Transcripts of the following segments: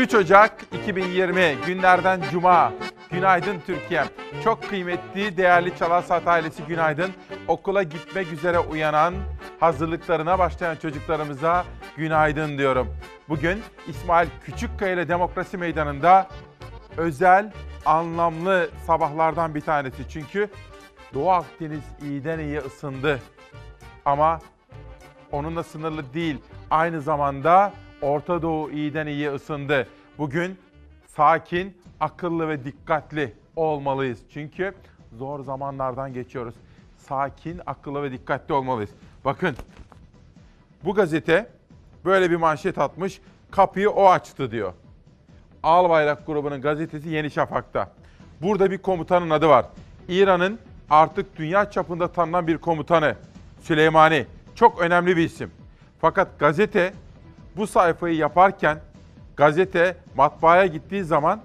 3 Ocak 2020 günlerden Cuma. Günaydın Türkiye. Çok kıymetli, değerli Çalarsat ailesi günaydın. Okula gitmek üzere uyanan, hazırlıklarına başlayan çocuklarımıza günaydın diyorum. Bugün İsmail Küçükkaya ile Demokrasi Meydanı'nda özel, anlamlı sabahlardan bir tanesi. Çünkü Doğu Akdeniz iyiden iyiye ısındı. Ama onunla sınırlı değil. Aynı zamanda Orta Doğu iyiden iyiye ısındı. Bugün sakin, akıllı ve dikkatli olmalıyız. Çünkü zor zamanlardan geçiyoruz. Sakin, akıllı ve dikkatli olmalıyız. Bakın bu gazete böyle bir manşet atmış. Kapıyı o açtı diyor. Albayrak grubunun gazetesi Yeni Şafak'ta. Burada bir komutanın adı var. İran'ın artık dünya çapında tanınan bir komutanı Süleymani. Çok önemli bir isim. Fakat gazete bu sayfayı yaparken gazete matbaaya gittiği zaman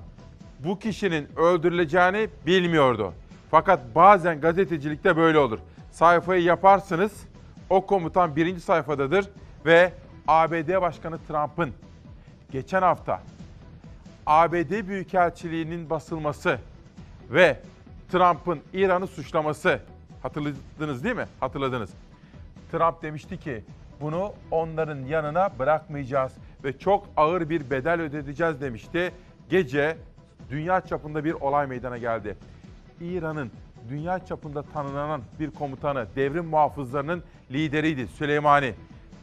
bu kişinin öldürüleceğini bilmiyordu. Fakat bazen gazetecilikte böyle olur. Sayfayı yaparsınız, o komutan birinci sayfadadır ve ABD Başkanı Trump'ın geçen hafta ABD Büyükelçiliği'nin basılması ve Trump'ın İran'ı suçlaması hatırladınız değil mi? Hatırladınız. Trump demişti ki bunu onların yanına bırakmayacağız ve çok ağır bir bedel ödeteceğiz demişti. Gece dünya çapında bir olay meydana geldi. İran'ın dünya çapında tanınan bir komutanı, devrim muhafızlarının lideriydi Süleymani.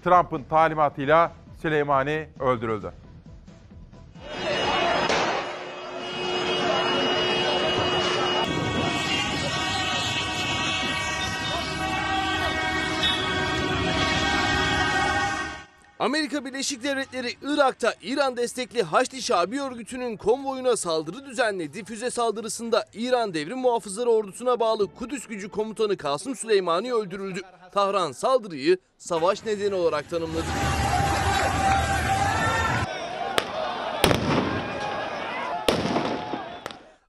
Trump'ın talimatıyla Süleymani öldürüldü. Amerika Birleşik Devletleri Irak'ta İran destekli Haçlı Şabi örgütünün konvoyuna saldırı düzenledi. Füze saldırısında İran Devrim Muhafızları Ordusu'na bağlı Kudüs Gücü Komutanı Kasım Süleymani öldürüldü. Tahran saldırıyı savaş nedeni olarak tanımladı.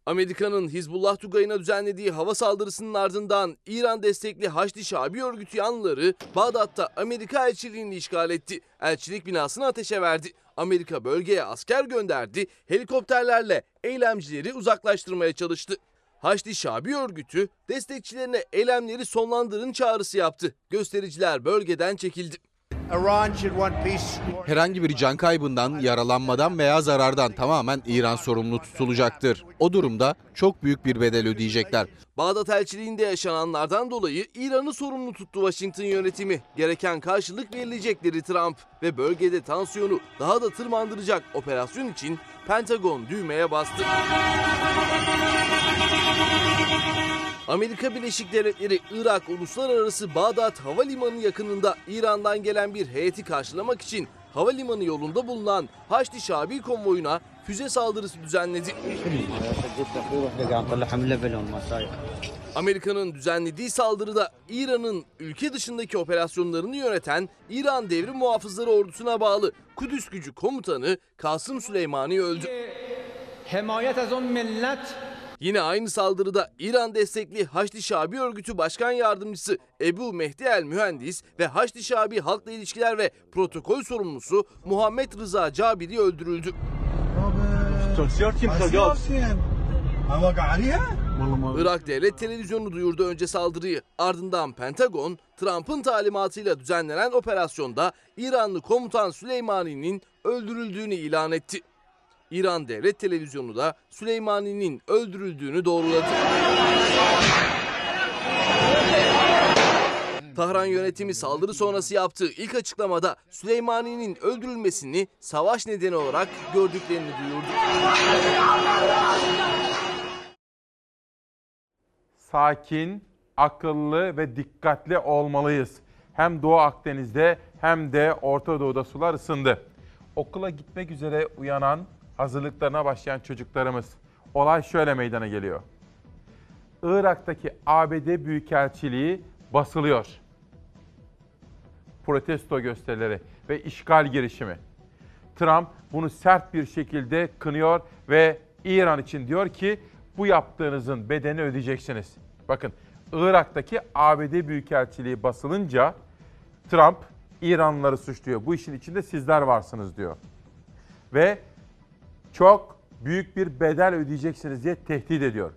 Amerika'nın Hizbullah Tugayı'na düzenlediği hava saldırısının ardından İran destekli Haçlı Şabi örgütü yanlıları Bağdat'ta Amerika elçiliğini işgal etti. Elçilik binasını ateşe verdi. Amerika bölgeye asker gönderdi, helikopterlerle eylemcileri uzaklaştırmaya çalıştı. Haçlı Şabi örgütü destekçilerine eylemleri sonlandırın çağrısı yaptı. Göstericiler bölgeden çekildi. Herhangi bir can kaybından, yaralanmadan veya zarardan tamamen İran sorumlu tutulacaktır. O durumda çok büyük bir bedel ödeyecekler. Bağdat elçiliğinde yaşananlardan dolayı İran'ı sorumlu tuttu Washington yönetimi. Gereken karşılık verilecekleri Trump ve bölgede tansiyonu daha da tırmandıracak operasyon için Pentagon düğmeye bastı. Amerika Birleşik Devletleri Irak Uluslararası Bağdat Havalimanı yakınında İran'dan gelen bir heyeti karşılamak için havalimanı yolunda bulunan Haçlı Şabi konvoyuna füze saldırısı düzenledi. Amerika'nın düzenlediği saldırıda İran'ın ülke dışındaki operasyonlarını yöneten İran Devrim Muhafızları Ordusu'na bağlı Kudüs Gücü Komutanı Kasım Süleymani öldü. Hemayet az millet Yine aynı saldırıda İran destekli Haçlı Şabi örgütü başkan yardımcısı Ebu Mehdi el Mühendis ve Haçlı Şabi halkla ilişkiler ve protokol sorumlusu Muhammed Rıza Cabiri öldürüldü. Irak Devlet Televizyonu duyurdu önce saldırıyı. Ardından Pentagon, Trump'ın talimatıyla düzenlenen operasyonda İranlı komutan Süleymani'nin öldürüldüğünü ilan etti. İran Devlet Televizyonu da Süleymani'nin öldürüldüğünü doğruladı. Tahran yönetimi saldırı sonrası yaptığı ilk açıklamada Süleymani'nin öldürülmesini savaş nedeni olarak gördüklerini duyurdu. sakin, akıllı ve dikkatli olmalıyız. Hem Doğu Akdeniz'de hem de Orta Doğu'da sular ısındı. Okula gitmek üzere uyanan, hazırlıklarına başlayan çocuklarımız. Olay şöyle meydana geliyor. Irak'taki ABD Büyükelçiliği basılıyor. Protesto gösterileri ve işgal girişimi. Trump bunu sert bir şekilde kınıyor ve İran için diyor ki bu yaptığınızın bedelini ödeyeceksiniz. Bakın Irak'taki ABD Büyükelçiliği basılınca Trump İranlıları suçluyor. Bu işin içinde sizler varsınız diyor. Ve çok büyük bir bedel ödeyeceksiniz diye tehdit ediyor.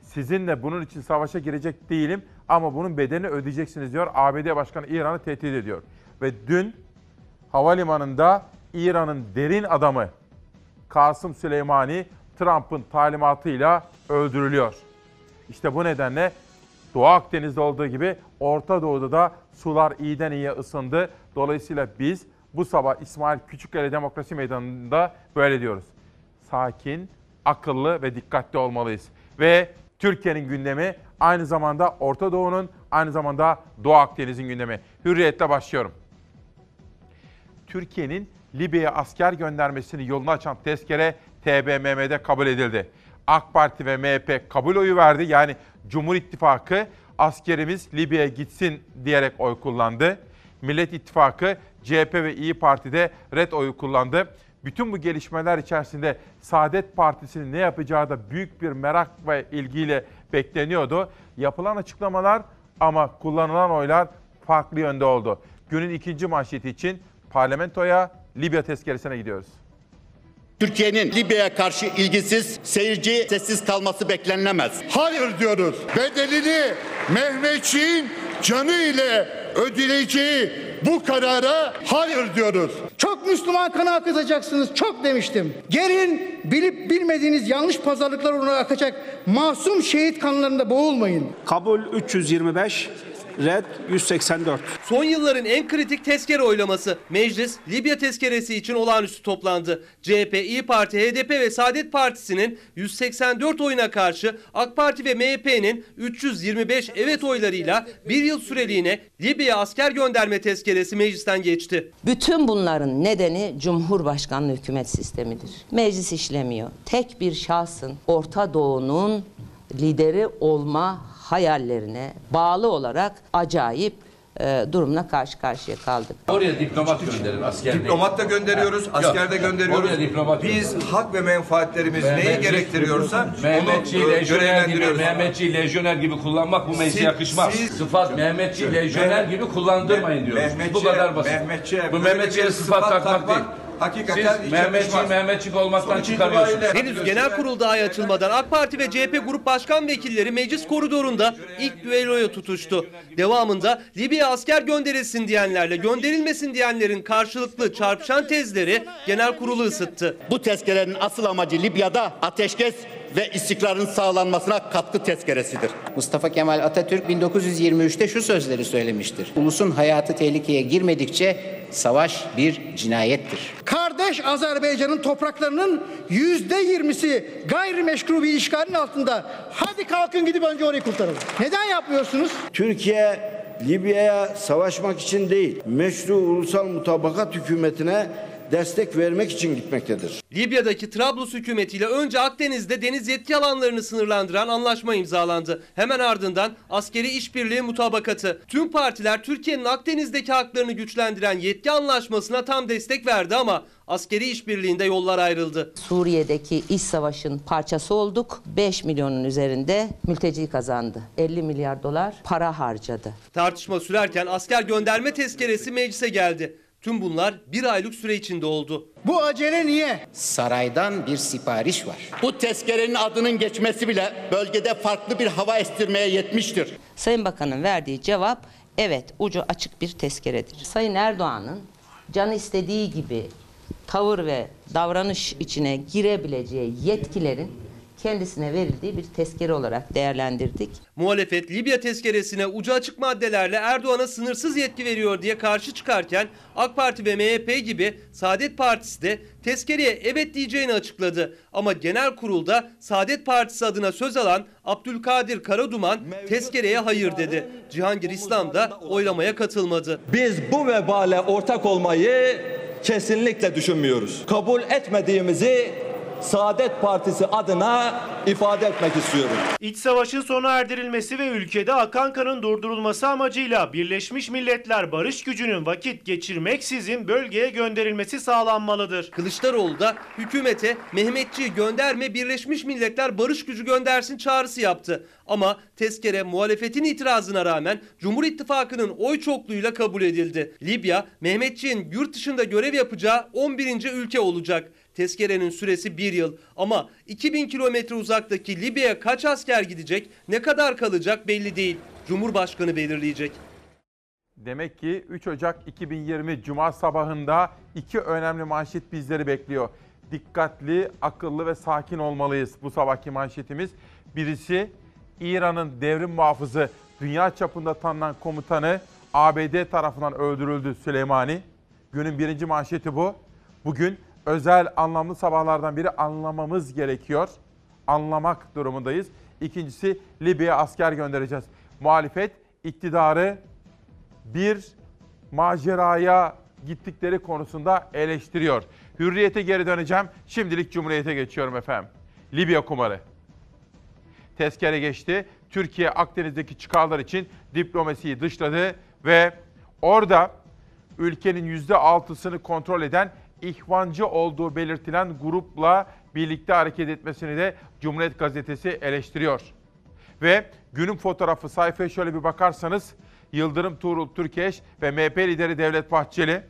Sizinle bunun için savaşa girecek değilim ama bunun bedelini ödeyeceksiniz diyor. ABD Başkanı İran'ı tehdit ediyor. Ve dün havalimanında İran'ın derin adamı Kasım Süleymani Trump'ın talimatıyla öldürülüyor. İşte bu nedenle Doğu Akdeniz'de olduğu gibi Orta Doğu'da da sular iyiden iyiye ısındı. Dolayısıyla biz bu sabah İsmail Küçükkale Demokrasi Meydanı'nda böyle diyoruz. Sakin, akıllı ve dikkatli olmalıyız. Ve Türkiye'nin gündemi aynı zamanda Orta Doğu'nun, aynı zamanda Doğu Akdeniz'in gündemi. Hürriyetle başlıyorum. Türkiye'nin Libya'ya asker göndermesini yolunu açan tezkere TBMM'de kabul edildi. AK Parti ve MHP kabul oyu verdi. Yani Cumhur İttifakı askerimiz Libya'ya gitsin diyerek oy kullandı. Millet İttifakı CHP ve İyi Parti'de red oyu kullandı. Bütün bu gelişmeler içerisinde Saadet Partisi'nin ne yapacağı da büyük bir merak ve ilgiyle bekleniyordu. Yapılan açıklamalar ama kullanılan oylar farklı yönde oldu. Günün ikinci manşeti için parlamentoya Libya tezkeresine gidiyoruz. Türkiye'nin Libya'ya karşı ilgisiz, seyirci, sessiz kalması beklenilemez. Hayır diyoruz. Bedelini Mehmetçiğin canı ile ödeyeceği bu karara hayır diyoruz. Çok Müslüman kanı akıtacaksınız. Çok demiştim. Gelin bilip bilmediğiniz yanlış pazarlıklar uğruna akacak masum şehit kanlarında boğulmayın. Kabul 325, red 184. Son yılların en kritik tezkere oylaması. Meclis Libya tezkeresi için olağanüstü toplandı. CHP, İyi Parti, HDP ve Saadet Partisi'nin 184 oyuna karşı AK Parti ve MHP'nin 325 evet oylarıyla bir yıl süreliğine Libya'ya asker gönderme tezkeresi meclisten geçti. Bütün bunların nedeni Cumhurbaşkanlığı hükümet sistemidir. Meclis işlemiyor. Tek bir şahsın Orta Doğu'nun lideri olma hayallerine bağlı olarak acayip e, durumla karşı karşıya kaldık. Oraya diplomat gönderin asker değil. Diplomat da gönderiyoruz, asker de gönderiyoruz. Oraya diplomat Biz gönderin. hak ve menfaatlerimiz neyi Mehmetçi- gerektiriyorsa Mehmetçi, onu lejyoner gibi, görevlendiriyoruz. Mehmetçi, lejyoner gibi kullanmak bu meclise yakışmaz. siz- sıfat Mehmetçi, lejyoner gibi kullandırmayın diyoruz. Mehmetçi- bu kadar basit. Mehmetçiye bu Mehmetçiye sıfat, sıfat takmak takmak değil. Hakikaten Siz hiç Mehmetçi, yakışmaz. Mehmetçik olmaktan Sonuç çıkarıyorsunuz. Henüz genel kurul dahi açılmadan AK Parti ve CHP Grup Başkan Vekilleri meclis koridorunda ilk düelloya tutuştu. Devamında Libya asker gönderilsin diyenlerle gönderilmesin diyenlerin karşılıklı çarpışan tezleri genel kurulu ısıttı. Bu tezkerenin asıl amacı Libya'da ateşkes ve istikrarın sağlanmasına katkı tezkeresidir. Mustafa Kemal Atatürk 1923'te şu sözleri söylemiştir. Ulusun hayatı tehlikeye girmedikçe savaş bir cinayettir. Kardeş Azerbaycan'ın topraklarının yüzde yirmisi gayrimeşru bir işgalin altında. Hadi kalkın gidip önce orayı kurtaralım. Neden yapmıyorsunuz? Türkiye Libya'ya savaşmak için değil, meşru ulusal mutabakat hükümetine destek vermek için gitmektedir. Libya'daki Trablus hükümetiyle önce Akdeniz'de deniz yetki alanlarını sınırlandıran anlaşma imzalandı. Hemen ardından askeri işbirliği mutabakatı. Tüm partiler Türkiye'nin Akdeniz'deki haklarını güçlendiren yetki anlaşmasına tam destek verdi ama askeri işbirliğinde yollar ayrıldı. Suriye'deki iç savaşın parçası olduk. 5 milyonun üzerinde mülteci kazandı. 50 milyar dolar para harcadı. Tartışma sürerken asker gönderme tezkeresi meclise geldi. Tüm bunlar bir aylık süre içinde oldu. Bu acele niye? Saraydan bir sipariş var. Bu tezkerenin adının geçmesi bile bölgede farklı bir hava estirmeye yetmiştir. Sayın Bakan'ın verdiği cevap evet ucu açık bir tezkeredir. Sayın Erdoğan'ın canı istediği gibi tavır ve davranış içine girebileceği yetkilerin kendisine verildiği bir tezkere olarak değerlendirdik. Muhalefet Libya tezkeresine ucu açık maddelerle Erdoğan'a sınırsız yetki veriyor diye karşı çıkarken AK Parti ve MHP gibi Saadet Partisi de tezkereye evet diyeceğini açıkladı. Ama genel kurulda Saadet Partisi adına söz alan Abdülkadir Karaduman tezkereye hayır dedi. Cihangir İslam da oylamaya katılmadı. Biz bu vebale ortak olmayı kesinlikle düşünmüyoruz. Kabul etmediğimizi Saadet Partisi adına ifade etmek istiyorum. İç savaşın sona erdirilmesi ve ülkede akan kanın durdurulması amacıyla Birleşmiş Milletler barış gücünün vakit geçirmeksizin bölgeye gönderilmesi sağlanmalıdır. Kılıçdaroğlu da hükümete Mehmetçiği gönderme Birleşmiş Milletler barış gücü göndersin çağrısı yaptı. Ama tezkere muhalefetin itirazına rağmen Cumhur İttifakı'nın oy çokluğuyla kabul edildi. Libya, Mehmetçiğin yurt dışında görev yapacağı 11. ülke olacak. Tezkerenin süresi bir yıl ama 2000 kilometre uzaktaki Libya'ya kaç asker gidecek, ne kadar kalacak belli değil. Cumhurbaşkanı belirleyecek. Demek ki 3 Ocak 2020 Cuma sabahında iki önemli manşet bizleri bekliyor. Dikkatli, akıllı ve sakin olmalıyız bu sabahki manşetimiz. Birisi İran'ın devrim muhafızı, dünya çapında tanınan komutanı ABD tarafından öldürüldü Süleymani. Günün birinci manşeti bu. Bugün özel anlamlı sabahlardan biri anlamamız gerekiyor. Anlamak durumundayız. İkincisi Libya'ya asker göndereceğiz. Muhalefet iktidarı bir maceraya gittikleri konusunda eleştiriyor. Hürriyete geri döneceğim. Şimdilik Cumhuriyete geçiyorum efendim. Libya kumarı. Tezkere geçti. Türkiye Akdeniz'deki çıkarlar için diplomasiyi dışladı ve orada ülkenin %6'sını kontrol eden ihvancı olduğu belirtilen grupla birlikte hareket etmesini de Cumhuriyet Gazetesi eleştiriyor. Ve günün fotoğrafı sayfaya şöyle bir bakarsanız Yıldırım Tuğrul Türkeş ve MHP lideri Devlet Bahçeli.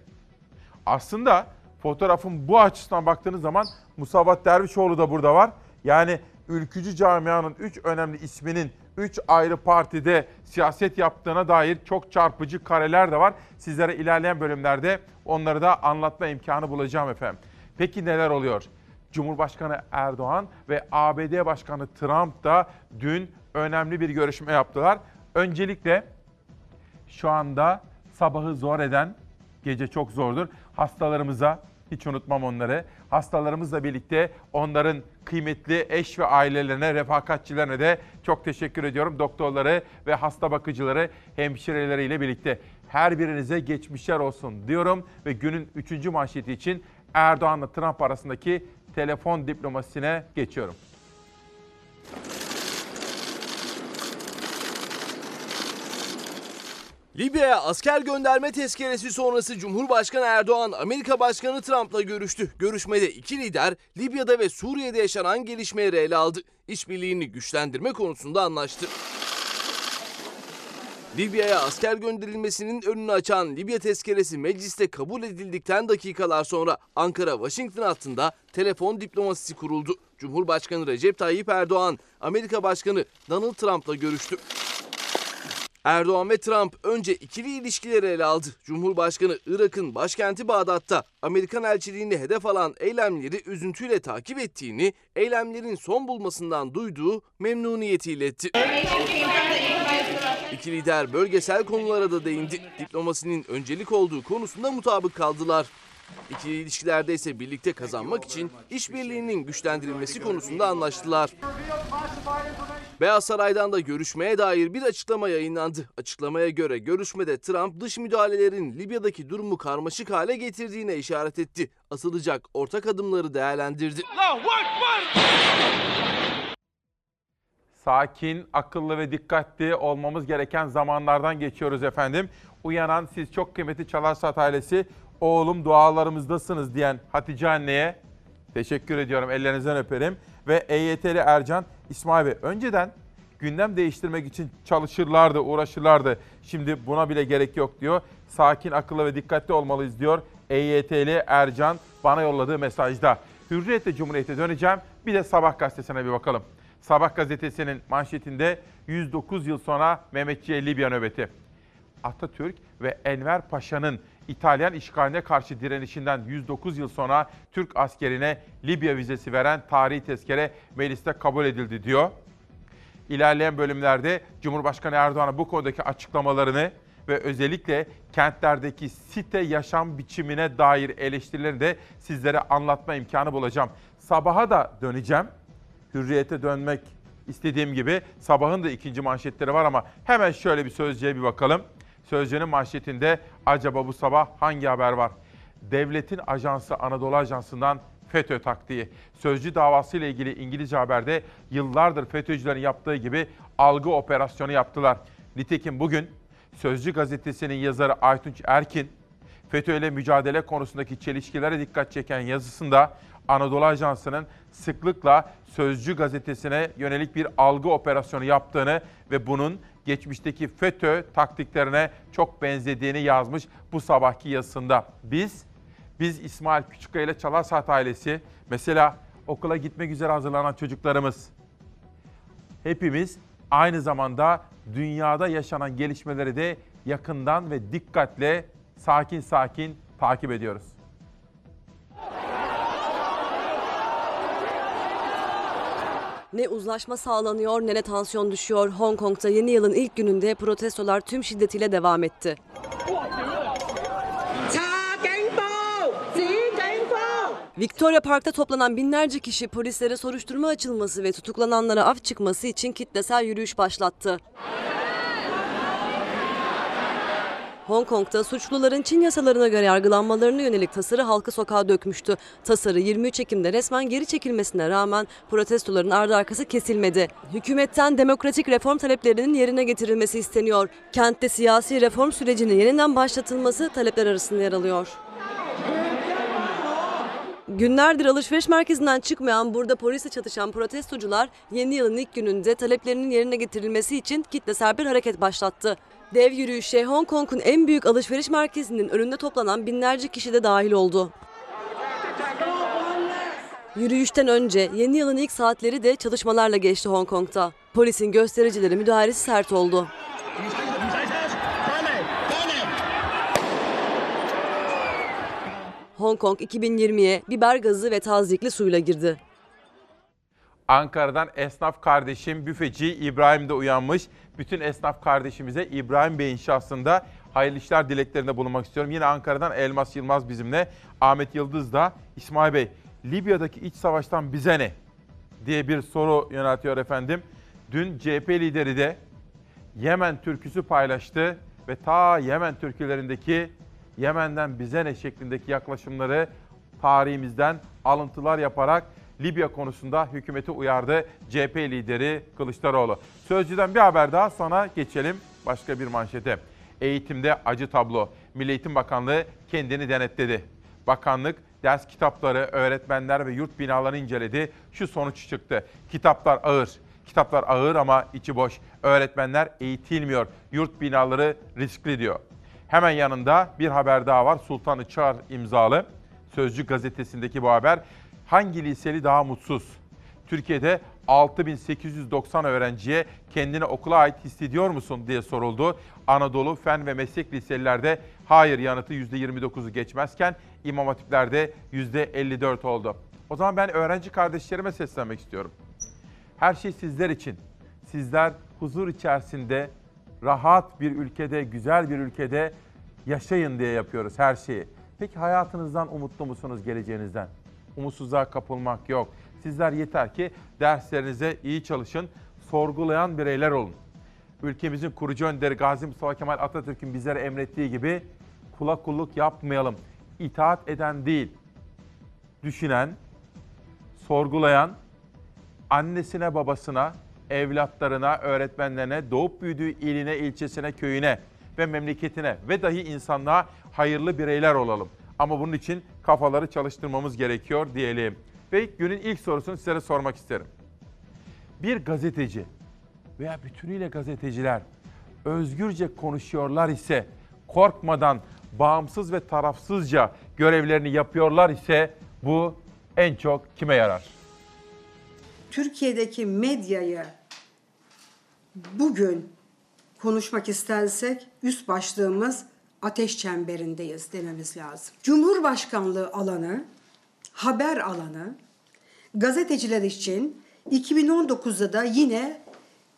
Aslında fotoğrafın bu açısından baktığınız zaman Musavat Dervişoğlu da burada var. Yani ülkücü camianın 3 önemli isminin 3 ayrı partide siyaset yaptığına dair çok çarpıcı kareler de var. Sizlere ilerleyen bölümlerde onları da anlatma imkanı bulacağım efendim. Peki neler oluyor? Cumhurbaşkanı Erdoğan ve ABD Başkanı Trump da dün önemli bir görüşme yaptılar. Öncelikle şu anda sabahı zor eden, gece çok zordur. Hastalarımıza, hiç unutmam onları, hastalarımızla birlikte onların kıymetli eş ve ailelerine, refakatçilerine de çok teşekkür ediyorum. Doktorları ve hasta bakıcıları, hemşireleriyle birlikte her birinize geçmişler olsun diyorum. Ve günün üçüncü manşeti için Erdoğan'la Trump arasındaki telefon diplomasisine geçiyorum. Libya'ya asker gönderme tezkeresi sonrası Cumhurbaşkanı Erdoğan Amerika Başkanı Trump'la görüştü. Görüşmede iki lider Libya'da ve Suriye'de yaşanan gelişmeleri ele aldı. İşbirliğini güçlendirme konusunda anlaştı. Libya'ya asker gönderilmesinin önünü açan Libya tezkeresi mecliste kabul edildikten dakikalar sonra Ankara-Washington hattında telefon diplomasisi kuruldu. Cumhurbaşkanı Recep Tayyip Erdoğan, Amerika Başkanı Donald Trump'la görüştü. Erdoğan ve Trump önce ikili ilişkileri ele aldı. Cumhurbaşkanı Irak'ın başkenti Bağdat'ta Amerikan elçiliğini hedef alan eylemleri üzüntüyle takip ettiğini, eylemlerin son bulmasından duyduğu memnuniyeti iletti. İki lider bölgesel konulara da değindi. Diplomasinin öncelik olduğu konusunda mutabık kaldılar. İkili ilişkilerde ise birlikte kazanmak için işbirliğinin güçlendirilmesi konusunda anlaştılar. Beyaz Saray'dan da görüşmeye dair bir açıklama yayınlandı. Açıklamaya göre görüşmede Trump dış müdahalelerin Libya'daki durumu karmaşık hale getirdiğine işaret etti. Atılacak ortak adımları değerlendirdi. Sakin, akıllı ve dikkatli olmamız gereken zamanlardan geçiyoruz efendim. Uyanan siz çok kıymetli Çalarsat ailesi, oğlum dualarımızdasınız diyen Hatice anneye teşekkür ediyorum. Ellerinizden öperim. Ve EYT'li Ercan, İsmail Bey önceden gündem değiştirmek için çalışırlardı, uğraşırlardı. Şimdi buna bile gerek yok diyor. Sakin, akıllı ve dikkatli olmalıyız diyor. EYT'li Ercan bana yolladığı mesajda. Hürriyet'le Cumhuriyet'e döneceğim. Bir de Sabah gazetesine bir bakalım. Sabah gazetesinin manşetinde 109 yıl sonra Mehmetçiğe Libya nöbeti. Atatürk ve Enver Paşa'nın İtalyan işgaline karşı direnişinden 109 yıl sonra Türk askerine Libya vizesi veren tarihi tezkere mecliste kabul edildi diyor. İlerleyen bölümlerde Cumhurbaşkanı Erdoğan'a bu konudaki açıklamalarını ve özellikle kentlerdeki site yaşam biçimine dair eleştirilerini de sizlere anlatma imkanı bulacağım. Sabaha da döneceğim. Hürriyete dönmek istediğim gibi sabahın da ikinci manşetleri var ama hemen şöyle bir sözcüğe bir bakalım. Sözcüğün manşetinde acaba bu sabah hangi haber var? Devletin ajansı Anadolu Ajansı'ndan FETÖ taktiği. Sözcü davası ile ilgili İngilizce haberde yıllardır FETÖ'cülerin yaptığı gibi algı operasyonu yaptılar. Nitekim bugün Sözcü gazetesinin yazarı Aytunç Erkin, FETÖ ile mücadele konusundaki çelişkilere dikkat çeken yazısında Anadolu Ajansı'nın sıklıkla Sözcü gazetesine yönelik bir algı operasyonu yaptığını ve bunun geçmişteki FETÖ taktiklerine çok benzediğini yazmış bu sabahki yazısında. Biz, biz İsmail Küçükkaya ile Çalar Saat ailesi, mesela okula gitmek üzere hazırlanan çocuklarımız, hepimiz aynı zamanda dünyada yaşanan gelişmeleri de yakından ve dikkatle sakin sakin takip ediyoruz. Ne uzlaşma sağlanıyor ne de tansiyon düşüyor. Hong Kong'ta yeni yılın ilk gününde protestolar tüm şiddetiyle devam etti. Victoria Park'ta toplanan binlerce kişi polislere soruşturma açılması ve tutuklananlara af çıkması için kitlesel yürüyüş başlattı. Hong Kong'ta suçluların Çin yasalarına göre yargılanmalarına yönelik tasarı halkı sokağa dökmüştü. Tasarı 23 Ekim'de resmen geri çekilmesine rağmen protestoların ardı arkası kesilmedi. Hükümetten demokratik reform taleplerinin yerine getirilmesi isteniyor. Kentte siyasi reform sürecinin yeniden başlatılması talepler arasında yer alıyor. Günlerdir alışveriş merkezinden çıkmayan burada polisle çatışan protestocular yeni yılın ilk gününde taleplerinin yerine getirilmesi için kitlesel bir hareket başlattı. Dev yürüyüşe Hong Kong'un en büyük alışveriş merkezinin önünde toplanan binlerce kişi de dahil oldu. Yürüyüşten önce yeni yılın ilk saatleri de çalışmalarla geçti Hong Kong'ta. Polisin göstericileri müdahalesi sert oldu. Hong Kong 2020'ye biber gazı ve tazikli suyla girdi. Ankara'dan esnaf kardeşim büfeci İbrahim de uyanmış. Bütün esnaf kardeşimize İbrahim Bey'in şahsında hayırlı işler dileklerinde bulunmak istiyorum. Yine Ankara'dan Elmas Yılmaz bizimle. Ahmet Yıldız da İsmail Bey Libya'daki iç savaştan bize ne diye bir soru yöneltiyor efendim. Dün CHP lideri de Yemen türküsü paylaştı ve ta Yemen türkülerindeki Yemen'den bize ne şeklindeki yaklaşımları tarihimizden alıntılar yaparak Libya konusunda hükümeti uyardı CHP lideri Kılıçdaroğlu. Sözcüden bir haber daha sonra geçelim başka bir manşete. Eğitimde acı tablo. Milli Eğitim Bakanlığı kendini denetledi. Bakanlık ders kitapları, öğretmenler ve yurt binalarını inceledi. Şu sonuç çıktı. Kitaplar ağır. Kitaplar ağır ama içi boş. Öğretmenler eğitilmiyor. Yurt binaları riskli diyor. Hemen yanında bir haber daha var. Sultan Çağar imzalı. Sözcü gazetesindeki bu haber. Hangi liseli daha mutsuz? Türkiye'de 6890 öğrenciye kendini okula ait hissediyor musun diye soruldu. Anadolu Fen ve Meslek liselerde hayır yanıtı %29'u geçmezken İmam Hatipler'de %54 oldu. O zaman ben öğrenci kardeşlerime seslenmek istiyorum. Her şey sizler için. Sizler huzur içerisinde, rahat bir ülkede, güzel bir ülkede yaşayın diye yapıyoruz her şeyi. Peki hayatınızdan umutlu musunuz geleceğinizden? Umutsuzluğa kapılmak yok. Sizler yeter ki derslerinize iyi çalışın, sorgulayan bireyler olun. Ülkemizin kurucu önderi Gazi Mustafa Kemal Atatürk'ün bizlere emrettiği gibi kula kulluk yapmayalım. İtaat eden değil, düşünen, sorgulayan, annesine babasına, evlatlarına, öğretmenlerine, doğup büyüdüğü iline, ilçesine, köyüne ve memleketine ve dahi insanlığa hayırlı bireyler olalım. Ama bunun için kafaları çalıştırmamız gerekiyor diyelim. Ve günün ilk sorusunu sizlere sormak isterim. Bir gazeteci veya bütünüyle gazeteciler özgürce konuşuyorlar ise, korkmadan bağımsız ve tarafsızca görevlerini yapıyorlar ise bu en çok kime yarar? Türkiye'deki medyayı bugün konuşmak istersek üst başlığımız ateş çemberindeyiz dememiz lazım. Cumhurbaşkanlığı alanı, haber alanı gazeteciler için 2019'da da yine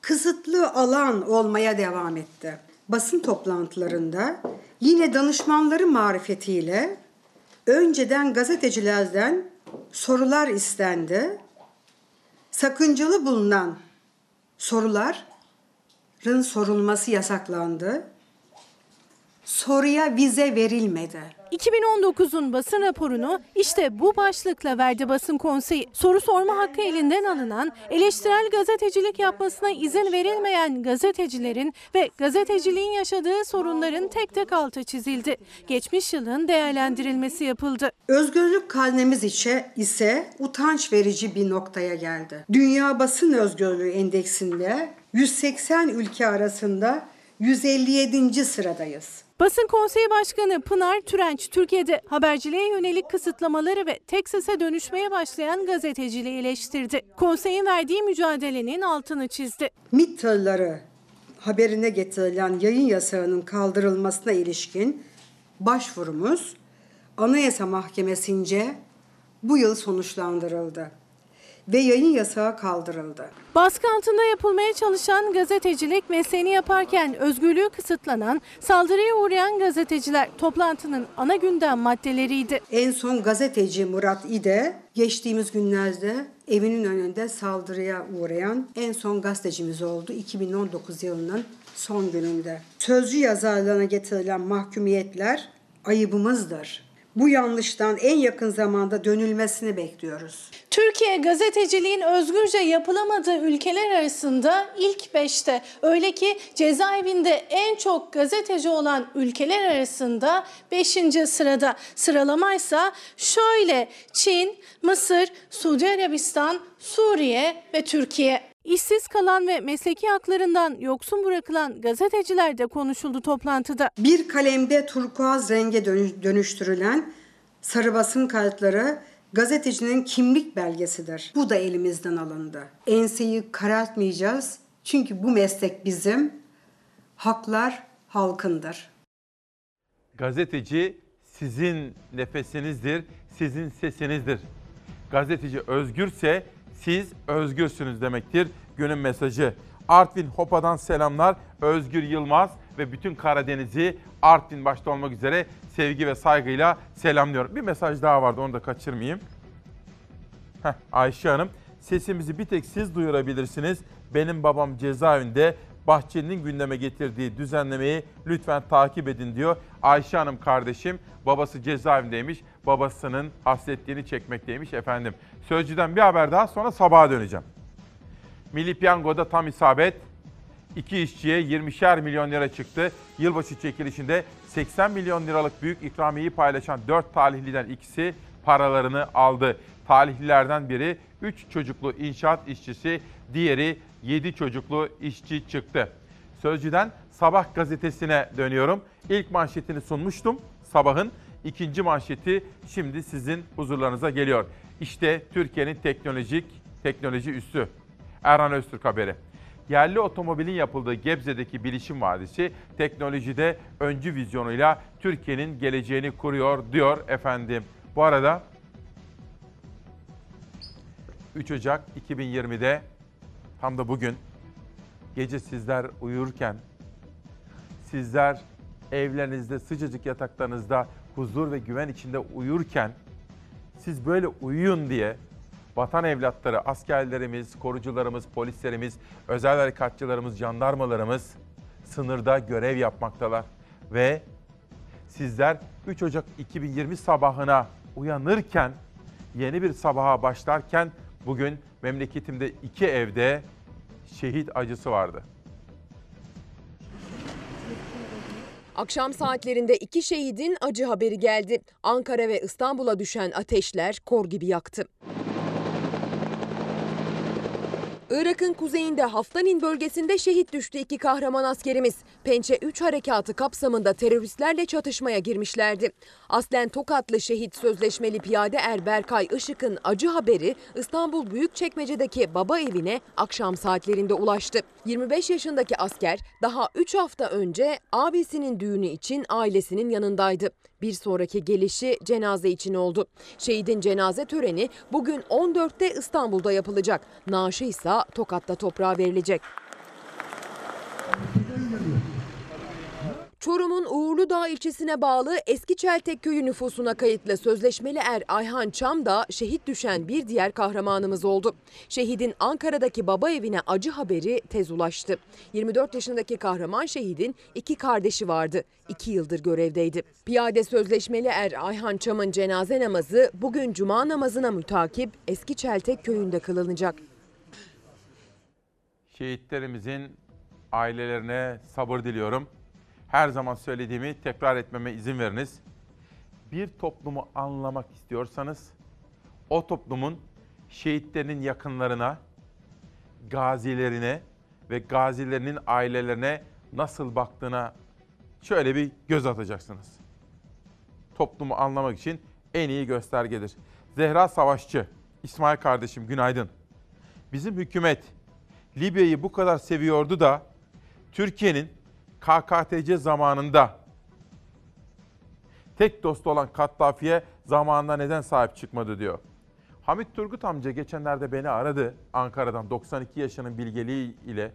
kısıtlı alan olmaya devam etti. Basın toplantılarında yine danışmanları marifetiyle önceden gazetecilerden sorular istendi. Sakıncalı bulunan soruların sorulması yasaklandı. Soruya vize verilmedi. 2019'un basın raporunu işte bu başlıkla verdi basın konseyi. Soru sorma hakkı elinden alınan, eleştirel gazetecilik yapmasına izin verilmeyen gazetecilerin ve gazeteciliğin yaşadığı sorunların tek tek altı çizildi. Geçmiş yılın değerlendirilmesi yapıldı. Özgürlük karnemiz içe ise utanç verici bir noktaya geldi. Dünya Basın Özgürlüğü Endeksinde 180 ülke arasında 157. sıradayız. Basın Konseyi Başkanı Pınar Türenç, Türkiye'de haberciliğe yönelik kısıtlamaları ve tek sese dönüşmeye başlayan gazeteciliği eleştirdi. Konseyin verdiği mücadelenin altını çizdi. MİT tırları haberine getirilen yayın yasağının kaldırılmasına ilişkin başvurumuz Anayasa Mahkemesi'nce bu yıl sonuçlandırıldı ve yayın yasağı kaldırıldı. Baskı altında yapılmaya çalışan gazetecilik mesleğini yaparken özgürlüğü kısıtlanan, saldırıya uğrayan gazeteciler toplantının ana gündem maddeleriydi. En son gazeteci Murat İde geçtiğimiz günlerde evinin önünde saldırıya uğrayan en son gazetecimiz oldu 2019 yılının son gününde. Sözcü yazarlarına getirilen mahkumiyetler ayıbımızdır. Bu yanlıştan en yakın zamanda dönülmesini bekliyoruz. Türkiye gazeteciliğin özgürce yapılamadığı ülkeler arasında ilk 5'te. Öyle ki cezaevinde en çok gazeteci olan ülkeler arasında 5. sırada. Sıralamaysa şöyle Çin, Mısır, Suudi Arabistan, Suriye ve Türkiye. İşsiz kalan ve mesleki haklarından yoksun bırakılan gazeteciler de konuşuldu toplantıda. Bir kalemde turkuaz renge dönü- dönüştürülen sarı basın kartları gazetecinin kimlik belgesidir. Bu da elimizden alındı. Enseyi karartmayacağız çünkü bu meslek bizim, haklar halkındır. Gazeteci sizin nefesinizdir, sizin sesinizdir. Gazeteci özgürse siz özgürsünüz demektir günün mesajı. Artvin Hopa'dan selamlar. Özgür Yılmaz ve bütün Karadeniz'i Artvin başta olmak üzere sevgi ve saygıyla selamlıyorum. Bir mesaj daha vardı onu da kaçırmayayım. Heh, Ayşe Hanım, sesimizi bir tek siz duyurabilirsiniz. Benim babam cezaevinde Bahçeli'nin gündeme getirdiği düzenlemeyi lütfen takip edin diyor. Ayşe Hanım kardeşim babası cezaevindeymiş. Babasının hasretliğini çekmekteymiş efendim. Sözcüden bir haber daha sonra sabaha döneceğim. Milli Piyango'da tam isabet. İki işçiye 20'şer milyon lira çıktı. Yılbaşı çekilişinde 80 milyon liralık büyük ikramiyeyi paylaşan 4 talihliden ikisi paralarını aldı. Talihlilerden biri 3 çocuklu inşaat işçisi, diğeri 7 çocuklu işçi çıktı. Sözcüden Sabah gazetesine dönüyorum. İlk manşetini sunmuştum. Sabahın ikinci manşeti şimdi sizin huzurlarınıza geliyor. İşte Türkiye'nin teknolojik teknoloji üssü. Erhan Öztürk haberi. Yerli otomobilin yapıldığı Gebze'deki bilişim vadisi teknolojide öncü vizyonuyla Türkiye'nin geleceğini kuruyor diyor efendim. Bu arada 3 Ocak 2020'de tam da bugün gece sizler uyurken sizler evlerinizde sıcacık yataklarınızda huzur ve güven içinde uyurken siz böyle uyuyun diye vatan evlatları, askerlerimiz, korucularımız, polislerimiz, özel harekatçılarımız, jandarmalarımız sınırda görev yapmaktalar. Ve sizler 3 Ocak 2020 sabahına uyanırken, yeni bir sabaha başlarken bugün memleketimde iki evde şehit acısı vardı. Akşam saatlerinde iki şehidin acı haberi geldi. Ankara ve İstanbul'a düşen ateşler kor gibi yaktı. Irak'ın kuzeyinde Haftanin bölgesinde şehit düştü iki kahraman askerimiz. Pençe 3 harekatı kapsamında teröristlerle çatışmaya girmişlerdi. Aslen Tokatlı şehit sözleşmeli piyade er Berkay Işık'ın acı haberi İstanbul Büyükçekmece'deki baba evine akşam saatlerinde ulaştı. 25 yaşındaki asker daha 3 hafta önce abisinin düğünü için ailesinin yanındaydı. Bir sonraki gelişi cenaze için oldu. Şehidin cenaze töreni bugün 14'te İstanbul'da yapılacak. Naaşı ise Tokat'ta toprağa verilecek. Çorum'un Uğurludağ ilçesine bağlı Eski Çeltek köyü nüfusuna kayıtlı sözleşmeli er Ayhan Çam da şehit düşen bir diğer kahramanımız oldu. Şehidin Ankara'daki baba evine acı haberi tez ulaştı. 24 yaşındaki kahraman şehidin iki kardeşi vardı. İki yıldır görevdeydi. Piyade sözleşmeli er Ayhan Çam'ın cenaze namazı bugün cuma namazına mütakip Eski Çeltek köyünde kılınacak. Şehitlerimizin ailelerine sabır diliyorum. Her zaman söylediğimi tekrar etmeme izin veriniz. Bir toplumu anlamak istiyorsanız o toplumun şehitlerinin yakınlarına, gazilerine ve gazilerinin ailelerine nasıl baktığına şöyle bir göz atacaksınız. Toplumu anlamak için en iyi göstergedir. Zehra Savaşçı, İsmail kardeşim günaydın. Bizim hükümet Libya'yı bu kadar seviyordu da Türkiye'nin KKTC zamanında tek dostu olan Kattafi'ye zamanında neden sahip çıkmadı diyor. Hamit Turgut amca geçenlerde beni aradı Ankara'dan 92 yaşının bilgeliği ile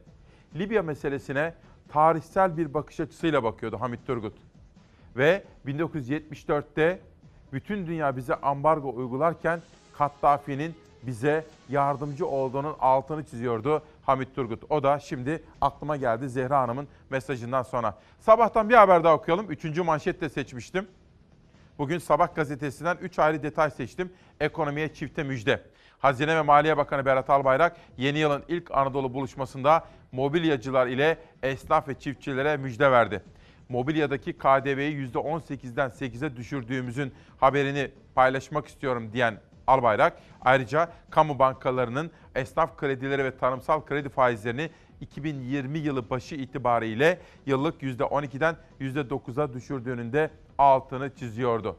Libya meselesine tarihsel bir bakış açısıyla bakıyordu Hamit Turgut. Ve 1974'te bütün dünya bize ambargo uygularken Kattafi'nin bize yardımcı olduğunun altını çiziyordu Hamit Turgut. O da şimdi aklıma geldi Zehra Hanım'ın mesajından sonra. Sabahtan bir haber daha okuyalım. Üçüncü manşetle seçmiştim. Bugün Sabah gazetesinden 3 ayrı detay seçtim. Ekonomiye çifte müjde. Hazine ve Maliye Bakanı Berat Albayrak yeni yılın ilk Anadolu buluşmasında mobilyacılar ile esnaf ve çiftçilere müjde verdi. Mobilyadaki KDV'yi %18'den 8'e düşürdüğümüzün haberini paylaşmak istiyorum diyen Albayrak ayrıca kamu bankalarının esnaf kredileri ve tarımsal kredi faizlerini 2020 yılı başı itibariyle yıllık %12'den %9'a düşürdüğünün de altını çiziyordu.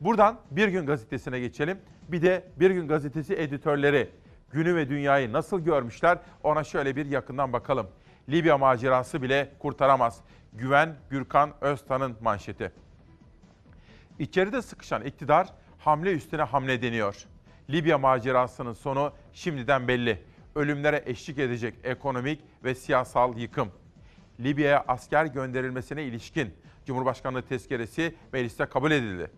Buradan Bir Gün Gazetesi'ne geçelim. Bir de Bir Gün Gazetesi editörleri günü ve dünyayı nasıl görmüşler ona şöyle bir yakından bakalım. Libya macerası bile kurtaramaz. Güven Gürkan Öztan'ın manşeti. İçeride sıkışan iktidar hamle üstüne hamle deniyor. Libya macerasının sonu şimdiden belli. Ölümlere eşlik edecek ekonomik ve siyasal yıkım. Libya'ya asker gönderilmesine ilişkin Cumhurbaşkanlığı tezkeresi mecliste kabul edildi.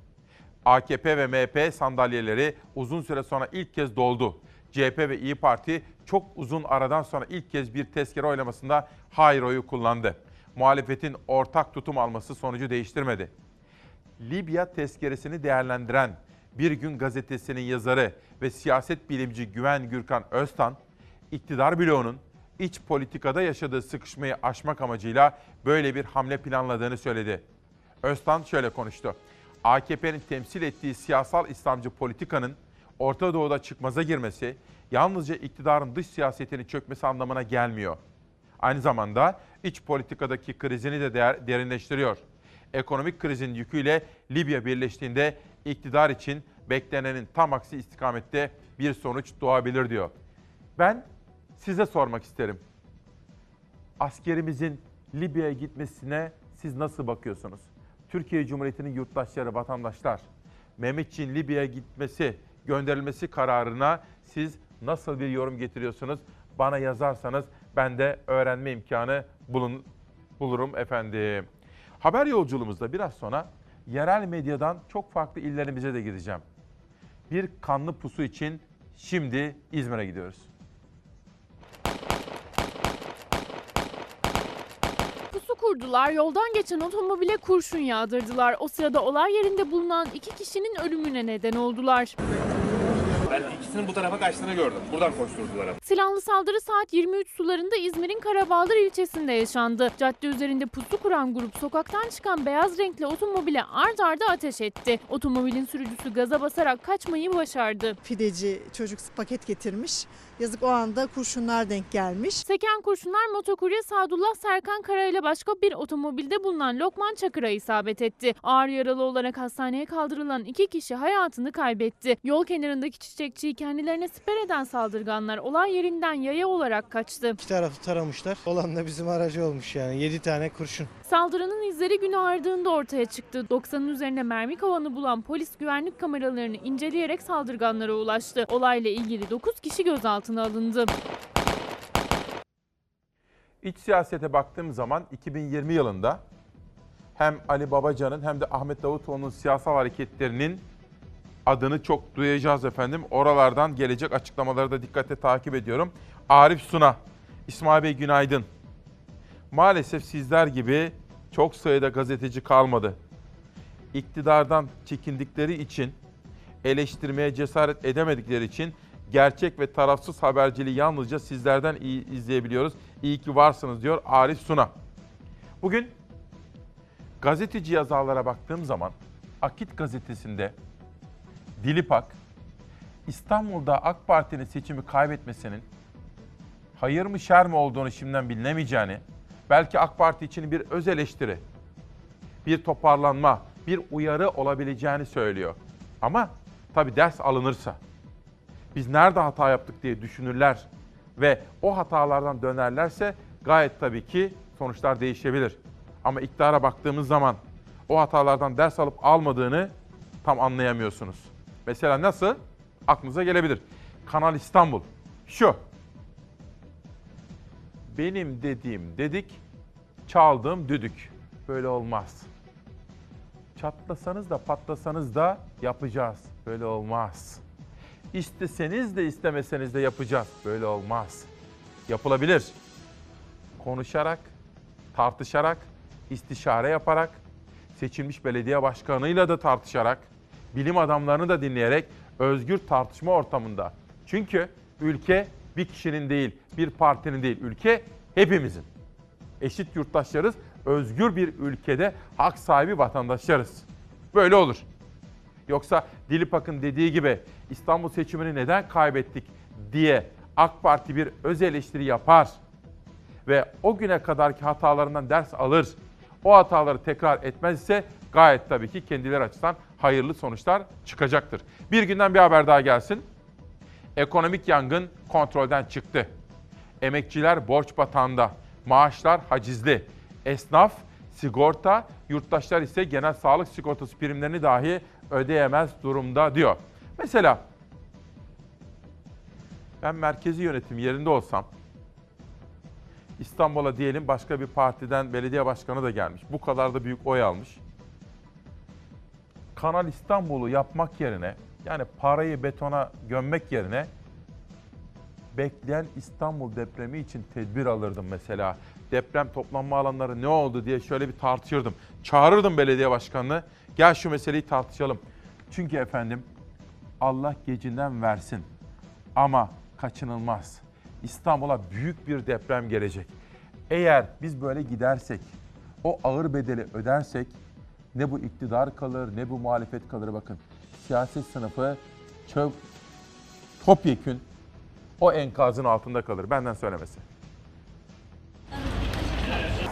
AKP ve MHP sandalyeleri uzun süre sonra ilk kez doldu. CHP ve İyi Parti çok uzun aradan sonra ilk kez bir tezkere oylamasında hayır oyu kullandı. Muhalefetin ortak tutum alması sonucu değiştirmedi. Libya tezkeresini değerlendiren Bir Gün gazetesinin yazarı ve siyaset bilimci Güven Gürkan Öztan, iktidar bloğunun iç politikada yaşadığı sıkışmayı aşmak amacıyla böyle bir hamle planladığını söyledi. Öztan şöyle konuştu. AKP'nin temsil ettiği siyasal İslamcı politikanın Orta Doğu'da çıkmaza girmesi yalnızca iktidarın dış siyasetini çökmesi anlamına gelmiyor. Aynı zamanda iç politikadaki krizini de derinleştiriyor. Ekonomik krizin yüküyle Libya birleştiğinde iktidar için beklenenin tam aksi istikamette bir sonuç doğabilir diyor. Ben size sormak isterim. Askerimizin Libya'ya gitmesine siz nasıl bakıyorsunuz? Türkiye Cumhuriyeti'nin yurttaşları, vatandaşlar, Mehmetçiğin Libya'ya gitmesi, gönderilmesi kararına siz nasıl bir yorum getiriyorsunuz? Bana yazarsanız ben de öğrenme imkanı bulun, bulurum efendim. Haber yolculuğumuzda biraz sonra yerel medyadan çok farklı illerimize de gideceğim. Bir kanlı pusu için şimdi İzmir'e gidiyoruz. Pusu kurdular, yoldan geçen otomobile kurşun yağdırdılar. O sırada olay yerinde bulunan iki kişinin ölümüne neden oldular. Ben ikisinin bu tarafa kaçtığını gördüm. Buradan koşturdular ama. Silahlı saldırı saat 23 sularında İzmir'in Karabağlar ilçesinde yaşandı. Cadde üzerinde pusu kuran grup sokaktan çıkan beyaz renkli otomobile ard arda ateş etti. Otomobilin sürücüsü gaza basarak kaçmayı başardı. Pideci çocuk paket getirmiş. Yazık o anda kurşunlar denk gelmiş. Seken kurşunlar motokurye Sadullah Serkan Kara ile başka bir otomobilde bulunan Lokman Çakır'a isabet etti. Ağır yaralı olarak hastaneye kaldırılan iki kişi hayatını kaybetti. Yol kenarındaki çiçekçiyi kendilerine siper eden saldırganlar olay yerinden yaya olarak kaçtı. İki tarafı taramışlar. Olan da bizim aracı olmuş yani. 7 tane kurşun. Saldırının izleri gün ağardığında ortaya çıktı. 90'ın üzerinde mermi kovanı bulan polis güvenlik kameralarını inceleyerek saldırganlara ulaştı. Olayla ilgili 9 kişi gözaltına alındı. İç siyasete baktığım zaman 2020 yılında hem Ali Babacan'ın hem de Ahmet Davutoğlu'nun siyasal hareketlerinin adını çok duyacağız efendim. Oralardan gelecek açıklamaları da dikkatle takip ediyorum. Arif Suna, İsmail Bey günaydın. Maalesef sizler gibi çok sayıda gazeteci kalmadı. İktidardan çekindikleri için, eleştirmeye cesaret edemedikleri için gerçek ve tarafsız haberciliği yalnızca sizlerden iyi izleyebiliyoruz. İyi ki varsınız diyor Arif Suna. Bugün gazeteci yazarlara baktığım zaman Akit gazetesinde Dilipak İstanbul'da AK Parti'nin seçimi kaybetmesinin hayır mı şer mi olduğunu şimdiden bilinemeyeceğini, belki AK Parti için bir öz eleştiri, bir toparlanma, bir uyarı olabileceğini söylüyor. Ama tabii ders alınırsa, biz nerede hata yaptık diye düşünürler ve o hatalardan dönerlerse gayet tabii ki sonuçlar değişebilir. Ama iktidara baktığımız zaman o hatalardan ders alıp almadığını tam anlayamıyorsunuz. Mesela nasıl? Aklınıza gelebilir. Kanal İstanbul. Şu. Benim dediğim dedik, çaldığım düdük. Böyle olmaz. Çatlasanız da patlasanız da yapacağız. Böyle olmaz. İsteseniz de istemeseniz de yapacağız. Böyle olmaz. Yapılabilir. Konuşarak, tartışarak, istişare yaparak, seçilmiş belediye başkanıyla da tartışarak, bilim adamlarını da dinleyerek özgür tartışma ortamında. Çünkü ülke bir kişinin değil, bir partinin değil, ülke hepimizin. Eşit yurttaşlarız, özgür bir ülkede hak sahibi vatandaşlarız. Böyle olur. Yoksa Dilipak'ın dediği gibi İstanbul seçimini neden kaybettik diye AK Parti bir öz eleştiri yapar ve o güne kadarki hatalarından ders alır. O hataları tekrar etmezse gayet tabii ki kendileri açısından hayırlı sonuçlar çıkacaktır. Bir günden bir haber daha gelsin. Ekonomik yangın kontrolden çıktı. Emekçiler borç batağında, maaşlar hacizli. Esnaf, sigorta, yurttaşlar ise genel sağlık sigortası primlerini dahi ödeyemez durumda diyor. Mesela ben merkezi yönetim yerinde olsam İstanbul'a diyelim başka bir partiden belediye başkanı da gelmiş. Bu kadar da büyük oy almış. Kanal İstanbul'u yapmak yerine yani parayı betona gömmek yerine bekleyen İstanbul depremi için tedbir alırdım mesela. Deprem toplanma alanları ne oldu diye şöyle bir tartışırdım. Çağırırdım belediye başkanını. Gel şu meseleyi tartışalım. Çünkü efendim Allah gecinden versin. Ama kaçınılmaz. İstanbul'a büyük bir deprem gelecek. Eğer biz böyle gidersek, o ağır bedeli ödersek ne bu iktidar kalır ne bu muhalefet kalır bakın. Siyaset sınıfı çok topyekün o enkazın altında kalır. Benden söylemesi.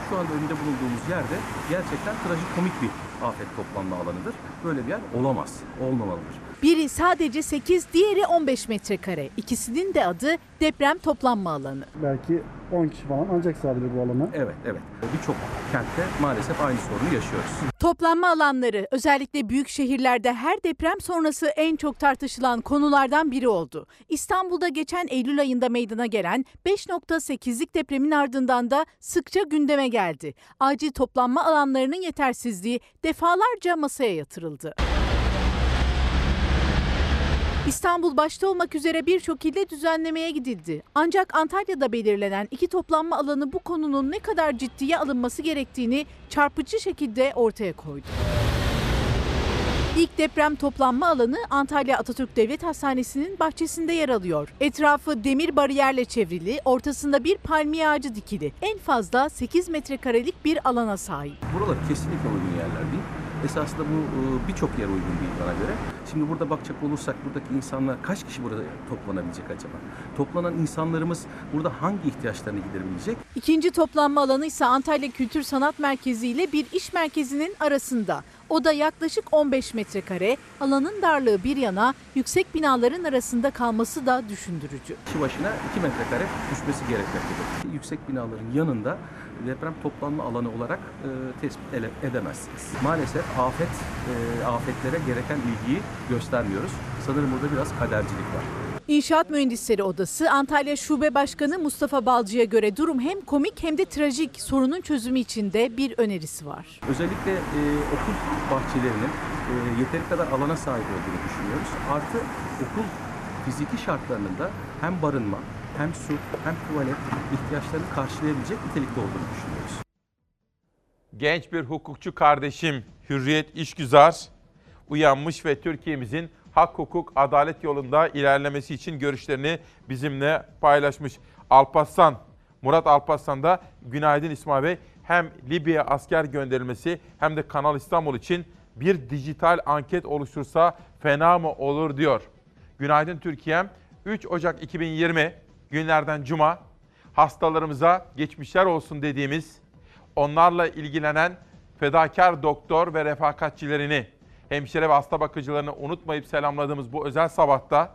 Şu anda önünde bulunduğumuz yerde gerçekten trajikomik bir afet toplanma alanıdır. Böyle bir yer olamaz, olmamalıdır. Biri sadece 8, diğeri 15 metrekare. İkisinin de adı deprem toplanma alanı. Belki 10 kişi falan ancak sığabilir bu alana. Evet, evet. Birçok kentte maalesef aynı sorunu yaşıyoruz. Toplanma alanları özellikle büyük şehirlerde her deprem sonrası en çok tartışılan konulardan biri oldu. İstanbul'da geçen Eylül ayında meydana gelen 5.8'lik depremin ardından da sıkça gündeme geldi. Acil toplanma alanlarının yetersizliği defalarca masaya yatırıldı. İstanbul başta olmak üzere birçok ilde düzenlemeye gidildi. Ancak Antalya'da belirlenen iki toplanma alanı bu konunun ne kadar ciddiye alınması gerektiğini çarpıcı şekilde ortaya koydu. İlk deprem toplanma alanı Antalya Atatürk Devlet Hastanesi'nin bahçesinde yer alıyor. Etrafı demir bariyerle çevrili, ortasında bir palmiye ağacı dikili. En fazla 8 metrekarelik bir alana sahip. Buralar kesinlikle uygun yerler değil. Esasında bu e, birçok yer uygun değil bana göre. Şimdi burada bakacak olursak buradaki insanlar kaç kişi burada toplanabilecek acaba? Toplanan insanlarımız burada hangi ihtiyaçlarını giderebilecek? İkinci toplanma alanı ise Antalya Kültür Sanat Merkezi ile bir iş merkezinin arasında. O da yaklaşık 15 metrekare. Alanın darlığı bir yana yüksek binaların arasında kalması da düşündürücü. Kişi başına 2 metrekare düşmesi gerekmektedir. Yüksek binaların yanında deprem toplanma alanı olarak e, tespit ele- edemezsiniz. Maalesef afet e, afetlere gereken ilgiyi göstermiyoruz. Sanırım burada biraz kadercilik var. İnşaat Mühendisleri Odası Antalya Şube Başkanı Mustafa Balcı'ya göre durum hem komik hem de trajik. Sorunun çözümü için de bir önerisi var. Özellikle e, okul bahçelerinin e, yeteri kadar alana sahip olduğunu düşünüyoruz. Artı okul fiziki şartlarının da hem barınma, hem su, hem tuvalet ihtiyaçlarını karşılayabilecek nitelikte olduğunu düşünüyoruz. Genç bir hukukçu kardeşim Hürriyet İşgüzar uyanmış ve Türkiye'mizin hak, hukuk, adalet yolunda ilerlemesi için görüşlerini bizimle paylaşmış. Alparslan, Murat Alparslan da günaydın İsmail Bey. Hem Libya'ya asker gönderilmesi hem de Kanal İstanbul için bir dijital anket oluştursa fena mı olur diyor. Günaydın Türkiye'm. 3 Ocak 2020 günlerden cuma hastalarımıza geçmişler olsun dediğimiz onlarla ilgilenen fedakar doktor ve refakatçilerini, hemşire ve hasta bakıcılarını unutmayıp selamladığımız bu özel sabahta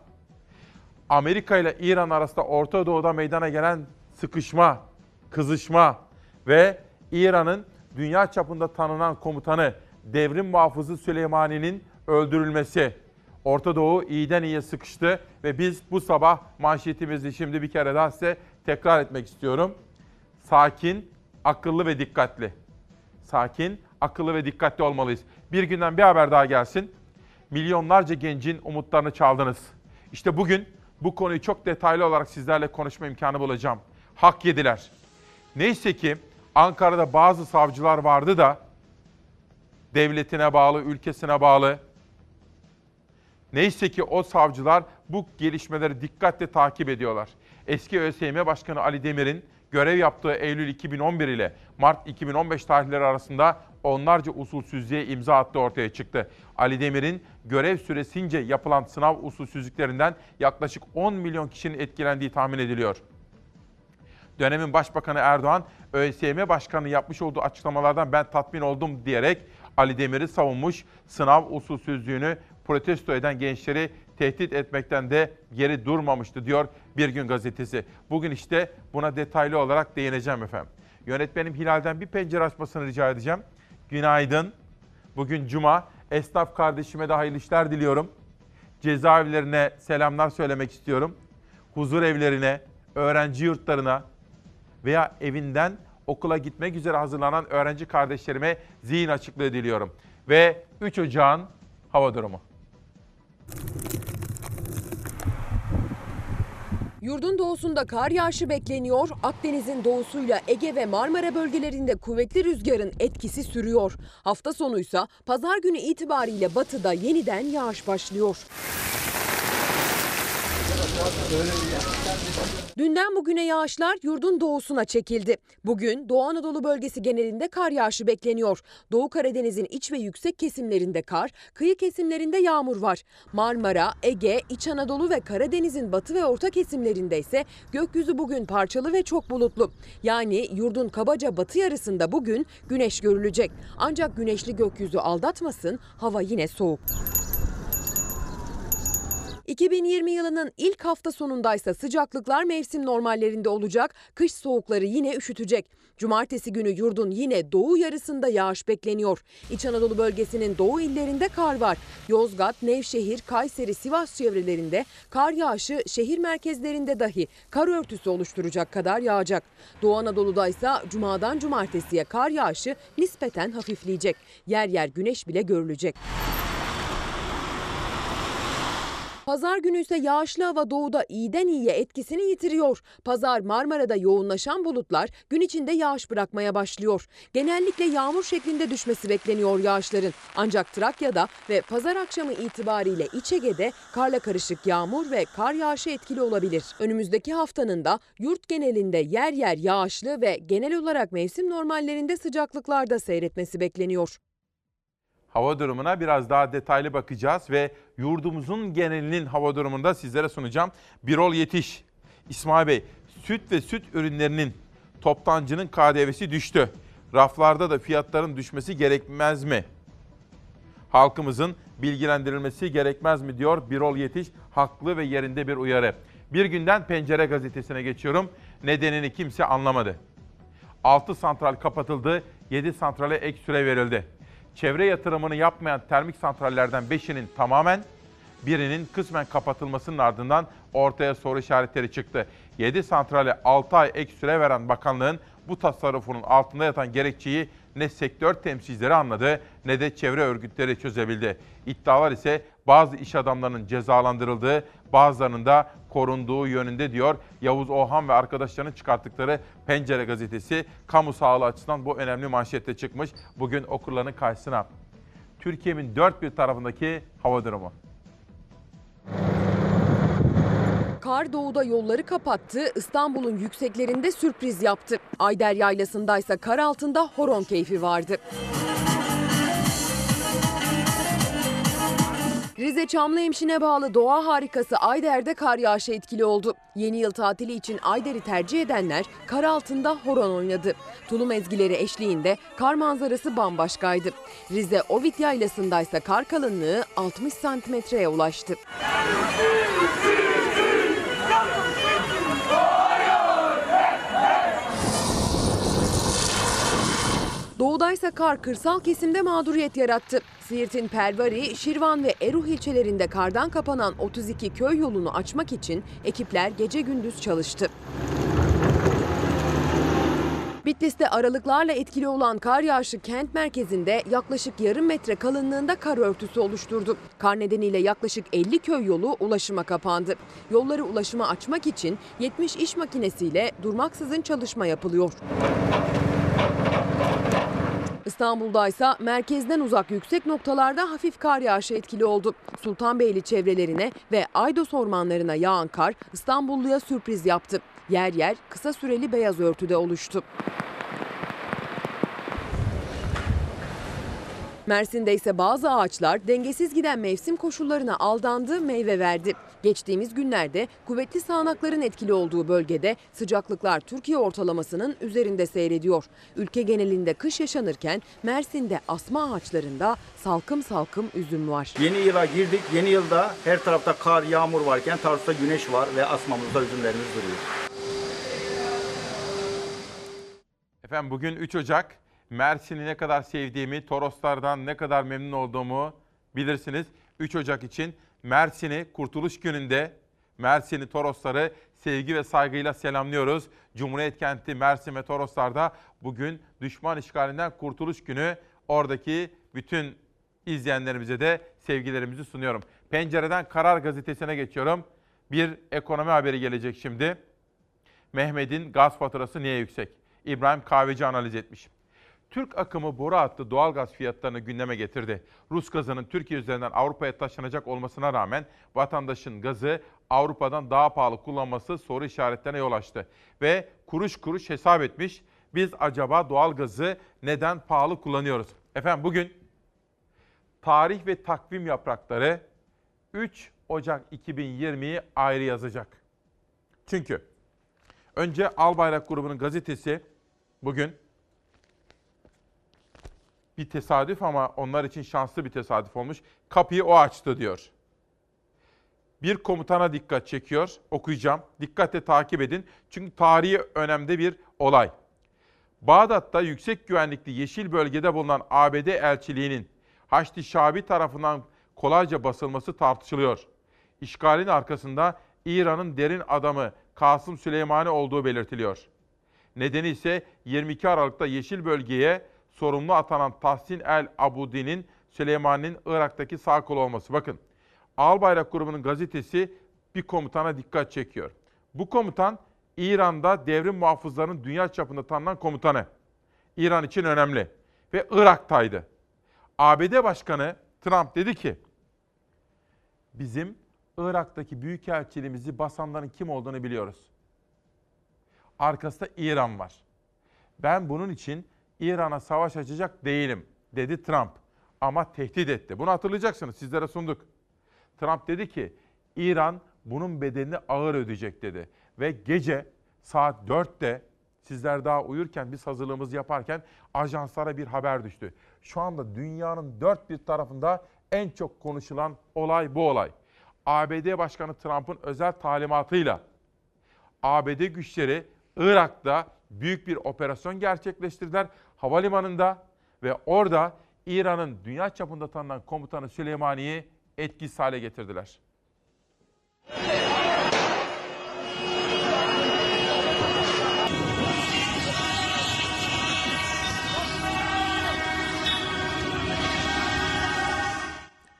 Amerika ile İran arasında Orta Doğu'da meydana gelen sıkışma, kızışma ve İran'ın dünya çapında tanınan komutanı Devrim Muhafızı Süleymani'nin öldürülmesi. Orta Doğu iyiden iyiye sıkıştı ve biz bu sabah manşetimizi şimdi bir kere daha size tekrar etmek istiyorum. Sakin, akıllı ve dikkatli. Sakin, akıllı ve dikkatli olmalıyız. Bir günden bir haber daha gelsin. Milyonlarca gencin umutlarını çaldınız. İşte bugün bu konuyu çok detaylı olarak sizlerle konuşma imkanı bulacağım. Hak yediler. Neyse ki Ankara'da bazı savcılar vardı da devletine bağlı, ülkesine bağlı. Neyse ki o savcılar bu gelişmeleri dikkatle takip ediyorlar. Eski ÖSYM Başkanı Ali Demir'in görev yaptığı Eylül 2011 ile Mart 2015 tarihleri arasında onlarca usulsüzlüğe imza attığı ortaya çıktı. Ali Demir'in görev süresince yapılan sınav usulsüzlüklerinden yaklaşık 10 milyon kişinin etkilendiği tahmin ediliyor. Dönemin Başbakanı Erdoğan, ÖSYM Başkanı yapmış olduğu açıklamalardan ben tatmin oldum diyerek Ali Demir'i savunmuş, sınav usulsüzlüğünü protesto eden gençleri tehdit etmekten de geri durmamıştı diyor Bir Gün Gazetesi. Bugün işte buna detaylı olarak değineceğim efendim. Yönetmenim Hilal'den bir pencere açmasını rica edeceğim. Günaydın. Bugün Cuma. Esnaf kardeşime de hayırlı işler diliyorum. Cezaevlerine selamlar söylemek istiyorum. Huzur evlerine, öğrenci yurtlarına veya evinden okula gitmek üzere hazırlanan öğrenci kardeşlerime zihin açıklığı diliyorum. Ve 3 Ocağın hava durumu. Yurdun doğusunda kar yağışı bekleniyor. Akdeniz'in doğusuyla Ege ve Marmara bölgelerinde kuvvetli rüzgarın etkisi sürüyor. Hafta sonuysa pazar günü itibariyle batıda yeniden yağış başlıyor. Dünden bugüne yağışlar yurdun doğusuna çekildi. Bugün Doğu Anadolu bölgesi genelinde kar yağışı bekleniyor. Doğu Karadeniz'in iç ve yüksek kesimlerinde kar, kıyı kesimlerinde yağmur var. Marmara, Ege, İç Anadolu ve Karadeniz'in batı ve orta kesimlerinde ise gökyüzü bugün parçalı ve çok bulutlu. Yani yurdun kabaca batı yarısında bugün güneş görülecek. Ancak güneşli gökyüzü aldatmasın, hava yine soğuk. 2020 yılının ilk hafta sonundaysa sıcaklıklar mevsim normallerinde olacak, kış soğukları yine üşütecek. Cumartesi günü yurdun yine doğu yarısında yağış bekleniyor. İç Anadolu bölgesinin doğu illerinde kar var. Yozgat, Nevşehir, Kayseri, Sivas çevrelerinde kar yağışı şehir merkezlerinde dahi kar örtüsü oluşturacak kadar yağacak. Doğu Anadolu'da ise cumadan cumartesiye kar yağışı nispeten hafifleyecek. Yer yer güneş bile görülecek. Pazar günü ise yağışlı hava doğuda iyiden iyiye etkisini yitiriyor. Pazar Marmara'da yoğunlaşan bulutlar gün içinde yağış bırakmaya başlıyor. Genellikle yağmur şeklinde düşmesi bekleniyor yağışların. Ancak Trakya'da ve pazar akşamı itibariyle İç Ege'de karla karışık yağmur ve kar yağışı etkili olabilir. Önümüzdeki haftanın da yurt genelinde yer yer yağışlı ve genel olarak mevsim normallerinde sıcaklıklarda seyretmesi bekleniyor. Hava durumuna biraz daha detaylı bakacağız ve yurdumuzun genelinin hava durumunu da sizlere sunacağım. Birol Yetiş, İsmail Bey, süt ve süt ürünlerinin toptancının KDV'si düştü. Raflarda da fiyatların düşmesi gerekmez mi? Halkımızın bilgilendirilmesi gerekmez mi diyor Birol Yetiş. Haklı ve yerinde bir uyarı. Bir günden Pencere gazetesine geçiyorum. Nedenini kimse anlamadı. 6 santral kapatıldı, 7 santrale ek süre verildi çevre yatırımını yapmayan termik santrallerden 5'inin tamamen, birinin kısmen kapatılmasının ardından ortaya soru işaretleri çıktı. 7 santrale 6 ay ek süre veren bakanlığın bu tasarrufunun altında yatan gerekçeyi ne sektör temsilcileri anladı ne de çevre örgütleri çözebildi. İddialar ise bazı iş adamlarının cezalandırıldığı, bazılarının da korunduğu yönünde diyor Yavuz Ohan ve arkadaşlarının çıkarttıkları Pencere gazetesi kamu sağlığı açısından bu önemli manşette çıkmış. Bugün okurların karşısına. Türkiye'nin dört bir tarafındaki hava durumu. Kar doğuda yolları kapattı, İstanbul'un yükseklerinde sürpriz yaptı. Ayder Yaylası'ndaysa kar altında horon keyfi vardı. Rize Çamlıhemşin'e bağlı doğa harikası Ayder'de kar yağışı etkili oldu. Yeni yıl tatili için Ayder'i tercih edenler kar altında horon oynadı. Tulum ezgileri eşliğinde kar manzarası bambaşkaydı. Rize Ovit Yaylası'ndaysa kar kalınlığı 60 santimetreye ulaştı. Doğudaysa kar kırsal kesimde mağduriyet yarattı. Siirt'in Pervari, Şirvan ve Eruh ilçelerinde kardan kapanan 32 köy yolunu açmak için ekipler gece gündüz çalıştı. Bitlis'te aralıklarla etkili olan kar yağışı kent merkezinde yaklaşık yarım metre kalınlığında kar örtüsü oluşturdu. Kar nedeniyle yaklaşık 50 köy yolu ulaşıma kapandı. Yolları ulaşıma açmak için 70 iş makinesiyle durmaksızın çalışma yapılıyor. İstanbul'da ise merkezden uzak yüksek noktalarda hafif kar yağışı etkili oldu. Sultanbeyli çevrelerine ve Aydos ormanlarına yağan kar İstanbulluya sürpriz yaptı. Yer yer kısa süreli beyaz örtüde oluştu. Mersin'de ise bazı ağaçlar dengesiz giden mevsim koşullarına aldandı, meyve verdi. Geçtiğimiz günlerde kuvvetli sağanakların etkili olduğu bölgede sıcaklıklar Türkiye ortalamasının üzerinde seyrediyor. Ülke genelinde kış yaşanırken Mersin'de asma ağaçlarında salkım salkım üzüm var. Yeni yıla girdik. Yeni yılda her tarafta kar, yağmur varken Tarsus'ta güneş var ve asmamızda üzümlerimiz duruyor. Efendim bugün 3 Ocak. Mersin'i ne kadar sevdiğimi, Toroslardan ne kadar memnun olduğumu bilirsiniz. 3 Ocak için Mersin'i Kurtuluş Günü'nde Mersin'i Torosları sevgi ve saygıyla selamlıyoruz. Cumhuriyet kenti Mersin ve Toroslar'da bugün düşman işgalinden Kurtuluş Günü. Oradaki bütün izleyenlerimize de sevgilerimizi sunuyorum. Pencereden Karar Gazetesi'ne geçiyorum. Bir ekonomi haberi gelecek şimdi. Mehmet'in gaz faturası niye yüksek? İbrahim Kahveci analiz etmiş. Türk akımı boru hattı doğalgaz fiyatlarını gündeme getirdi. Rus gazının Türkiye üzerinden Avrupa'ya taşınacak olmasına rağmen vatandaşın gazı Avrupa'dan daha pahalı kullanması soru işaretlerine yol açtı. Ve kuruş kuruş hesap etmiş. Biz acaba doğalgazı neden pahalı kullanıyoruz? Efendim bugün tarih ve takvim yaprakları 3 Ocak 2020'yi ayrı yazacak. Çünkü önce Albayrak grubunun gazetesi bugün bir tesadüf ama onlar için şanslı bir tesadüf olmuş. Kapıyı o açtı diyor. Bir komutana dikkat çekiyor. Okuyacağım. Dikkatle takip edin. Çünkü tarihi önemli bir olay. Bağdat'ta yüksek güvenlikli yeşil bölgede bulunan ABD elçiliğinin Haçlı Şabi tarafından kolayca basılması tartışılıyor. İşgalin arkasında İran'ın derin adamı Kasım Süleymani olduğu belirtiliyor. Nedeni ise 22 Aralık'ta yeşil bölgeye sorumlu atanan Tahsin El Abudi'nin Süleymani'nin Irak'taki sağ kolu olması. Bakın Albayrak grubunun gazetesi bir komutana dikkat çekiyor. Bu komutan İran'da devrim muhafızlarının dünya çapında tanınan komutanı. İran için önemli ve Irak'taydı. ABD Başkanı Trump dedi ki bizim Irak'taki büyükelçiliğimizi basanların kim olduğunu biliyoruz. Arkasında İran var. Ben bunun için İran'a savaş açacak değilim dedi Trump. Ama tehdit etti. Bunu hatırlayacaksınız sizlere sunduk. Trump dedi ki İran bunun bedelini ağır ödeyecek dedi. Ve gece saat 4'te sizler daha uyurken biz hazırlığımızı yaparken ajanslara bir haber düştü. Şu anda dünyanın dört bir tarafında en çok konuşulan olay bu olay. ABD Başkanı Trump'ın özel talimatıyla ABD güçleri Irak'ta büyük bir operasyon gerçekleştirdiler havalimanında ve orada İran'ın dünya çapında tanınan komutanı Süleymani'yi etkisiz hale getirdiler.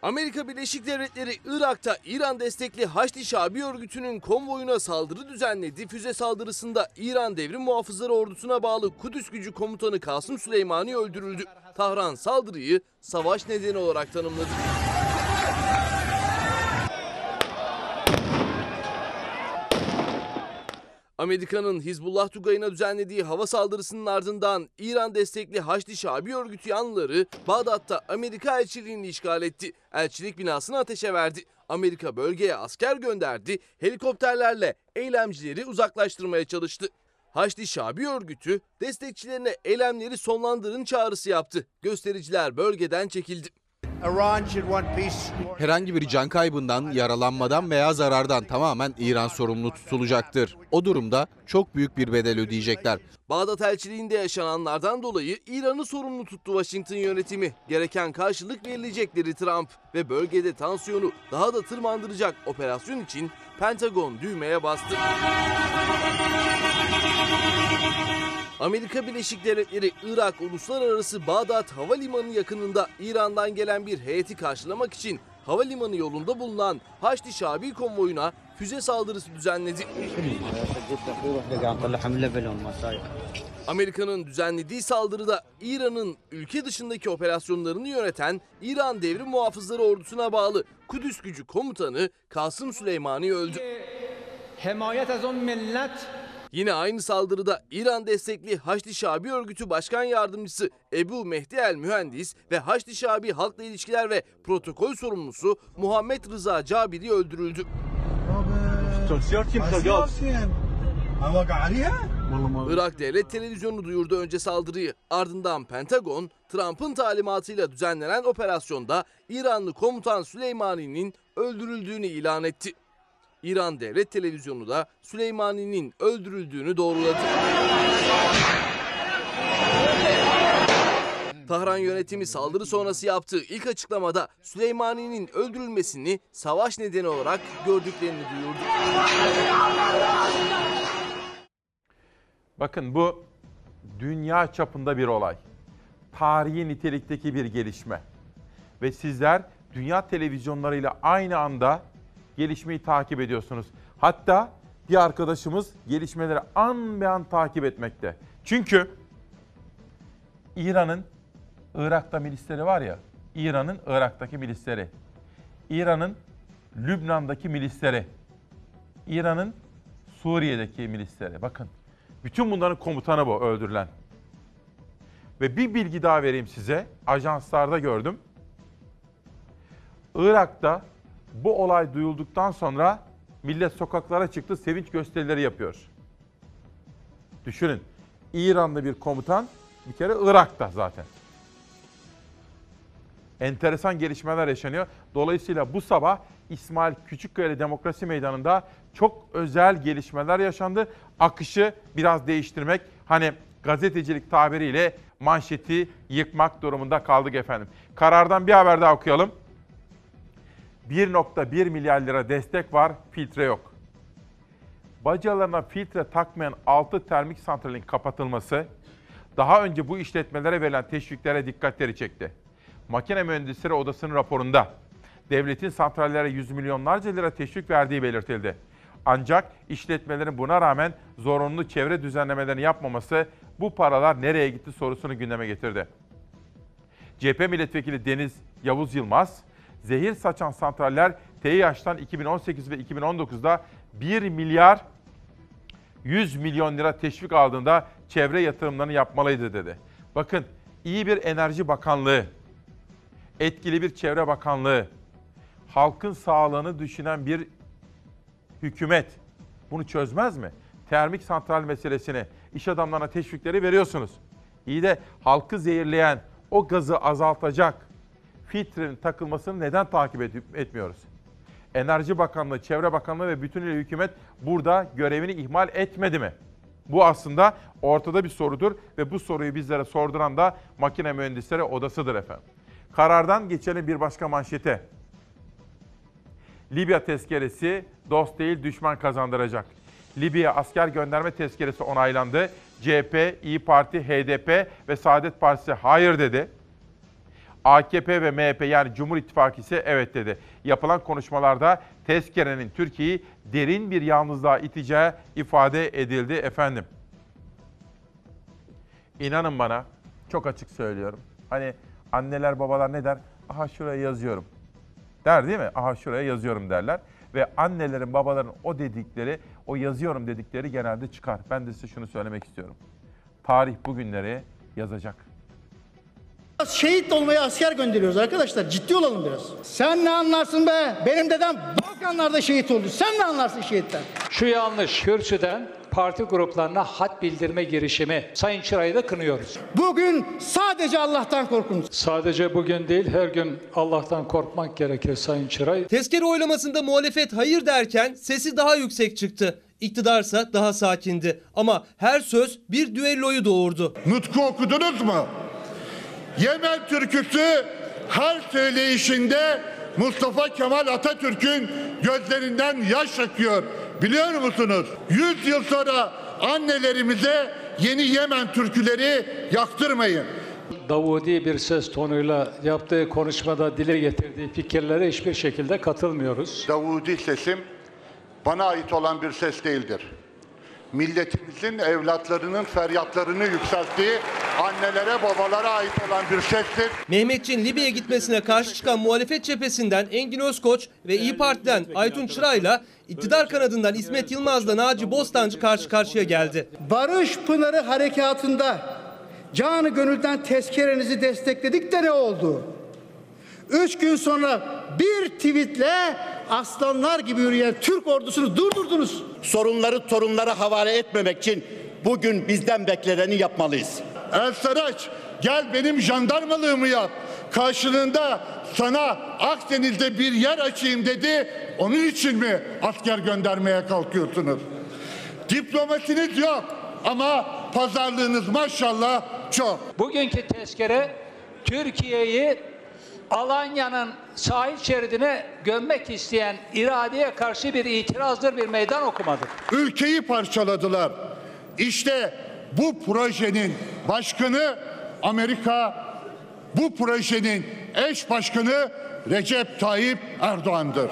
Amerika Birleşik Devletleri Irak'ta İran destekli Haçlı Şabi örgütünün konvoyuna saldırı düzenledi. Füze saldırısında İran Devrim Muhafızları Ordusu'na bağlı Kudüs Gücü Komutanı Kasım Süleymani öldürüldü. Tahran saldırıyı savaş nedeni olarak tanımladı. Amerika'nın Hizbullah Tugayı'na düzenlediği hava saldırısının ardından İran destekli Haçlı Şabi örgütü yanlıları Bağdat'ta Amerika elçiliğini işgal etti. Elçilik binasını ateşe verdi. Amerika bölgeye asker gönderdi, helikopterlerle eylemcileri uzaklaştırmaya çalıştı. Haçlı Şabi örgütü destekçilerine eylemleri sonlandırın çağrısı yaptı. Göstericiler bölgeden çekildi. Herhangi bir can kaybından, yaralanmadan veya zarardan tamamen İran sorumlu tutulacaktır. O durumda çok büyük bir bedel ödeyecekler. Bağdat elçiliğinde yaşananlardan dolayı İran'ı sorumlu tuttu Washington yönetimi. Gereken karşılık verilecekleri Trump ve bölgede tansiyonu daha da tırmandıracak operasyon için Pentagon düğmeye bastı. Amerika Birleşik Devletleri Irak Uluslararası Bağdat Havalimanı yakınında İran'dan gelen bir heyeti karşılamak için havalimanı yolunda bulunan Haçlı Şabi konvoyuna füze saldırısı düzenledi. Amerika'nın düzenlediği saldırıda İran'ın ülke dışındaki operasyonlarını yöneten İran Devrim Muhafızları Ordusu'na bağlı Kudüs Gücü Komutanı Kasım Süleymani öldü. Yine aynı saldırıda İran destekli Haçlı Şabi örgütü başkan yardımcısı Ebu Mehdi El Mühendis ve Haçlı Şabi Halkla İlişkiler ve Protokol sorumlusu Muhammed Rıza Cabiri öldürüldü. Irak Devlet Televizyonu duyurdu önce saldırıyı. Ardından Pentagon, Trump'ın talimatıyla düzenlenen operasyonda İranlı komutan Süleymani'nin öldürüldüğünü ilan etti. İran Devlet Televizyonu da Süleymani'nin öldürüldüğünü doğruladı. Tahran yönetimi saldırı sonrası yaptığı ilk açıklamada Süleymani'nin öldürülmesini savaş nedeni olarak gördüklerini duyurdu. Bakın bu dünya çapında bir olay. Tarihi nitelikteki bir gelişme. Ve sizler dünya televizyonlarıyla aynı anda gelişmeyi takip ediyorsunuz. Hatta bir arkadaşımız gelişmeleri an be an takip etmekte. Çünkü İran'ın Irak'ta milisleri var ya, İran'ın Irak'taki milisleri, İran'ın Lübnan'daki milisleri, İran'ın Suriye'deki milisleri. Bakın bütün bunların komutanı bu öldürülen. Ve bir bilgi daha vereyim size. Ajanslarda gördüm. Irak'ta bu olay duyulduktan sonra millet sokaklara çıktı, sevinç gösterileri yapıyor. Düşünün, İranlı bir komutan bir kere Irak'ta zaten. Enteresan gelişmeler yaşanıyor. Dolayısıyla bu sabah İsmail Küçükkaya Demokrasi Meydanı'nda çok özel gelişmeler yaşandı. Akışı biraz değiştirmek, hani gazetecilik tabiriyle manşeti yıkmak durumunda kaldık efendim. Karardan bir haber daha okuyalım. 1.1 milyar lira destek var, filtre yok. Bacalarına filtre takmayan 6 termik santralin kapatılması daha önce bu işletmelere verilen teşviklere dikkatleri çekti. Makine Mühendisleri Odası'nın raporunda devletin santrallere yüz milyonlarca lira teşvik verdiği belirtildi. Ancak işletmelerin buna rağmen zorunlu çevre düzenlemelerini yapmaması bu paralar nereye gitti sorusunu gündeme getirdi. CHP milletvekili Deniz Yavuz Yılmaz, zehir saçan santraller TİH'tan 2018 ve 2019'da 1 milyar 100 milyon lira teşvik aldığında çevre yatırımlarını yapmalıydı dedi. Bakın iyi bir enerji bakanlığı, etkili bir çevre bakanlığı, halkın sağlığını düşünen bir hükümet bunu çözmez mi? Termik santral meselesini iş adamlarına teşvikleri veriyorsunuz. İyi de halkı zehirleyen o gazı azaltacak filtrenin takılmasını neden takip etmiyoruz? Enerji Bakanlığı, Çevre Bakanlığı ve bütünüyle hükümet burada görevini ihmal etmedi mi? Bu aslında ortada bir sorudur ve bu soruyu bizlere sorduran da makine mühendisleri odasıdır efendim. Karardan geçelim bir başka manşete. Libya tezkeresi dost değil düşman kazandıracak. Libya asker gönderme tezkeresi onaylandı. CHP, İyi Parti, HDP ve Saadet Partisi hayır dedi. AKP ve MHP yani Cumhur İttifakı ise evet dedi. Yapılan konuşmalarda tezkerenin Türkiye'yi derin bir yalnızlığa iteceği ifade edildi efendim. İnanın bana çok açık söylüyorum. Hani anneler babalar ne der? Aha şuraya yazıyorum. Der değil mi? Aha şuraya yazıyorum derler. Ve annelerin babaların o dedikleri, o yazıyorum dedikleri genelde çıkar. Ben de size şunu söylemek istiyorum. Tarih bugünleri yazacak. Şehit olmaya asker gönderiyoruz arkadaşlar. Ciddi olalım biraz. Sen ne anlarsın be? Benim dedem Balkanlarda şehit oldu. Sen ne anlarsın şehitten? Şu yanlış kürsüden parti gruplarına hat bildirme girişimi Sayın Çıray'ı da kınıyoruz. Bugün sadece Allah'tan korkun. Sadece bugün değil her gün Allah'tan korkmak gerekir Sayın Çıray. Tezkere oylamasında muhalefet hayır derken sesi daha yüksek çıktı. İktidarsa daha sakindi. Ama her söz bir düelloyu doğurdu. Nutku okudunuz mu? Yemen türküsü her söyleyişinde Mustafa Kemal Atatürk'ün gözlerinden yaş akıyor. Biliyor musunuz? 100 yıl sonra annelerimize yeni Yemen türküleri yaktırmayın. Davudi bir ses tonuyla yaptığı konuşmada dile getirdiği fikirlere hiçbir şekilde katılmıyoruz. Davudi sesim bana ait olan bir ses değildir. Milletimizin evlatlarının feryatlarını yükselttiği annelere babalara ait olan bir sestir. Mehmetçiğin Libya'ya gitmesine karşı çıkan muhalefet cephesinden Engin Özkoç ve İyi Parti'den Aytun Çıray'la iktidar kanadından İsmet Yılmaz'la Naci Bostancı karşı karşıya geldi. Barış Pınarı Harekatı'nda canı gönülden tezkerenizi destekledik de ne oldu? Üç gün sonra bir tweetle aslanlar gibi yürüyen Türk ordusunu durdurdunuz. Sorunları torunlara havale etmemek için bugün bizden bekleneni yapmalıyız. El Saraç gel benim jandarmalığımı yap. Karşılığında sana Akdeniz'de bir yer açayım dedi. Onun için mi asker göndermeye kalkıyorsunuz? Diplomasiniz yok ama pazarlığınız maşallah çok. Bugünkü tezkere Türkiye'yi Alanya'nın sahil şeridine gömmek isteyen iradeye karşı bir itirazdır, bir meydan okumadır. Ülkeyi parçaladılar. İşte bu projenin başkanı Amerika, bu projenin eş başkanı Recep Tayyip Erdoğan'dır.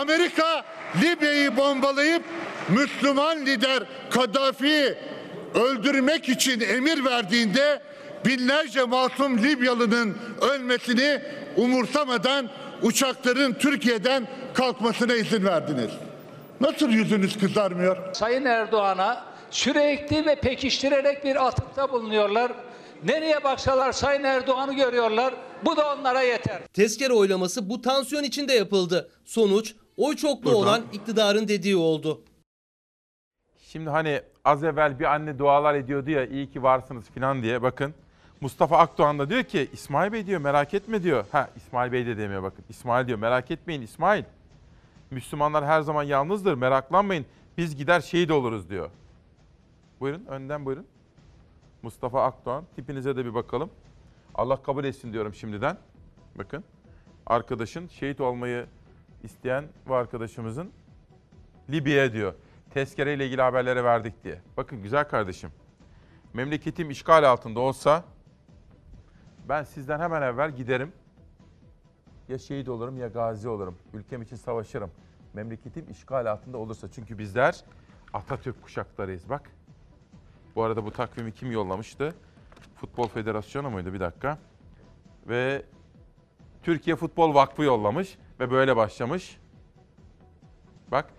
Amerika Libya'yı bombalayıp Müslüman lider Kaddafi'yi öldürmek için emir verdiğinde binlerce masum Libyalı'nın ölmesini umursamadan uçakların Türkiye'den kalkmasına izin verdiniz. Nasıl yüzünüz kızarmıyor? Sayın Erdoğan'a sürekli ve pekiştirerek bir atıfta bulunuyorlar. Nereye baksalar Sayın Erdoğan'ı görüyorlar. Bu da onlara yeter. Tezkere oylaması bu tansiyon içinde yapıldı. Sonuç oy çokluğu Buradan. olan iktidarın dediği oldu. Şimdi hani az evvel bir anne dualar ediyordu ya iyi ki varsınız falan diye bakın. Mustafa Akdoğan da diyor ki İsmail Bey diyor merak etme diyor. Ha İsmail Bey de demiyor bakın. İsmail diyor merak etmeyin İsmail. Müslümanlar her zaman yalnızdır meraklanmayın. Biz gider şehit oluruz diyor. Buyurun önden buyurun. Mustafa Akdoğan tipinize de bir bakalım. Allah kabul etsin diyorum şimdiden. Bakın arkadaşın şehit olmayı isteyen bu arkadaşımızın Libya'ya diyor. Tezkere ile ilgili haberlere verdik diye. Bakın güzel kardeşim. Memleketim işgal altında olsa ben sizden hemen evvel giderim. Ya şehit olurum ya gazi olurum. Ülkem için savaşırım. Memleketim işgal altında olursa. Çünkü bizler Atatürk kuşaklarıyız bak. Bu arada bu takvimi kim yollamıştı? Futbol Federasyonu muydu? Bir dakika. Ve Türkiye Futbol Vakfı yollamış ve böyle başlamış. Bak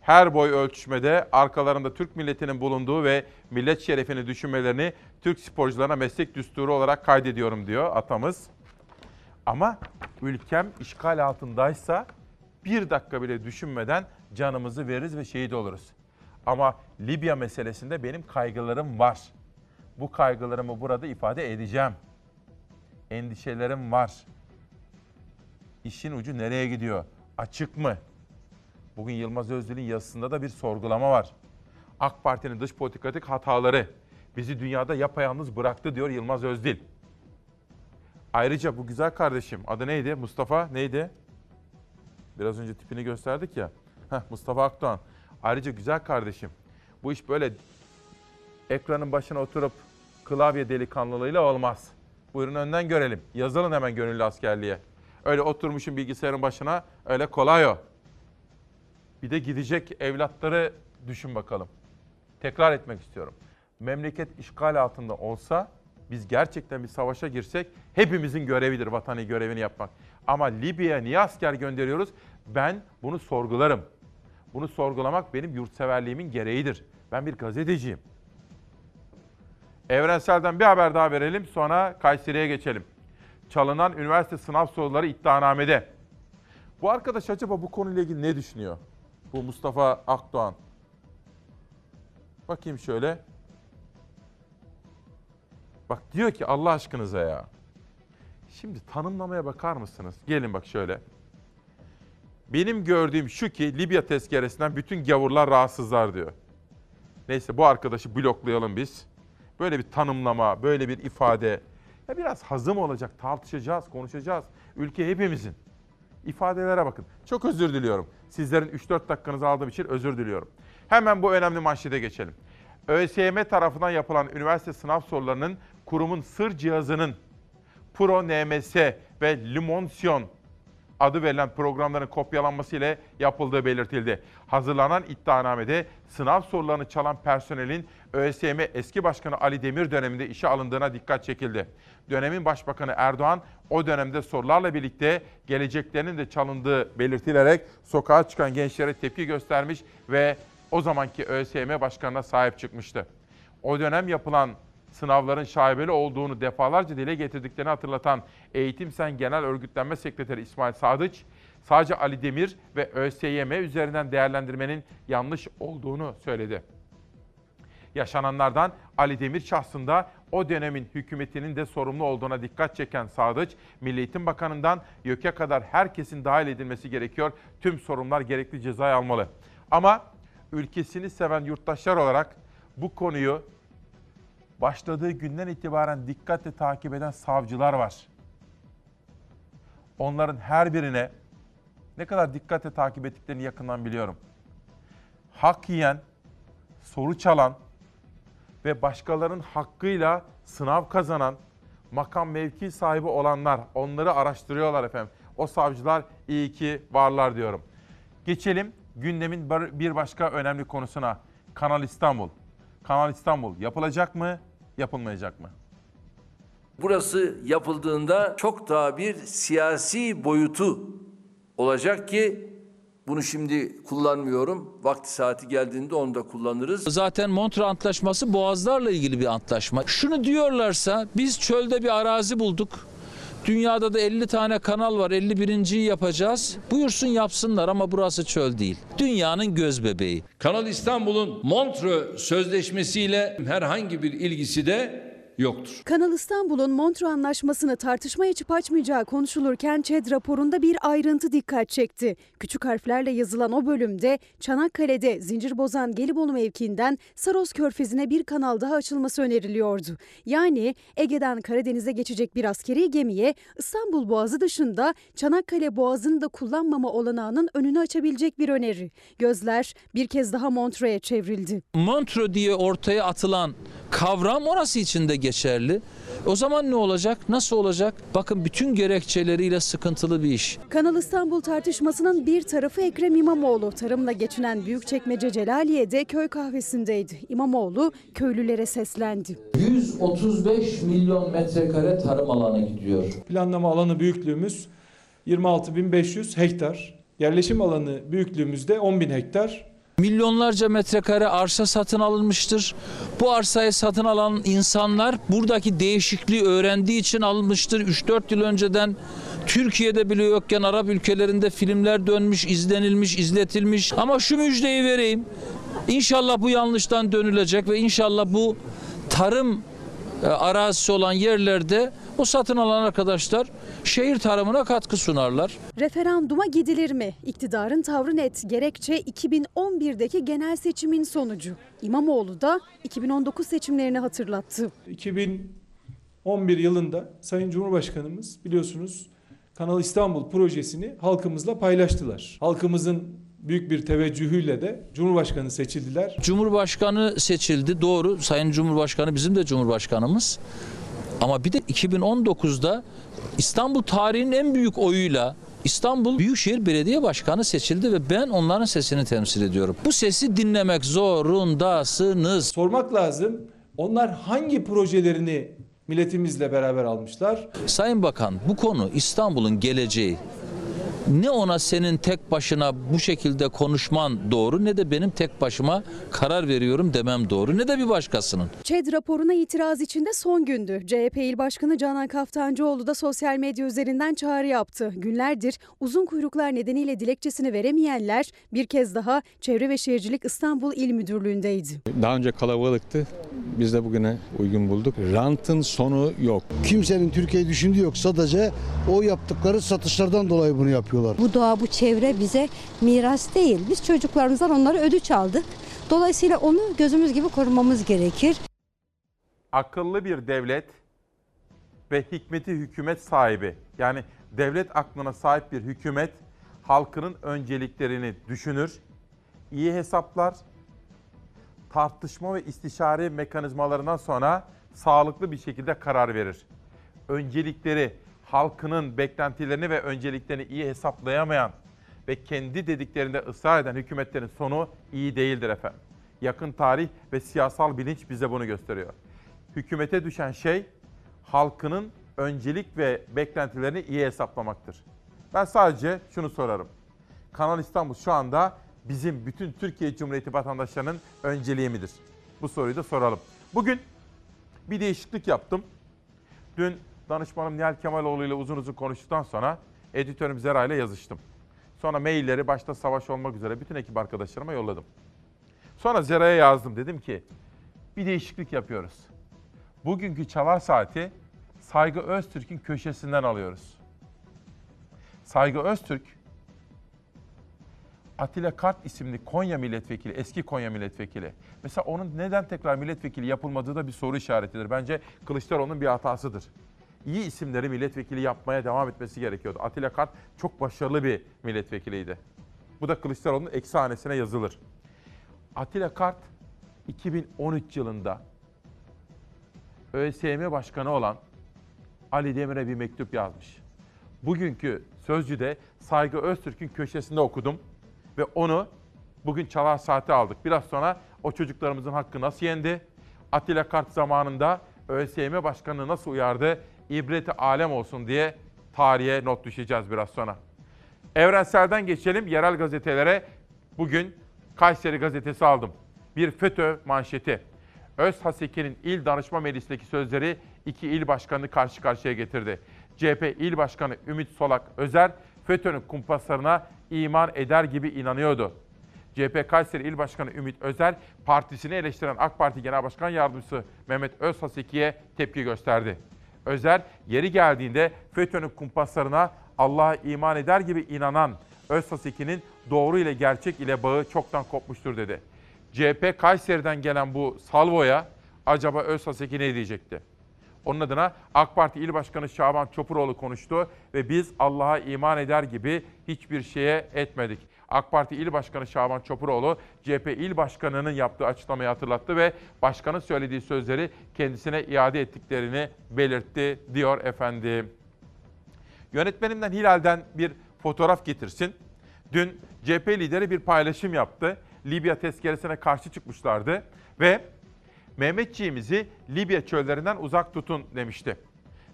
her boy ölçüşmede arkalarında Türk milletinin bulunduğu ve millet şerefini düşünmelerini Türk sporcularına meslek düsturu olarak kaydediyorum diyor atamız. Ama ülkem işgal altındaysa bir dakika bile düşünmeden canımızı veririz ve şehit oluruz. Ama Libya meselesinde benim kaygılarım var. Bu kaygılarımı burada ifade edeceğim. Endişelerim var. İşin ucu nereye gidiyor? Açık mı? Bugün Yılmaz Özdil'in yazısında da bir sorgulama var. AK Parti'nin dış politikatik hataları bizi dünyada yapayalnız bıraktı diyor Yılmaz Özdil. Ayrıca bu güzel kardeşim adı neydi? Mustafa neydi? Biraz önce tipini gösterdik ya. Heh, Mustafa Akdoğan. Ayrıca güzel kardeşim. Bu iş böyle ekranın başına oturup klavye delikanlılığıyla olmaz. Buyurun önden görelim. Yazılın hemen gönüllü askerliğe. Öyle oturmuşum bilgisayarın başına öyle kolay o. Bir de gidecek evlatları düşün bakalım. Tekrar etmek istiyorum. Memleket işgal altında olsa biz gerçekten bir savaşa girsek hepimizin görevidir vatani görevini yapmak. Ama Libya'ya niye asker gönderiyoruz? Ben bunu sorgularım. Bunu sorgulamak benim yurtseverliğimin gereğidir. Ben bir gazeteciyim. Evrensel'den bir haber daha verelim sonra Kayseri'ye geçelim. Çalınan üniversite sınav soruları iddianamede. Bu arkadaş acaba bu konuyla ilgili ne düşünüyor? Bu Mustafa Akdoğan. Bakayım şöyle. Bak diyor ki Allah aşkınıza ya. Şimdi tanımlamaya bakar mısınız? Gelin bak şöyle. Benim gördüğüm şu ki Libya tezkeresinden bütün gavurlar rahatsızlar diyor. Neyse bu arkadaşı bloklayalım biz. Böyle bir tanımlama, böyle bir ifade. Ya biraz hazım olacak, tartışacağız, konuşacağız. Ülke hepimizin. İfadelere bakın. Çok özür diliyorum. Sizlerin 3-4 dakikanızı aldığım için özür diliyorum. Hemen bu önemli manşete geçelim. ÖSYM tarafından yapılan üniversite sınav sorularının kurumun sır cihazının Pro NMS ve Limonsion adı verilen programların kopyalanması ile yapıldığı belirtildi. Hazırlanan iddianamede sınav sorularını çalan personelin ÖSYM eski başkanı Ali Demir döneminde işe alındığına dikkat çekildi. Dönemin başbakanı Erdoğan o dönemde sorularla birlikte geleceklerinin de çalındığı belirtilerek sokağa çıkan gençlere tepki göstermiş ve o zamanki ÖSYM başkanına sahip çıkmıştı. O dönem yapılan sınavların şaibeli olduğunu defalarca dile getirdiklerini hatırlatan Eğitim Sen Genel Örgütlenme Sekreteri İsmail Sadıç, sadece Ali Demir ve ÖSYM üzerinden değerlendirmenin yanlış olduğunu söyledi. Yaşananlardan Ali Demir şahsında o dönemin hükümetinin de sorumlu olduğuna dikkat çeken Sadıç, Milli Eğitim Bakanı'ndan YÖK'e kadar herkesin dahil edilmesi gerekiyor. Tüm sorumlular gerekli cezayı almalı. Ama ülkesini seven yurttaşlar olarak bu konuyu başladığı günden itibaren dikkatle takip eden savcılar var. Onların her birine ne kadar dikkatle takip ettiklerini yakından biliyorum. Hak yiyen, soru çalan ve başkalarının hakkıyla sınav kazanan, makam mevki sahibi olanlar, onları araştırıyorlar efendim. O savcılar iyi ki varlar diyorum. Geçelim gündemin bir başka önemli konusuna. Kanal İstanbul. Kanal İstanbul yapılacak mı, yapılmayacak mı? Burası yapıldığında çok daha bir siyasi boyutu olacak ki bunu şimdi kullanmıyorum. Vakti saati geldiğinde onu da kullanırız. Zaten Montreux Antlaşması boğazlarla ilgili bir antlaşma. Şunu diyorlarsa biz çölde bir arazi bulduk. Dünyada da 50 tane kanal var. 51.yi yapacağız. Buyursun yapsınlar ama burası çöl değil. Dünyanın göz bebeği. Kanal İstanbul'un Montreux Sözleşmesi ile herhangi bir ilgisi de yoktur. Kanal İstanbul'un Montreux Anlaşması'nı tartışma açıp açmayacağı konuşulurken ÇED raporunda bir ayrıntı dikkat çekti. Küçük harflerle yazılan o bölümde Çanakkale'de Zincirbozan Gelibolu mevkiinden Saros Körfezi'ne bir kanal daha açılması öneriliyordu. Yani Ege'den Karadeniz'e geçecek bir askeri gemiye İstanbul Boğazı dışında Çanakkale Boğazı'nı da kullanmama olanağının önünü açabilecek bir öneri. Gözler bir kez daha Montreux'e çevrildi. Montreux diye ortaya atılan kavram orası için de geçerli. O zaman ne olacak? Nasıl olacak? Bakın bütün gerekçeleriyle sıkıntılı bir iş. Kanal İstanbul tartışmasının bir tarafı Ekrem İmamoğlu. Tarımla geçinen Büyükçekmece Celaliye'de köy kahvesindeydi. İmamoğlu köylülere seslendi. 135 milyon metrekare tarım alanı gidiyor. Planlama alanı büyüklüğümüz 26.500 hektar. Yerleşim alanı büyüklüğümüzde 10.000 hektar. Milyonlarca metrekare arsa satın alınmıştır. Bu arsayı satın alan insanlar buradaki değişikliği öğrendiği için alınmıştır. 3-4 yıl önceden Türkiye'de bile yokken Arap ülkelerinde filmler dönmüş, izlenilmiş, izletilmiş. Ama şu müjdeyi vereyim. İnşallah bu yanlıştan dönülecek ve inşallah bu tarım e, arazisi olan yerlerde o satın alan arkadaşlar şehir tarımına katkı sunarlar. Referanduma gidilir mi? İktidarın tavrı net. Gerekçe 2011'deki genel seçimin sonucu. İmamoğlu da 2019 seçimlerini hatırlattı. 2011 yılında Sayın Cumhurbaşkanımız biliyorsunuz Kanal İstanbul projesini halkımızla paylaştılar. Halkımızın büyük bir teveccühüyle de Cumhurbaşkanı seçildiler. Cumhurbaşkanı seçildi doğru. Sayın Cumhurbaşkanı bizim de Cumhurbaşkanımız. Ama bir de 2019'da İstanbul tarihinin en büyük oyuyla İstanbul Büyükşehir Belediye Başkanı seçildi ve ben onların sesini temsil ediyorum. Bu sesi dinlemek zorundasınız. Sormak lazım. Onlar hangi projelerini milletimizle beraber almışlar? Sayın Bakan bu konu İstanbul'un geleceği. Ne ona senin tek başına bu şekilde konuşman doğru ne de benim tek başıma karar veriyorum demem doğru ne de bir başkasının. ÇED raporuna itiraz içinde son gündü. CHP İl Başkanı Canan Kaftancıoğlu da sosyal medya üzerinden çağrı yaptı. Günlerdir uzun kuyruklar nedeniyle dilekçesini veremeyenler bir kez daha Çevre ve Şehircilik İstanbul İl Müdürlüğü'ndeydi. Daha önce kalabalıktı. Biz de bugüne uygun bulduk. Rantın sonu yok. Kimsenin Türkiye'yi düşündüğü yok. Sadece o yaptıkları satışlardan dolayı bunu yapıyorlar. Bu doğa, bu çevre bize miras değil. Biz çocuklarımızdan onları ödünç aldık. Dolayısıyla onu gözümüz gibi korumamız gerekir. akıllı bir devlet ve hikmeti hükümet sahibi yani devlet aklına sahip bir hükümet halkının önceliklerini düşünür, iyi hesaplar, tartışma ve istişare mekanizmalarından sonra sağlıklı bir şekilde karar verir. Öncelikleri, halkının beklentilerini ve önceliklerini iyi hesaplayamayan ve kendi dediklerinde ısrar eden hükümetlerin sonu iyi değildir efendim. Yakın tarih ve siyasal bilinç bize bunu gösteriyor. Hükümete düşen şey halkının öncelik ve beklentilerini iyi hesaplamaktır. Ben sadece şunu sorarım. Kanal İstanbul şu anda bizim bütün Türkiye Cumhuriyeti vatandaşlarının önceliği midir? Bu soruyu da soralım. Bugün bir değişiklik yaptım. Dün danışmanım Nihal Kemaloğlu ile uzun uzun konuştuktan sonra editörüm Zera ile yazıştım. Sonra mailleri başta Savaş olmak üzere bütün ekip arkadaşlarıma yolladım. Sonra Zera'ya yazdım. Dedim ki bir değişiklik yapıyoruz. Bugünkü çalar saati Saygı Öztürk'ün köşesinden alıyoruz. Saygı Öztürk, Atilla Kart isimli Konya milletvekili, eski Konya milletvekili. Mesela onun neden tekrar milletvekili yapılmadığı da bir soru işaretidir. Bence Kılıçdaroğlu'nun bir hatasıdır. İyi isimleri milletvekili yapmaya devam etmesi gerekiyordu. Atilla Kart çok başarılı bir milletvekiliydi. Bu da Kılıçdaroğlu'nun eksi hanesine yazılır. Atilla Kart 2013 yılında ÖSYM Başkanı olan Ali Demir'e bir mektup yazmış. Bugünkü Sözcü'de Saygı Öztürk'ün köşesinde okudum ve onu bugün çalar saati aldık. Biraz sonra o çocuklarımızın hakkı nasıl yendi? Atilla Kart zamanında ÖSYM Başkanı nasıl uyardı? İbreti alem olsun diye tarihe not düşeceğiz biraz sonra. Evrensel'den geçelim yerel gazetelere. Bugün Kayseri gazetesi aldım. Bir FETÖ manşeti. Öz Haseki'nin il danışma meclisindeki sözleri iki il başkanını karşı karşıya getirdi. CHP il başkanı Ümit Solak Özer, FETÖ'nün kumpaslarına iman eder gibi inanıyordu. CHP Kayseri İl Başkanı Ümit Özer, partisini eleştiren AK Parti Genel Başkan Yardımcısı Mehmet Özhaseki'ye tepki gösterdi. Özer, yeri geldiğinde FETÖ'nün kumpaslarına Allah'a iman eder gibi inanan Özhaseki'nin doğru ile gerçek ile bağı çoktan kopmuştur dedi. CHP Kayseri'den gelen bu salvoya acaba Özhaseki ne diyecekti? Onun adına AK Parti İl Başkanı Şaban Çopuroğlu konuştu ve biz Allah'a iman eder gibi hiçbir şeye etmedik. AK Parti İl Başkanı Şaban Çopuroğlu CHP İl Başkanı'nın yaptığı açıklamayı hatırlattı ve başkanın söylediği sözleri kendisine iade ettiklerini belirtti diyor efendim. Yönetmenimden Hilal'den bir fotoğraf getirsin. Dün CHP lideri bir paylaşım yaptı. Libya tezkeresine karşı çıkmışlardı ve Mehmetçiğimizi Libya çöllerinden uzak tutun demişti.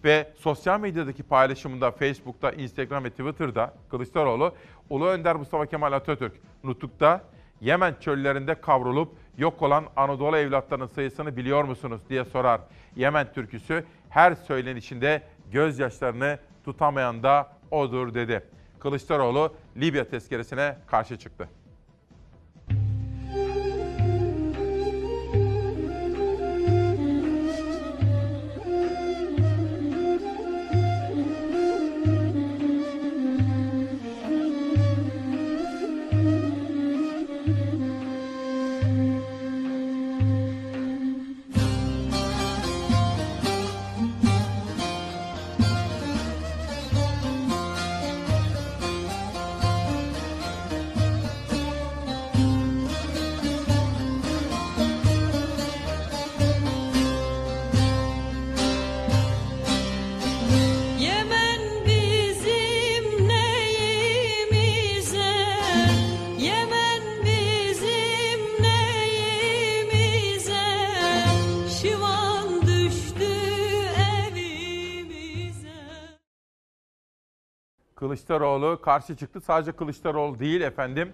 Ve sosyal medyadaki paylaşımında Facebook'ta, Instagram ve Twitter'da Kılıçdaroğlu, Ulu Önder Mustafa Kemal Atatürk Nutuk'ta Yemen çöllerinde kavrulup yok olan Anadolu evlatlarının sayısını biliyor musunuz diye sorar. Yemen türküsü her söylenişinde gözyaşlarını tutamayan da odur dedi. Kılıçdaroğlu Libya tezkeresine karşı çıktı. Kılıçdaroğlu karşı çıktı. Sadece Kılıçdaroğlu değil efendim.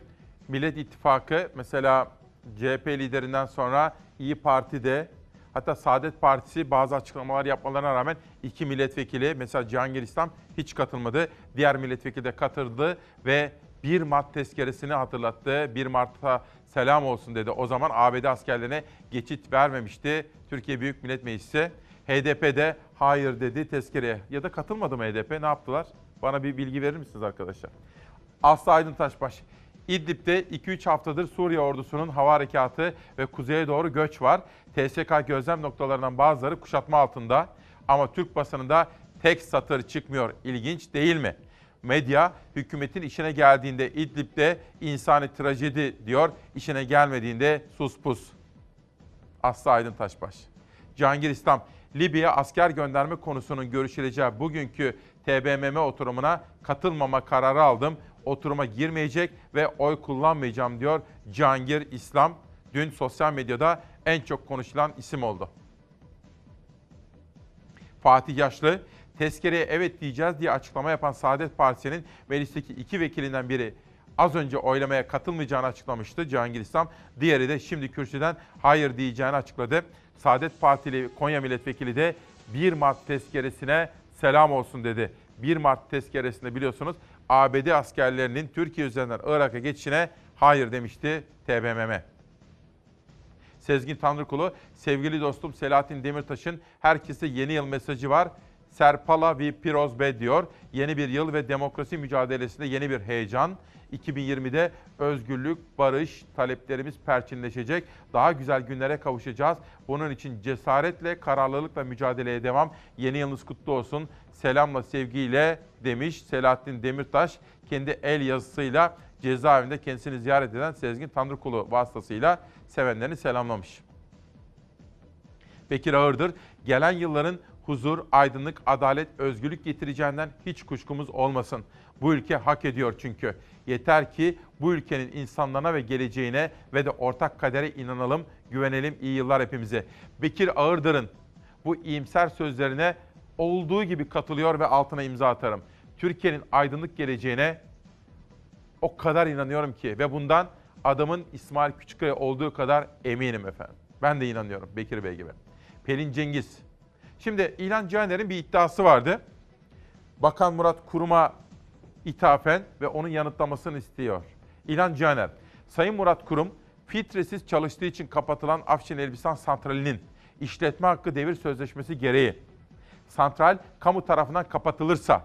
Millet İttifakı mesela CHP liderinden sonra İyi Parti'de hatta Saadet Partisi bazı açıklamalar yapmalarına rağmen iki milletvekili mesela Cihangir İslam hiç katılmadı. Diğer milletvekili de katıldı ve 1 Mart tezkeresini hatırlattı. 1 Mart'a selam olsun dedi. O zaman ABD askerlerine geçit vermemişti Türkiye Büyük Millet Meclisi. HDP de hayır dedi tezkereye. Ya da katılmadı mı HDP? Ne yaptılar? Bana bir bilgi verir misiniz arkadaşlar? Aslı Aydın Taşbaş. İdlib'de 2-3 haftadır Suriye ordusunun hava harekatı ve kuzeye doğru göç var. TSK gözlem noktalarından bazıları kuşatma altında. Ama Türk basınında tek satır çıkmıyor. İlginç değil mi? Medya hükümetin işine geldiğinde İdlib'de insani trajedi diyor. İşine gelmediğinde sus pus. Aslı Aydın Taşbaş. Cihangir İslam, Libya'ya asker gönderme konusunun görüşüleceği bugünkü TBMM oturumuna katılmama kararı aldım. Oturuma girmeyecek ve oy kullanmayacağım diyor Cihangir İslam. Dün sosyal medyada en çok konuşulan isim oldu. Fatih Yaşlı, tezkereye evet diyeceğiz diye açıklama yapan Saadet Partisi'nin meclisteki iki vekilinden biri az önce oylamaya katılmayacağını açıklamıştı Cihangir İslam. Diğeri de şimdi kürsüden hayır diyeceğini açıkladı. Saadet Partili Konya Milletvekili de 1 Mart tezkeresine selam olsun dedi. 1 Mart tezkeresinde biliyorsunuz ABD askerlerinin Türkiye üzerinden Irak'a geçişine hayır demişti TBMM. Sezgin Tanrıkulu, sevgili dostum Selahattin Demirtaş'ın herkese yeni yıl mesajı var. Serpala vi Piroz be diyor. Yeni bir yıl ve demokrasi mücadelesinde yeni bir heyecan. 2020'de özgürlük, barış taleplerimiz perçinleşecek. Daha güzel günlere kavuşacağız. Bunun için cesaretle, kararlılıkla mücadeleye devam. Yeni yılınız kutlu olsun. Selamla, sevgiyle demiş Selahattin Demirtaş. Kendi el yazısıyla cezaevinde kendisini ziyaret eden Sezgin Tanrıkulu vasıtasıyla sevenlerini selamlamış. Bekir Ağırdır, gelen yılların huzur, aydınlık, adalet, özgürlük getireceğinden hiç kuşkumuz olmasın. Bu ülke hak ediyor çünkü. Yeter ki bu ülkenin insanlarına ve geleceğine ve de ortak kadere inanalım, güvenelim iyi yıllar hepimize. Bekir Ağırdır'ın bu iyimser sözlerine olduğu gibi katılıyor ve altına imza atarım. Türkiye'nin aydınlık geleceğine o kadar inanıyorum ki ve bundan adamın İsmail Küçükkaya olduğu kadar eminim efendim. Ben de inanıyorum Bekir Bey gibi. Pelin Cengiz. Şimdi İlhan Cihaner'in bir iddiası vardı. Bakan Murat Kurum'a ithafen ve onun yanıtlamasını istiyor. İlhan Cihaner, Sayın Murat Kurum, filtresiz çalıştığı için kapatılan Afşin Elbistan Santrali'nin işletme hakkı devir sözleşmesi gereği santral kamu tarafından kapatılırsa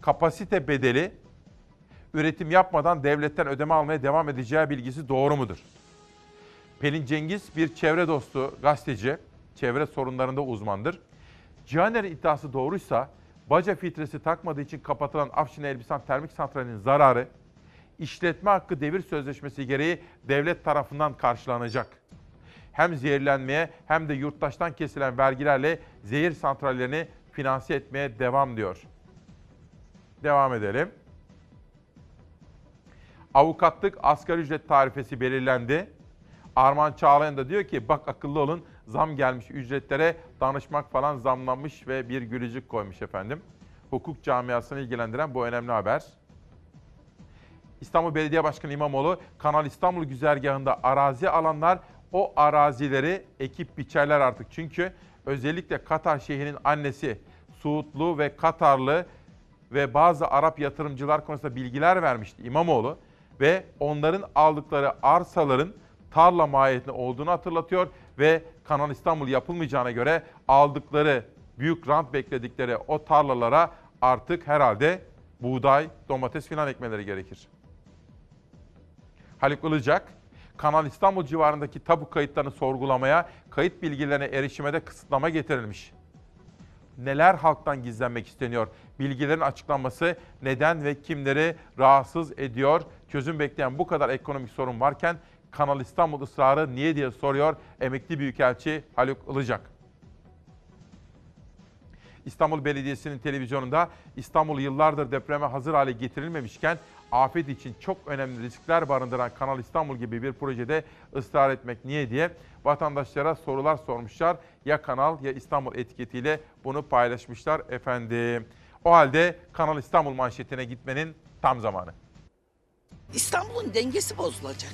kapasite bedeli üretim yapmadan devletten ödeme almaya devam edeceği bilgisi doğru mudur? Pelin Cengiz bir çevre dostu gazeteci, çevre sorunlarında uzmandır. Cihaner'in iddiası doğruysa baca filtresi takmadığı için kapatılan Afşin Elbistan Termik Santrali'nin zararı işletme hakkı devir sözleşmesi gereği devlet tarafından karşılanacak. Hem zehirlenmeye hem de yurttaştan kesilen vergilerle zehir santrallerini finanse etmeye devam diyor. Devam edelim. Avukatlık asgari ücret tarifesi belirlendi. Arman Çağlayan da diyor ki bak akıllı olun zam gelmiş ücretlere danışmak falan zamlanmış ve bir gülücük koymuş efendim. Hukuk camiasını ilgilendiren bu önemli haber. İstanbul Belediye Başkanı İmamoğlu Kanal İstanbul güzergahında arazi alanlar o arazileri ekip biçerler artık. Çünkü özellikle Katar Şeyhi'nin annesi Suudlu ve Katarlı ve bazı Arap yatırımcılar konusunda bilgiler vermişti İmamoğlu ve onların aldıkları arsaların tarla mahiyetinde olduğunu hatırlatıyor ve Kanal İstanbul yapılmayacağına göre aldıkları büyük rant bekledikleri o tarlalara artık herhalde buğday, domates filan ekmeleri gerekir. Haluk Ilıcak, Kanal İstanbul civarındaki tabu kayıtlarını sorgulamaya, kayıt bilgilerine erişime de kısıtlama getirilmiş. Neler halktan gizlenmek isteniyor? Bilgilerin açıklanması neden ve kimleri rahatsız ediyor? Çözüm bekleyen bu kadar ekonomik sorun varken Kanal İstanbul ısrarı niye diye soruyor emekli büyükelçi Haluk Ilıcak. İstanbul Belediyesi'nin televizyonunda İstanbul yıllardır depreme hazır hale getirilmemişken afet için çok önemli riskler barındıran Kanal İstanbul gibi bir projede ısrar etmek niye diye vatandaşlara sorular sormuşlar. Ya Kanal ya İstanbul etiketiyle bunu paylaşmışlar efendim. O halde Kanal İstanbul manşetine gitmenin tam zamanı. İstanbul'un dengesi bozulacak.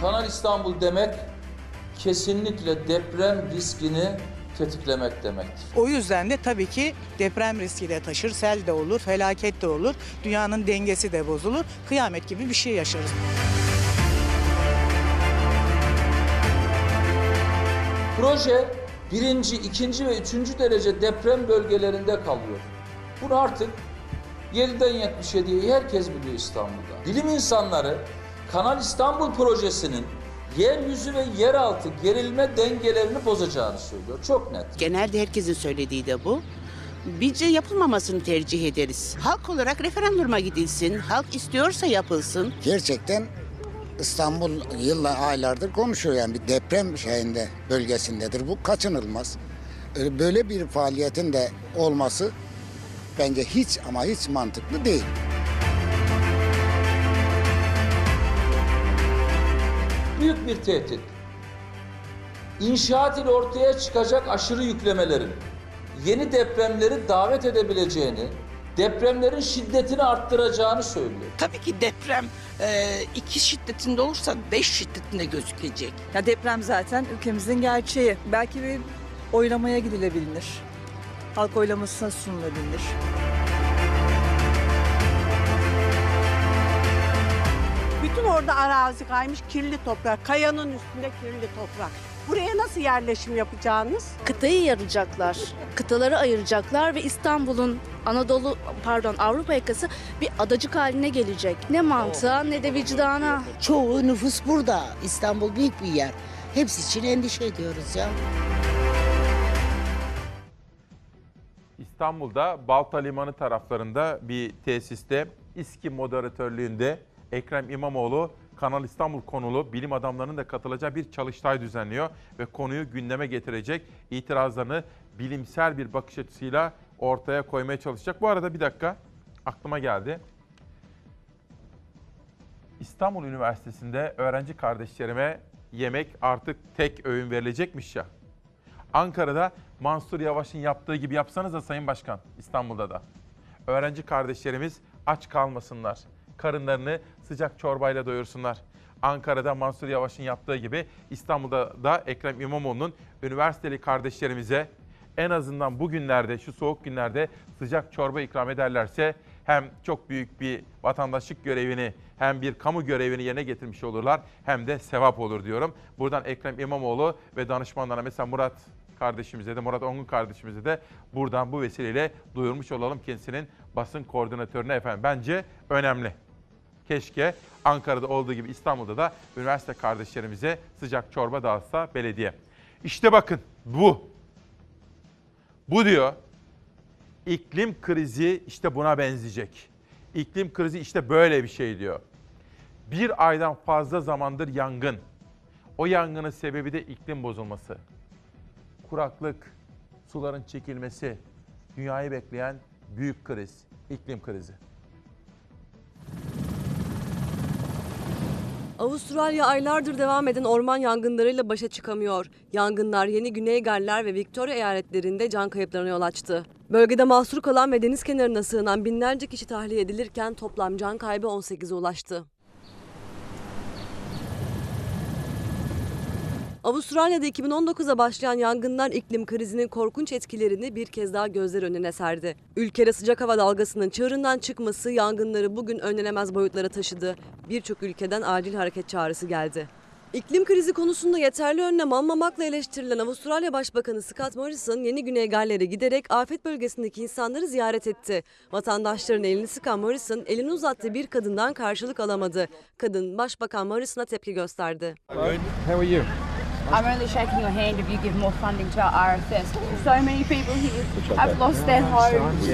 Kanal İstanbul demek kesinlikle deprem riskini tetiklemek demektir. O yüzden de tabii ki deprem riski de taşır, sel de olur, felaket de olur, dünyanın dengesi de bozulur, kıyamet gibi bir şey yaşarız. Proje birinci, ikinci ve üçüncü derece deprem bölgelerinde kalıyor. Bunu artık 7'den 77'ye herkes biliyor İstanbul'da. Bilim insanları Kanal İstanbul projesinin yeryüzü ve yeraltı gerilme dengelerini bozacağını söylüyor. Çok net. Genelde herkesin söylediği de bu. Bizce yapılmamasını tercih ederiz. Halk olarak referanduma gidilsin. Halk istiyorsa yapılsın. Gerçekten İstanbul yılla aylardır konuşuyor yani bir deprem şeyinde bölgesindedir. Bu kaçınılmaz. Ee, Böyle bir faaliyetin de olması bence hiç ama hiç mantıklı değil. Büyük bir tehdit. İnşaat ile ortaya çıkacak aşırı yüklemelerin yeni depremleri davet edebileceğini, depremlerin şiddetini arttıracağını söylüyor. Tabii ki deprem e, iki şiddetinde olursa beş şiddetinde gözükecek. Ya deprem zaten ülkemizin gerçeği. Belki bir oylamaya gidilebilir. Halk oylamasına sunulabilir. Bütün orada arazi kaymış kirli toprak. Kayanın üstünde kirli toprak. Buraya nasıl yerleşim yapacağınız? Kıtayı yaracaklar, kıtaları ayıracaklar ve İstanbul'un Anadolu pardon Avrupa yakası bir adacık haline gelecek. Ne mantığa ne de vicdana. Çoğu nüfus burada. İstanbul büyük bir yer. Hepsi için endişe ediyoruz ya. İstanbul'da Balta Limanı taraflarında bir tesiste İSKİ moderatörlüğünde Ekrem İmamoğlu Kanal İstanbul konulu bilim adamlarının da katılacağı bir çalıştay düzenliyor ve konuyu gündeme getirecek itirazlarını bilimsel bir bakış açısıyla ortaya koymaya çalışacak. Bu arada bir dakika aklıma geldi. İstanbul Üniversitesi'nde öğrenci kardeşlerime yemek artık tek öğün verilecekmiş ya. Ankara'da Mansur Yavaş'ın yaptığı gibi yapsanız da Sayın Başkan İstanbul'da da. Öğrenci kardeşlerimiz aç kalmasınlar. Karınlarını sıcak çorbayla doyursunlar. Ankara'da Mansur Yavaş'ın yaptığı gibi İstanbul'da da Ekrem İmamoğlu'nun üniversiteli kardeşlerimize en azından bu günlerde, şu soğuk günlerde sıcak çorba ikram ederlerse hem çok büyük bir vatandaşlık görevini hem bir kamu görevini yerine getirmiş olurlar hem de sevap olur diyorum. Buradan Ekrem İmamoğlu ve danışmanlarına mesela Murat kardeşimize de Murat Ongun kardeşimize de buradan bu vesileyle duyurmuş olalım kendisinin basın koordinatörüne efendim. Bence önemli. Keşke Ankara'da olduğu gibi İstanbul'da da üniversite kardeşlerimize sıcak çorba dağıtsa belediye. İşte bakın bu. Bu diyor iklim krizi işte buna benzeyecek. İklim krizi işte böyle bir şey diyor. Bir aydan fazla zamandır yangın. O yangının sebebi de iklim bozulması. Kuraklık, suların çekilmesi, dünyayı bekleyen büyük kriz, iklim krizi. Avustralya aylardır devam eden orman yangınlarıyla başa çıkamıyor. Yangınlar Yeni Güney Galler ve Victoria eyaletlerinde can kayıplarına yol açtı. Bölgede mahsur kalan ve deniz kenarına sığınan binlerce kişi tahliye edilirken toplam can kaybı 18'e ulaştı. Avustralya'da 2019'a başlayan yangınlar iklim krizinin korkunç etkilerini bir kez daha gözler önüne serdi. Ülkede sıcak hava dalgasının çığırından çıkması yangınları bugün önlenemez boyutlara taşıdı. Birçok ülkeden acil hareket çağrısı geldi. İklim krizi konusunda yeterli önlem almamakla eleştirilen Avustralya Başbakanı Scott Morrison yeni Güney Galler'e giderek afet bölgesindeki insanları ziyaret etti. Vatandaşların elini sıkan Morrison elini uzattığı bir kadından karşılık alamadı. Kadın Başbakan Morrison'a tepki gösterdi. How are you? I'm only shaking your hand if you give more funding to our RFS. So many people here have lost their homes.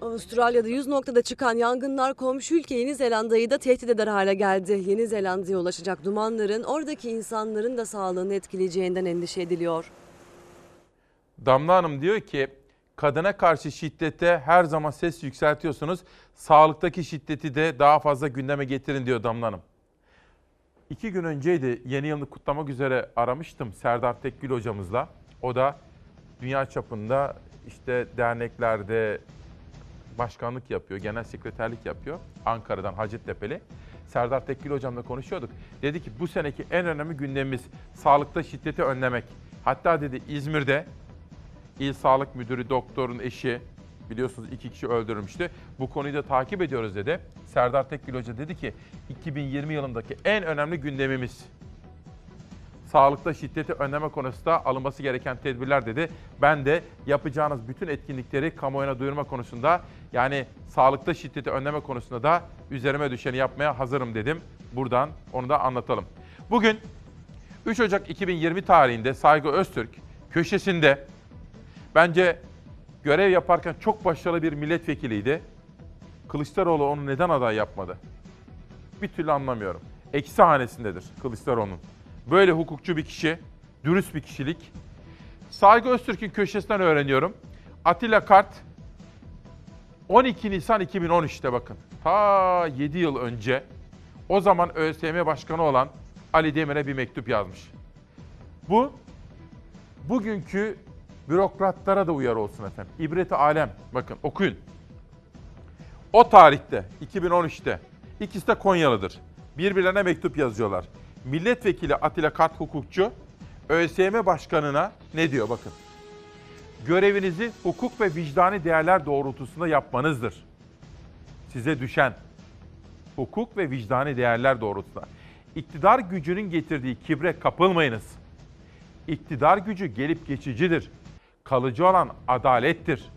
Avustralya'da 100 noktada çıkan yangınlar komşu ülke Yeni Zelanda'yı da tehdit eder hale geldi. Yeni Zelanda'ya ulaşacak dumanların oradaki insanların da sağlığını etkileyeceğinden endişe ediliyor. Damla Hanım diyor ki kadına karşı şiddete her zaman ses yükseltiyorsunuz. Sağlıktaki şiddeti de daha fazla gündeme getirin diyor Damla Hanım. İki gün önceydi yeni yılını kutlamak üzere aramıştım Serdar Tekgül hocamızla. O da dünya çapında işte derneklerde başkanlık yapıyor, genel sekreterlik yapıyor. Ankara'dan Hacettepe'li. Serdar Tekgül hocamla konuşuyorduk. Dedi ki bu seneki en önemli gündemimiz sağlıkta şiddeti önlemek. Hatta dedi İzmir'de İl Sağlık Müdürü doktorun eşi biliyorsunuz iki kişi öldürülmüştü. Bu konuyu da takip ediyoruz dedi. Serdar Tekgül Hoca dedi ki 2020 yılındaki en önemli gündemimiz sağlıkta şiddeti önleme konusunda alınması gereken tedbirler dedi. Ben de yapacağınız bütün etkinlikleri kamuoyuna duyurma konusunda yani sağlıkta şiddeti önleme konusunda da üzerime düşeni yapmaya hazırım dedim. Buradan onu da anlatalım. Bugün 3 Ocak 2020 tarihinde Saygı Öztürk köşesinde bence görev yaparken çok başarılı bir milletvekiliydi. Kılıçdaroğlu onu neden aday yapmadı? Bir türlü anlamıyorum. Eksi hanesindedir Kılıçdaroğlu'nun. Böyle hukukçu bir kişi, dürüst bir kişilik. Saygı Öztürk'ün köşesinden öğreniyorum. Atilla Kart 12 Nisan 2013'te bakın. Ta 7 yıl önce o zaman ÖSYM Başkanı olan Ali Demir'e bir mektup yazmış. Bu bugünkü bürokratlara da uyarı olsun efendim. İbreti alem. Bakın okuyun. O tarihte 2013'te ikisi de Konyalıdır. Birbirlerine mektup yazıyorlar. Milletvekili Atilla Kart hukukçu ÖSYM Başkanı'na ne diyor bakın. Görevinizi hukuk ve vicdani değerler doğrultusunda yapmanızdır. Size düşen hukuk ve vicdani değerler doğrultusunda. İktidar gücünün getirdiği kibre kapılmayınız. İktidar gücü gelip geçicidir. Kalıcı olan adalettir.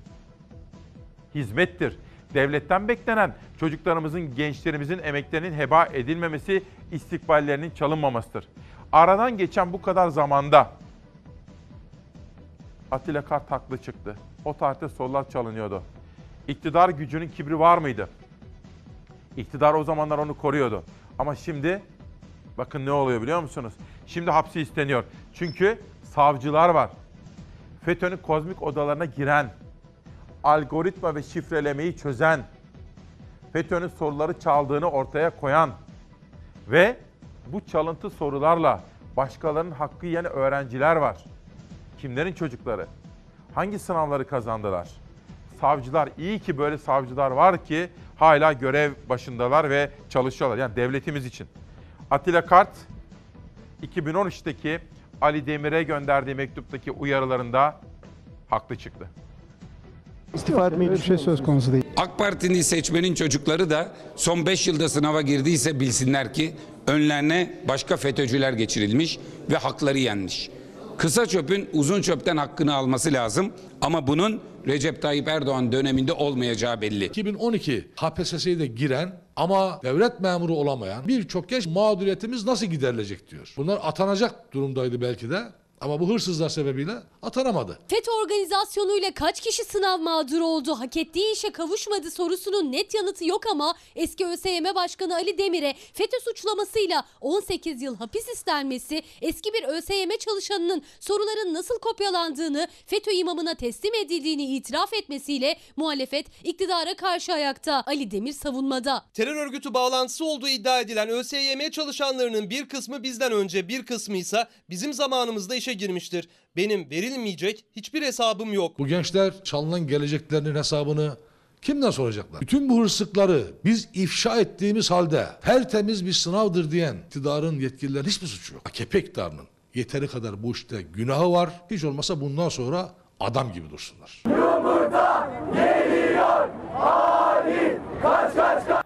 Hizmettir. Devletten beklenen çocuklarımızın, gençlerimizin emeklerinin heba edilmemesi, istikballerinin çalınmamasıdır. Aradan geçen bu kadar zamanda Atilla Kart haklı çıktı. O tarihte sorular çalınıyordu. İktidar gücünün kibri var mıydı? İktidar o zamanlar onu koruyordu. Ama şimdi bakın ne oluyor biliyor musunuz? Şimdi hapsi isteniyor. Çünkü savcılar var. FETÖ'nün kozmik odalarına giren, algoritma ve şifrelemeyi çözen, FETÖ'nün soruları çaldığını ortaya koyan ve bu çalıntı sorularla başkalarının hakkı yiyen öğrenciler var. Kimlerin çocukları? Hangi sınavları kazandılar? Savcılar, iyi ki böyle savcılar var ki hala görev başındalar ve çalışıyorlar. Yani devletimiz için. Atilla Kart 2013'teki Ali Demir'e gönderdiği mektuptaki uyarılarında haklı çıktı. İstifa etmeyi bir şey söz konusu değil. AK Parti'nin seçmenin çocukları da son 5 yılda sınava girdiyse bilsinler ki önlerine başka FETÖ'cüler geçirilmiş ve hakları yenmiş. Kısa çöpün uzun çöpten hakkını alması lazım ama bunun Recep Tayyip Erdoğan döneminde olmayacağı belli. 2012 KPSS'ye de giren ama devlet memuru olamayan birçok genç mağduriyetimiz nasıl giderilecek diyor. Bunlar atanacak durumdaydı belki de ama bu hırsızlar sebebiyle atanamadı. FETÖ organizasyonuyla kaç kişi sınav mağduru oldu, hak ettiği işe kavuşmadı sorusunun net yanıtı yok ama eski ÖSYM Başkanı Ali Demir'e FETÖ suçlamasıyla 18 yıl hapis istenmesi, eski bir ÖSYM çalışanının soruların nasıl kopyalandığını, FETÖ imamına teslim edildiğini itiraf etmesiyle muhalefet iktidara karşı ayakta. Ali Demir savunmada. Terör örgütü bağlantısı olduğu iddia edilen ÖSYM çalışanlarının bir kısmı bizden önce bir kısmı ise bizim zamanımızda işe girmiştir. Benim verilmeyecek hiçbir hesabım yok. Bu gençler çalınan geleceklerinin hesabını kimden soracaklar? Bütün bu hırsızlıkları biz ifşa ettiğimiz halde tertemiz bir sınavdır diyen iktidarın yetkililerin hiçbir suçu yok. AKP iktidarının yeteri kadar bu işte günahı var. Hiç olmasa bundan sonra adam gibi dursunlar.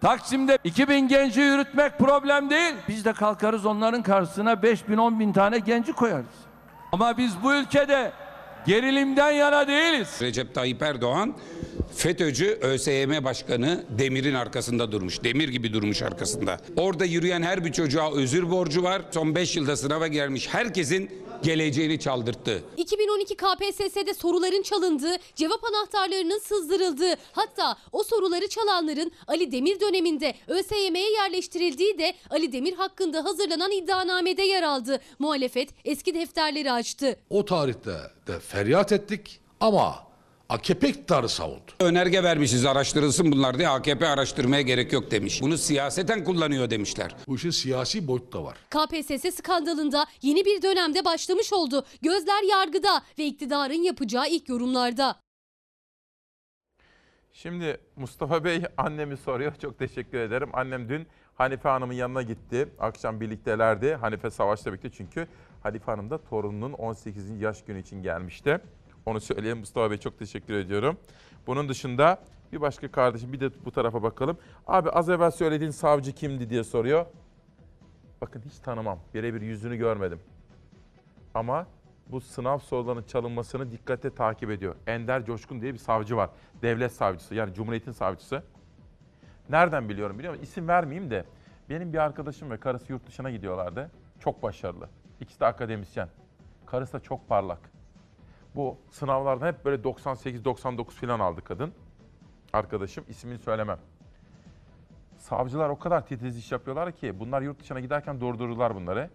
Taksim'de 2000 genci yürütmek problem değil. Biz de kalkarız onların karşısına 5000 10 bin tane genci koyarız. Ama biz bu ülkede gerilimden yana değiliz. Recep Tayyip Erdoğan FETÖ'cü ÖSYM Başkanı Demir'in arkasında durmuş. Demir gibi durmuş arkasında. Orada yürüyen her bir çocuğa özür borcu var. Son 5 yılda sınava gelmiş herkesin geleceğini çaldırttı. 2012 KPSS'de soruların çalındığı, cevap anahtarlarının sızdırıldığı, hatta o soruları çalanların Ali Demir döneminde ÖSYM'ye yerleştirildiği de Ali Demir hakkında hazırlanan iddianamede yer aldı. Muhalefet eski defterleri açtı. O tarihte de feryat ettik ama AKP iktidarı savundu. Önerge vermişiz araştırılsın bunlar diye AKP araştırmaya gerek yok demiş. Bunu siyaseten kullanıyor demişler. Bu işin siyasi boyutu da var. KPSS skandalında yeni bir dönemde başlamış oldu. Gözler yargıda ve iktidarın yapacağı ilk yorumlarda. Şimdi Mustafa Bey annemi soruyor. Çok teşekkür ederim. Annem dün Hanife Hanım'ın yanına gitti. Akşam birliktelerdi. Hanife Savaş'la birlikte çünkü Hanife Hanım da torununun 18. yaş günü için gelmişti. Onu söyleyeyim Mustafa Bey çok teşekkür ediyorum. Bunun dışında bir başka kardeşim bir de bu tarafa bakalım. Abi az evvel söylediğin savcı kimdi diye soruyor. Bakın hiç tanımam. Birebir yüzünü görmedim. Ama bu sınav sorularının çalınmasını dikkatle takip ediyor. Ender Coşkun diye bir savcı var. Devlet savcısı yani Cumhuriyet'in savcısı. Nereden biliyorum biliyor musun? İsim vermeyeyim de benim bir arkadaşım ve karısı yurt dışına gidiyorlardı. Çok başarılı. İkisi de akademisyen. Karısı da çok parlak. Bu sınavlardan hep böyle 98-99 falan aldı kadın. Arkadaşım ismini söylemem. Savcılar o kadar titiz iş yapıyorlar ki bunlar yurt dışına giderken durdurdular bunları.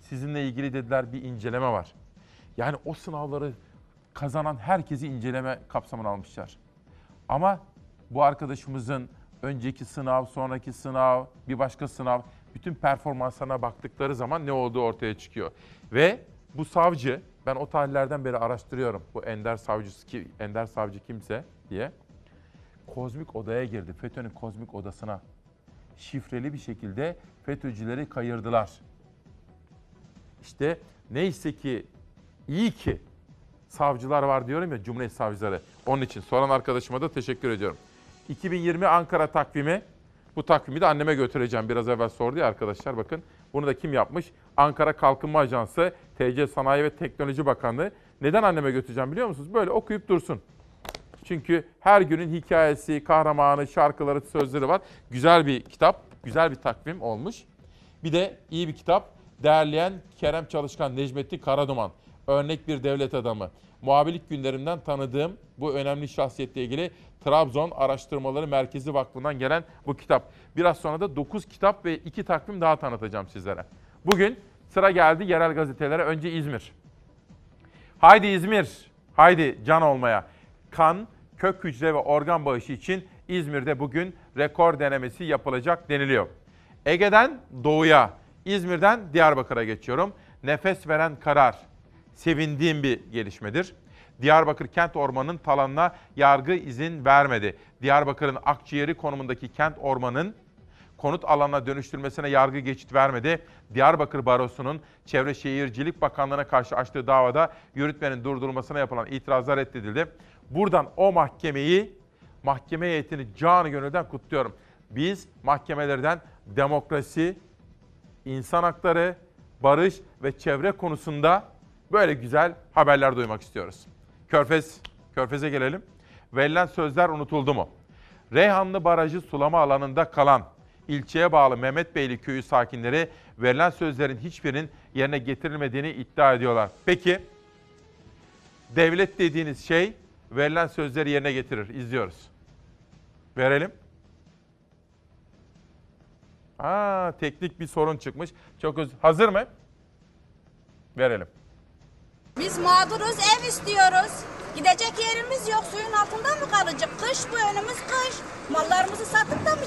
Sizinle ilgili dediler bir inceleme var. Yani o sınavları kazanan herkesi inceleme kapsamına almışlar. Ama bu arkadaşımızın önceki sınav, sonraki sınav, bir başka sınav bütün performanslarına baktıkları zaman ne olduğu ortaya çıkıyor. Ve bu savcı ben o tarihlerden beri araştırıyorum. Bu Ender savcısı ki Ender savcı kimse diye. Kozmik odaya girdi. FETÖ'nün kozmik odasına. Şifreli bir şekilde FETÖ'cüleri kayırdılar. İşte neyse ki iyi ki savcılar var diyorum ya Cumhuriyet savcıları. Onun için soran arkadaşıma da teşekkür ediyorum. 2020 Ankara takvimi. Bu takvimi de anneme götüreceğim. Biraz evvel sordu ya arkadaşlar bakın. Bunu da kim yapmış? Ankara Kalkınma Ajansı, TC Sanayi ve Teknoloji Bakanlığı. Neden anneme götüreceğim biliyor musunuz? Böyle okuyup dursun. Çünkü her günün hikayesi, kahramanı, şarkıları, sözleri var. Güzel bir kitap, güzel bir takvim olmuş. Bir de iyi bir kitap. Değerleyen Kerem Çalışkan, Necmettin Karaduman. Örnek bir devlet adamı. Muhabirlik günlerimden tanıdığım bu önemli şahsiyetle ilgili Trabzon Araştırmaları Merkezi Vakfı'ndan gelen bu kitap. Biraz sonra da 9 kitap ve 2 takvim daha tanıtacağım sizlere. Bugün sıra geldi yerel gazetelere. Önce İzmir. Haydi İzmir, haydi can olmaya. Kan, kök hücre ve organ bağışı için İzmir'de bugün rekor denemesi yapılacak deniliyor. Ege'den doğuya, İzmir'den Diyarbakır'a geçiyorum. Nefes veren karar. Sevindiğim bir gelişmedir. Diyarbakır Kent Ormanı'nın talanına yargı izin vermedi. Diyarbakır'ın akciğeri konumundaki kent ormanın konut alanına dönüştürmesine yargı geçit vermedi. Diyarbakır Barosu'nun Çevre Şehircilik Bakanlığı'na karşı açtığı davada yürütmenin durdurulmasına yapılan itirazlar reddedildi. Buradan o mahkemeyi, mahkeme heyetini canı gönülden kutluyorum. Biz mahkemelerden demokrasi, insan hakları, barış ve çevre konusunda böyle güzel haberler duymak istiyoruz. Körfez, Körfez'e gelelim. Verilen sözler unutuldu mu? Reyhanlı Barajı sulama alanında kalan ilçeye bağlı Mehmetbeyli köyü sakinleri verilen sözlerin hiçbirinin yerine getirilmediğini iddia ediyorlar. Peki devlet dediğiniz şey verilen sözleri yerine getirir. İzliyoruz. Verelim. Aa, teknik bir sorun çıkmış. Çok öz Hazır mı? Verelim. Biz mağduruz, ev istiyoruz. Gidecek yerimiz yok, suyun altında mı kalacak? Kış bu önümüz kış. Mallarımızı sattık da mı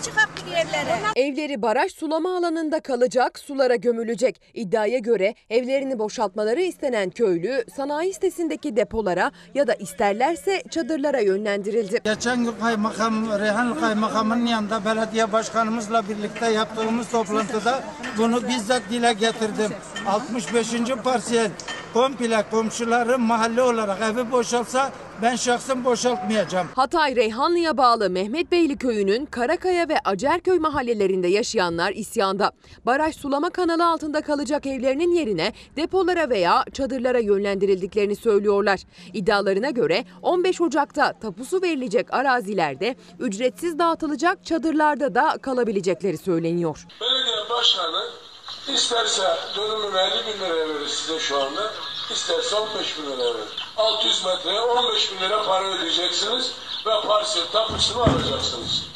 bir yerlere? Evleri baraj sulama alanında kalacak, sulara gömülecek. İddiaya göre evlerini boşaltmaları istenen köylü sanayi sitesindeki depolara ya da isterlerse çadırlara yönlendirildi. Geçen gün kaymakam, Reyhanlı kaymakamının yanında belediye başkanımızla birlikte yaptığımız toplantıda bunu bizzat dile getirdim. 65. parsiyel komple komşuları mahalle olarak evi boşalsa ben şahsım boşaltmayacağım. Hatay Reyhanlı'ya bağlı Mehmetbeyli köyünün Karakaya ve Acerköy mahallelerinde yaşayanlar isyanda. Baraj sulama kanalı altında kalacak evlerinin yerine depolara veya çadırlara yönlendirildiklerini söylüyorlar. İddialarına göre 15 Ocak'ta tapusu verilecek arazilerde ücretsiz dağıtılacak çadırlarda da kalabilecekleri söyleniyor. Belediye başkanı isterse dönümü 50 bin liraya verir size şu anda, isterse 15 bin liraya verir. 600 metreye 15 bin lira para ödeyeceksiniz ve parsel tapusunu alacaksınız.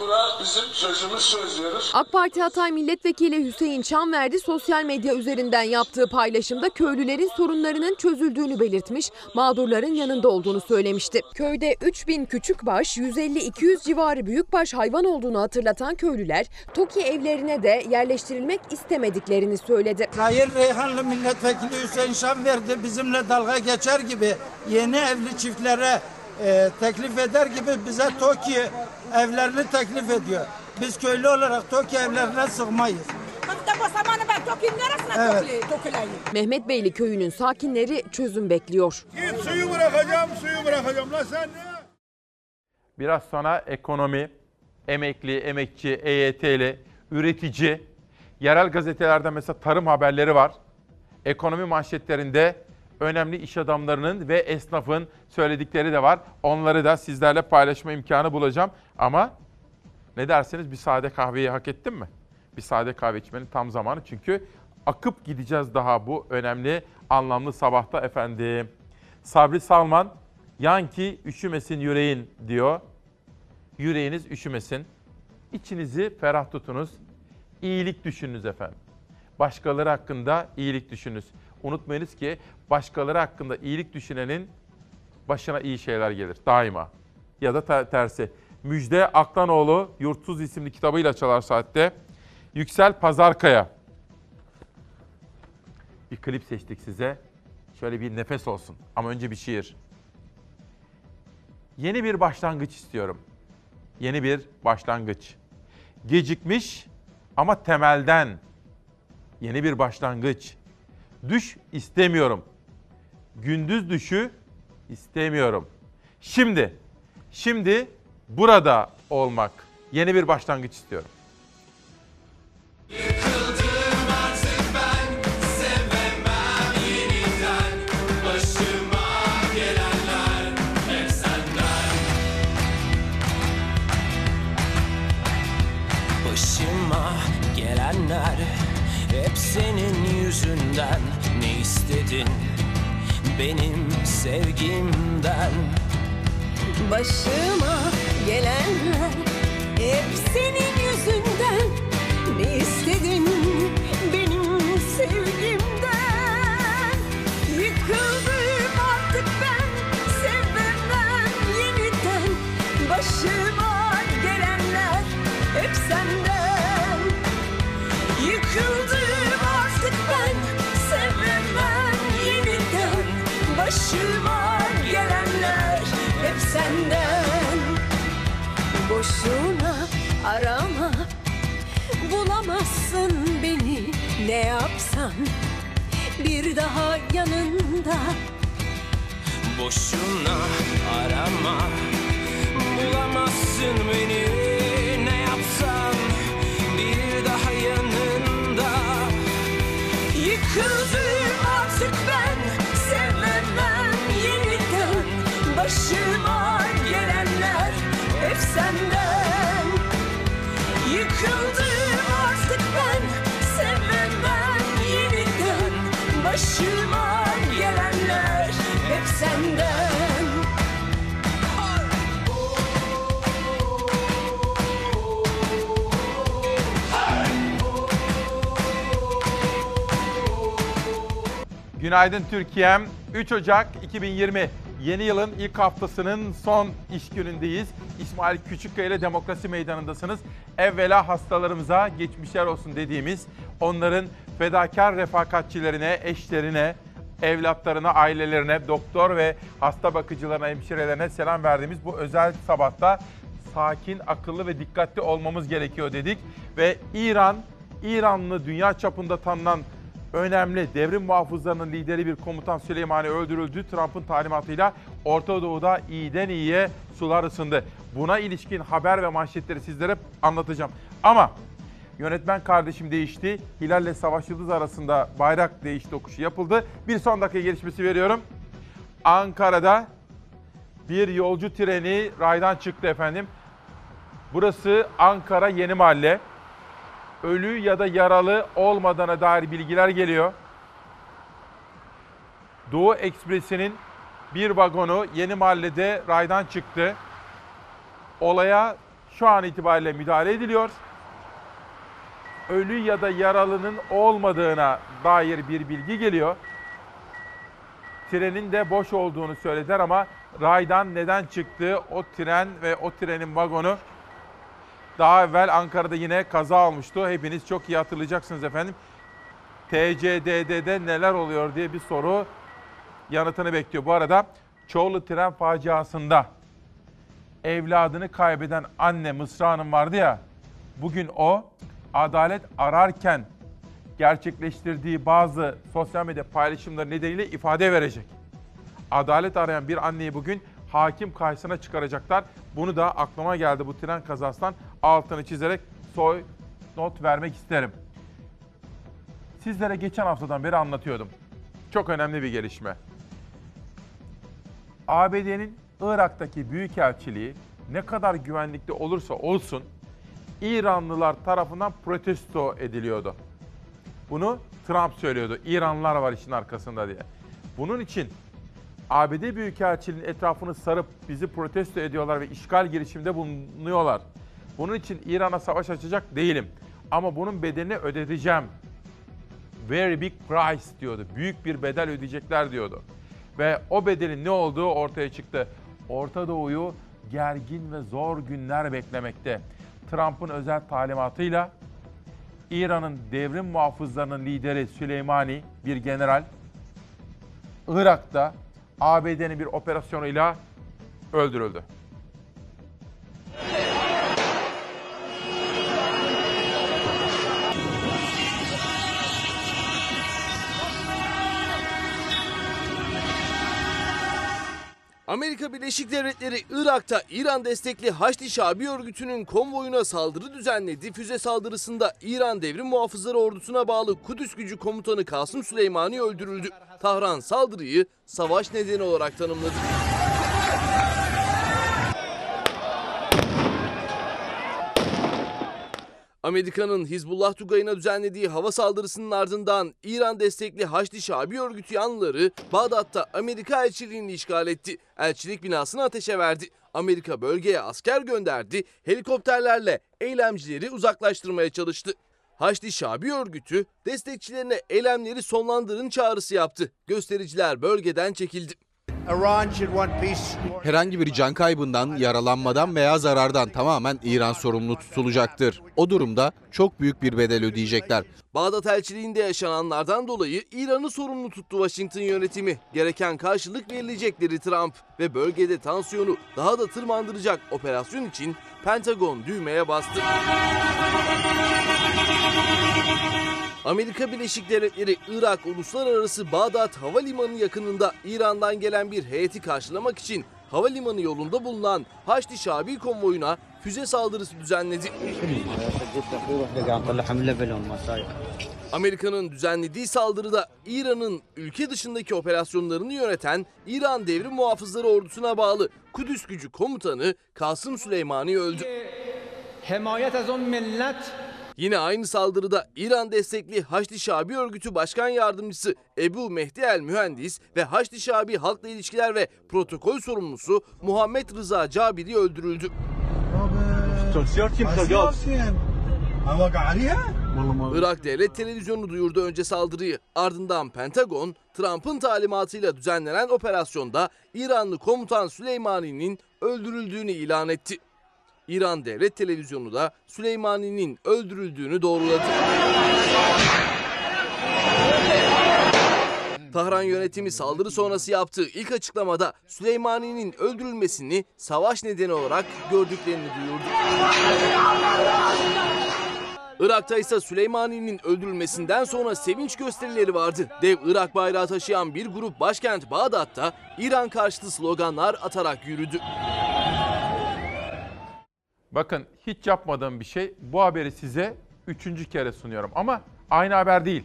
Buna bizim sözümüz söz diyoruz. AK Parti Hatay Milletvekili Hüseyin Çamverdi sosyal medya üzerinden yaptığı paylaşımda köylülerin sorunlarının çözüldüğünü belirtmiş, mağdurların yanında olduğunu söylemişti. Köyde 3000 küçükbaş, 150-200 civarı büyükbaş hayvan olduğunu hatırlatan köylüler, TOKİ evlerine de yerleştirilmek istemediklerini söyledi. Sayın Reyhanlı Milletvekili Hüseyin Şam verdi bizimle dalga geçer gibi yeni evli çiftlere e, teklif eder gibi bize TOKİ evlerini teklif ediyor. Biz köylü olarak TOKİ evlerine sığmayız. Evet. Mehmet Beyli köyünün sakinleri çözüm bekliyor. Git suyu bırakacağım, suyu bırakacağım. La sen ne? Biraz sonra ekonomi, emekli, emekçi, EYT'li, üretici, yerel gazetelerde mesela tarım haberleri var. Ekonomi manşetlerinde önemli iş adamlarının ve esnafın söyledikleri de var. Onları da sizlerle paylaşma imkanı bulacağım. Ama ne derseniz bir sade kahveyi hak ettim mi? Bir sade kahve içmenin tam zamanı çünkü akıp gideceğiz daha bu önemli anlamlı sabahta efendim. Sabri Salman, yan ki üşümesin yüreğin diyor. Yüreğiniz üşümesin. İçinizi ferah tutunuz. İyilik düşününüz efendim. Başkaları hakkında iyilik düşününüz. Unutmayınız ki başkaları hakkında iyilik düşünenin başına iyi şeyler gelir daima. Ya da ter- tersi. Müjde Aklanoğlu Yurtsuz isimli kitabıyla çalar saatte. Yüksel Pazarkaya. Bir klip seçtik size. Şöyle bir nefes olsun. Ama önce bir şiir. Yeni bir başlangıç istiyorum. Yeni bir başlangıç. Gecikmiş ama temelden. Yeni bir başlangıç. Düş istemiyorum. Gündüz düşü istemiyorum. Şimdi, şimdi burada olmak. Yeni bir başlangıç istiyorum. Başıma gelenler hep senin yüzünden Ne istedin benim sevgimden Başıma gelenler. Hep senin ne yapsan Bir daha yanında. Boşuna arama Bulamazsın beni. Ne yapsan Bir daha yanında? Yıkıldım artık ben sevemem yeniden. Başıma gelenler hep senden Günaydın Türkiye'm. 3 Ocak 2020 yeni yılın ilk haftasının son iş günündeyiz. İsmail Küçükkaya ile Demokrasi Meydanı'ndasınız. Evvela hastalarımıza geçmişler olsun dediğimiz onların fedakar refakatçilerine, eşlerine, evlatlarına, ailelerine, doktor ve hasta bakıcılarına, hemşirelerine selam verdiğimiz bu özel sabahta sakin, akıllı ve dikkatli olmamız gerekiyor dedik. Ve İran, İranlı dünya çapında tanınan önemli devrim muhafızlarının lideri bir komutan Süleymani öldürüldü. Trump'ın talimatıyla Orta Doğu'da iyiden iyiye sular ısındı. Buna ilişkin haber ve manşetleri sizlere anlatacağım. Ama yönetmen kardeşim değişti. Hilal ile Savaş Yıldız arasında bayrak değiş tokuşu yapıldı. Bir son dakika gelişmesi veriyorum. Ankara'da bir yolcu treni raydan çıktı efendim. Burası Ankara Yeni Mahalle ölü ya da yaralı olmadığına dair bilgiler geliyor. Doğu Ekspresi'nin bir vagonu Yeni Mahalle'de raydan çıktı. Olaya şu an itibariyle müdahale ediliyor. Ölü ya da yaralının olmadığına dair bir bilgi geliyor. Trenin de boş olduğunu söylediler ama raydan neden çıktığı o tren ve o trenin vagonu daha evvel Ankara'da yine kaza olmuştu. Hepiniz çok iyi hatırlayacaksınız efendim. TCDD'de neler oluyor diye bir soru yanıtını bekliyor. Bu arada Çoğulu tren faciasında evladını kaybeden anne Mısra Hanım vardı ya. Bugün o adalet ararken gerçekleştirdiği bazı sosyal medya paylaşımları nedeniyle ifade verecek. Adalet arayan bir anneyi bugün hakim karşısına çıkaracaklar. Bunu da aklıma geldi bu tren kazasından altını çizerek soy not vermek isterim. Sizlere geçen haftadan beri anlatıyordum. Çok önemli bir gelişme. ABD'nin Irak'taki büyükelçiliği ne kadar güvenlikli olursa olsun İranlılar tarafından protesto ediliyordu. Bunu Trump söylüyordu. İranlılar var işin arkasında diye. Bunun için ABD Büyükelçiliğinin etrafını sarıp bizi protesto ediyorlar ve işgal girişiminde bulunuyorlar. Bunun için İran'a savaş açacak değilim. Ama bunun bedelini ödeteceğim. Very big price diyordu. Büyük bir bedel ödeyecekler diyordu. Ve o bedelin ne olduğu ortaya çıktı. Orta Doğu'yu gergin ve zor günler beklemekte. Trump'ın özel talimatıyla İran'ın devrim muhafızlarının lideri Süleymani bir general Irak'ta ABD'nin bir operasyonuyla öldürüldü. Amerika Birleşik Devletleri Irak'ta İran destekli Haçlı Şabi örgütünün konvoyuna saldırı düzenledi. Füze saldırısında İran Devrim Muhafızları Ordusu'na bağlı Kudüs Gücü Komutanı Kasım Süleymani öldürüldü. Tahran saldırıyı savaş nedeni olarak tanımladı. Amerika'nın Hizbullah Tugayı'na düzenlediği hava saldırısının ardından İran destekli Haçlı Şabi örgütü yanlıları Bağdat'ta Amerika elçiliğini işgal etti. Elçilik binasını ateşe verdi. Amerika bölgeye asker gönderdi, helikopterlerle eylemcileri uzaklaştırmaya çalıştı. Haçlı Şabi örgütü destekçilerine eylemleri sonlandırın çağrısı yaptı. Göstericiler bölgeden çekildi. Herhangi bir can kaybından, yaralanmadan veya zarardan tamamen İran sorumlu tutulacaktır. O durumda çok büyük bir bedel ödeyecekler. Bağdat elçiliğinde yaşananlardan dolayı İran'ı sorumlu tuttu Washington yönetimi. Gereken karşılık verilecekleri Trump ve bölgede tansiyonu daha da tırmandıracak operasyon için Pentagon düğmeye bastı. Amerika Birleşik Devletleri Irak Uluslararası Bağdat Havalimanı yakınında İran'dan gelen bir heyeti karşılamak için havalimanı yolunda bulunan Haçlı Şabi konvoyuna füze saldırısı düzenledi. Amerika'nın düzenlediği saldırıda İran'ın ülke dışındaki operasyonlarını yöneten İran Devrim Muhafızları Ordusu'na bağlı Kudüs Gücü Komutanı Kasım Süleymani öldü. Yine aynı saldırıda İran destekli Haçlı Şabi örgütü başkan yardımcısı Ebu Mehdi El Mühendis ve Haçlı Şabi halkla ilişkiler ve protokol sorumlusu Muhammed Rıza Cabiri öldürüldü. Irak Devlet Televizyonu duyurdu önce saldırıyı. Ardından Pentagon, Trump'ın talimatıyla düzenlenen operasyonda İranlı komutan Süleymani'nin öldürüldüğünü ilan etti. İran Devlet Televizyonu da Süleymani'nin öldürüldüğünü doğruladı. Tahran yönetimi saldırı sonrası yaptığı ilk açıklamada Süleymani'nin öldürülmesini savaş nedeni olarak gördüklerini duyurdu. Irak'ta ise Süleymani'nin öldürülmesinden sonra sevinç gösterileri vardı. Dev Irak bayrağı taşıyan bir grup başkent Bağdat'ta İran karşıtı sloganlar atarak yürüdü. Bakın hiç yapmadığım bir şey. Bu haberi size üçüncü kere sunuyorum. Ama aynı haber değil.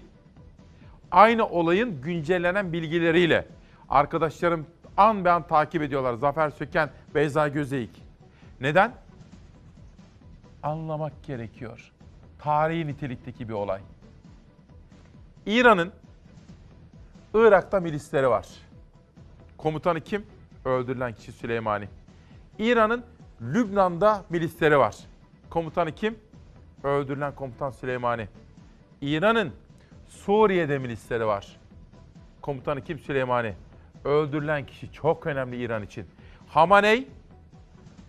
Aynı olayın güncellenen bilgileriyle. Arkadaşlarım an be an takip ediyorlar. Zafer Söken, Beyza Gözeyik. Neden? Anlamak gerekiyor. Tarihi nitelikteki bir olay. İran'ın Irak'ta milisleri var. Komutanı kim? Öldürülen kişi Süleymani. İran'ın Lübnan'da milisleri var. Komutanı kim? Öldürülen komutan Süleymani. İran'ın Suriye'de milisleri var. Komutanı kim? Süleymani. Öldürülen kişi çok önemli İran için. Hamaney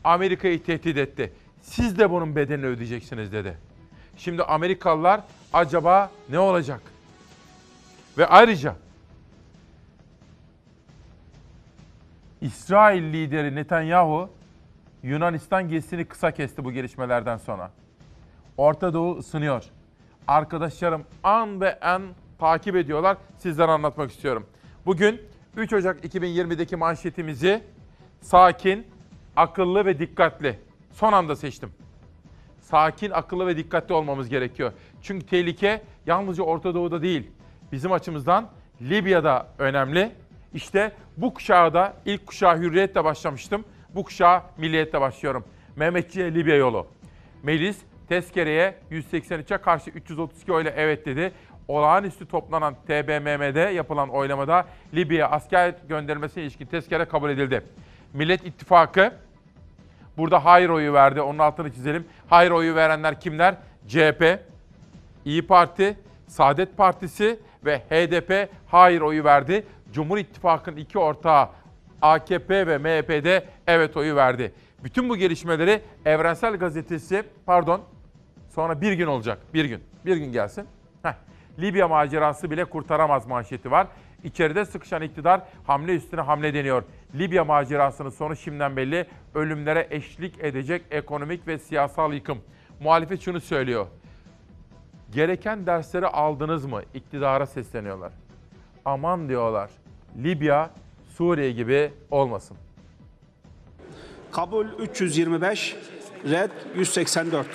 Amerika'yı tehdit etti. Siz de bunun bedelini ödeyeceksiniz dedi. Şimdi Amerikalılar acaba ne olacak? Ve ayrıca İsrail lideri Netanyahu Yunanistan gezisini kısa kesti bu gelişmelerden sonra. Orta Doğu ısınıyor. Arkadaşlarım an ve an takip ediyorlar. Sizlere anlatmak istiyorum. Bugün 3 Ocak 2020'deki manşetimizi sakin, akıllı ve dikkatli. Son anda seçtim. Sakin, akıllı ve dikkatli olmamız gerekiyor. Çünkü tehlike yalnızca Orta Doğu'da değil. Bizim açımızdan Libya'da önemli. İşte bu kuşağı da ilk kuşağı hürriyetle başlamıştım. Bu kuşağı milliyetle başlıyorum. Mehmetçi'ye Libya yolu. Melis tezkereye 183'e karşı 332 oyla evet dedi. Olağanüstü toplanan TBMM'de yapılan oylamada Libya'ya asker gönderilmesine ilişkin tezkere kabul edildi. Millet İttifakı burada hayır oyu verdi. Onun altını çizelim. Hayır oyu verenler kimler? CHP, İyi Parti, Saadet Partisi ve HDP hayır oyu verdi. Cumhur İttifakı'nın iki ortağı AKP ve MHP'de evet oyu verdi. Bütün bu gelişmeleri Evrensel Gazetesi, pardon, sonra bir gün olacak, bir gün, bir gün gelsin. Heh, Libya macerası bile kurtaramaz manşeti var. İçeride sıkışan iktidar hamle üstüne hamle deniyor. Libya macerasının sonu şimdiden belli. Ölümlere eşlik edecek ekonomik ve siyasal yıkım. Muhalefet şunu söylüyor. Gereken dersleri aldınız mı? İktidara sesleniyorlar. Aman diyorlar. Libya, Suriye gibi olmasın. Kabul 325, red 184.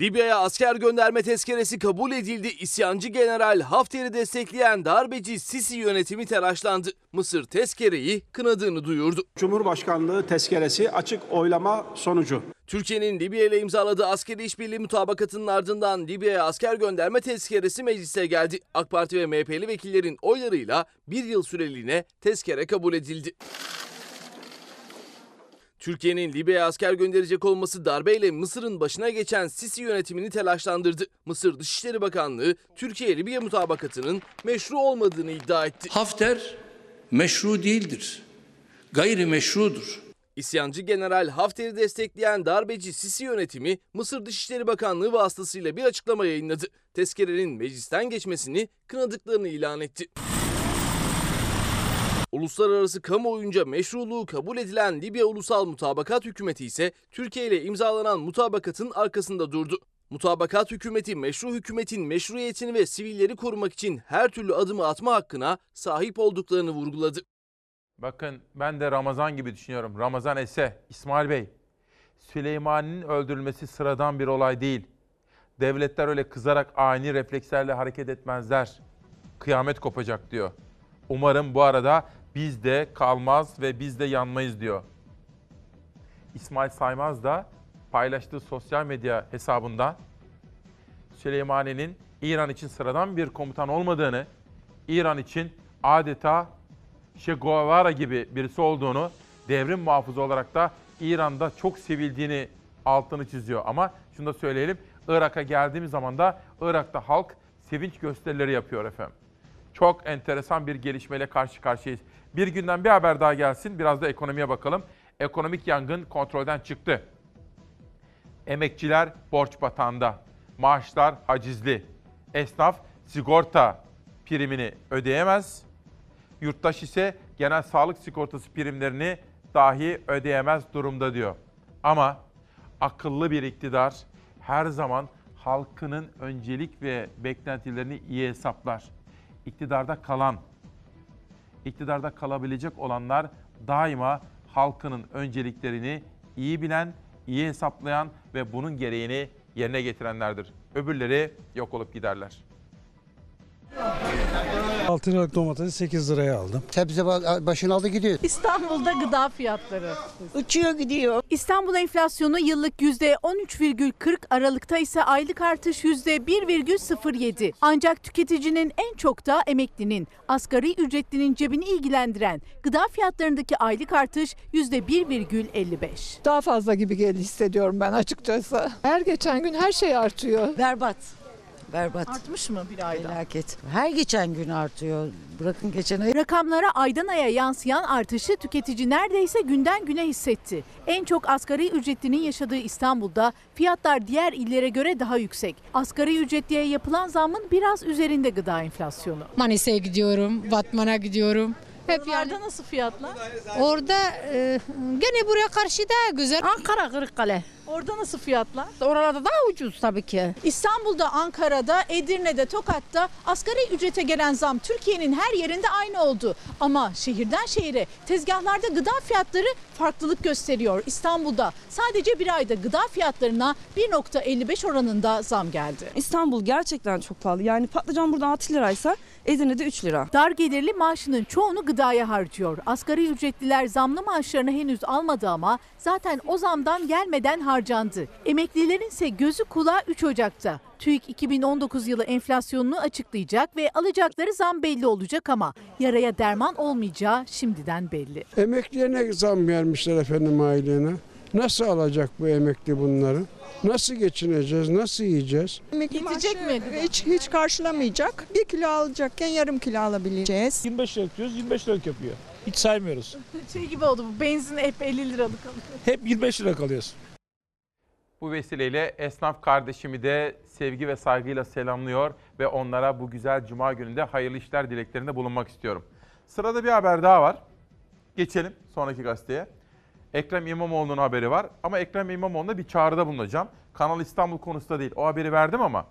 Libya'ya asker gönderme tezkeresi kabul edildi. İsyancı General Hafter'i destekleyen darbeci Sisi yönetimi telaşlandı. Mısır tezkereyi kınadığını duyurdu. Cumhurbaşkanlığı tezkeresi açık oylama sonucu. Türkiye'nin Libya ile imzaladığı askeri işbirliği mutabakatının ardından Libya'ya asker gönderme tezkeresi meclise geldi. AK Parti ve MHP'li vekillerin oylarıyla bir yıl süreliğine tezkere kabul edildi. Türkiye'nin Libya'ya asker gönderecek olması darbeyle Mısır'ın başına geçen Sisi yönetimini telaşlandırdı. Mısır Dışişleri Bakanlığı Türkiye-Libya mutabakatının meşru olmadığını iddia etti. Hafter meşru değildir. Gayri meşrudur. İsyancı General Hafter'i destekleyen darbeci Sisi yönetimi Mısır Dışişleri Bakanlığı vasıtasıyla bir açıklama yayınladı. Tezkerenin meclisten geçmesini kınadıklarını ilan etti. Uluslararası kamuoyunca meşruluğu kabul edilen Libya Ulusal Mutabakat Hükümeti ise Türkiye ile imzalanan mutabakatın arkasında durdu. Mutabakat hükümeti meşru hükümetin meşruiyetini ve sivilleri korumak için her türlü adımı atma hakkına sahip olduklarını vurguladı. Bakın ben de Ramazan gibi düşünüyorum. Ramazan Ese, İsmail Bey. Süleymani'nin öldürülmesi sıradan bir olay değil. Devletler öyle kızarak ani reflekslerle hareket etmezler. Kıyamet kopacak diyor. Umarım bu arada biz de kalmaz ve biz de yanmayız diyor. İsmail Saymaz da paylaştığı sosyal medya hesabında Süleymani'nin İran için sıradan bir komutan olmadığını, İran için adeta Che Guevara gibi birisi olduğunu, devrim muhafızı olarak da İran'da çok sevildiğini altını çiziyor. Ama şunu da söyleyelim, Irak'a geldiğimiz zaman da Irak'ta halk sevinç gösterileri yapıyor efendim. Çok enteresan bir gelişmeyle karşı karşıyayız. Bir günden bir haber daha gelsin, biraz da ekonomiye bakalım. Ekonomik yangın kontrolden çıktı. Emekçiler borç batağında, maaşlar hacizli, esnaf sigorta primini ödeyemez, Yurttaş ise genel sağlık sigortası primlerini dahi ödeyemez durumda diyor. Ama akıllı bir iktidar her zaman halkının öncelik ve beklentilerini iyi hesaplar. İktidarda kalan, iktidarda kalabilecek olanlar daima halkının önceliklerini iyi bilen, iyi hesaplayan ve bunun gereğini yerine getirenlerdir. Öbürleri yok olup giderler. 6 liralık domatesi 8 liraya aldım. Sebze başını aldı gidiyor. İstanbul'da gıda fiyatları uçuyor gidiyor. İstanbul enflasyonu yıllık %13,40 Aralıkta ise aylık artış %1,07. Ancak tüketicinin en çok da emeklinin, asgari ücretlinin cebini ilgilendiren gıda fiyatlarındaki aylık artış %1,55. Daha fazla gibi geldi hissediyorum ben açıkçası. Her geçen gün her şey artıyor. Berbat. Berbat. Artmış mı bir ayda? Felaket. Her geçen gün artıyor. Bırakın geçen ay. Rakamlara aydan aya yansıyan artışı tüketici neredeyse günden güne hissetti. En çok asgari ücretlinin yaşadığı İstanbul'da fiyatlar diğer illere göre daha yüksek. Asgari ücretliye yapılan zammın biraz üzerinde gıda enflasyonu. Manisa'ya gidiyorum, Batman'a gidiyorum. Hep Oralarda nasıl fiyatlar? Orada e, gene buraya karşı daha güzel. Ankara, Kırıkkale. Orada nasıl fiyatlar? Oralarda daha ucuz tabii ki. İstanbul'da, Ankara'da, Edirne'de, Tokat'ta asgari ücrete gelen zam Türkiye'nin her yerinde aynı oldu. Ama şehirden şehire tezgahlarda gıda fiyatları farklılık gösteriyor. İstanbul'da sadece bir ayda gıda fiyatlarına 1.55 oranında zam geldi. İstanbul gerçekten çok pahalı. Yani patlıcan burada 6 liraysa Edirne'de 3 lira. Dar gelirli maaşının çoğunu gıdaya harcıyor. Asgari ücretliler zamlı maaşlarını henüz almadı ama zaten o zamdan gelmeden harcandı. Emeklilerin ise gözü kulağı 3 Ocak'ta. TÜİK 2019 yılı enflasyonunu açıklayacak ve alacakları zam belli olacak ama yaraya derman olmayacağı şimdiden belli. Emekliye zam vermişler efendim ailene. Nasıl alacak bu emekli bunları? Nasıl geçineceğiz? Nasıl yiyeceğiz? Yetecek mi? Hiç, hiç karşılamayacak. Bir kilo alacakken yarım kilo alabileceğiz. 25 liralık diyoruz 25 liralık yapıyor. Hiç saymıyoruz. Şey gibi oldu bu benzin hep 50 liralık alıyor. Hep 25 lira kalıyoruz. Bu vesileyle esnaf kardeşimi de sevgi ve saygıyla selamlıyor ve onlara bu güzel cuma gününde hayırlı işler dileklerinde bulunmak istiyorum. Sırada bir haber daha var. Geçelim sonraki gazeteye. Ekrem İmamoğlu'nun haberi var ama Ekrem İmamoğlu'na bir çağrıda bulunacağım. Kanal İstanbul konusunda değil. O haberi verdim ama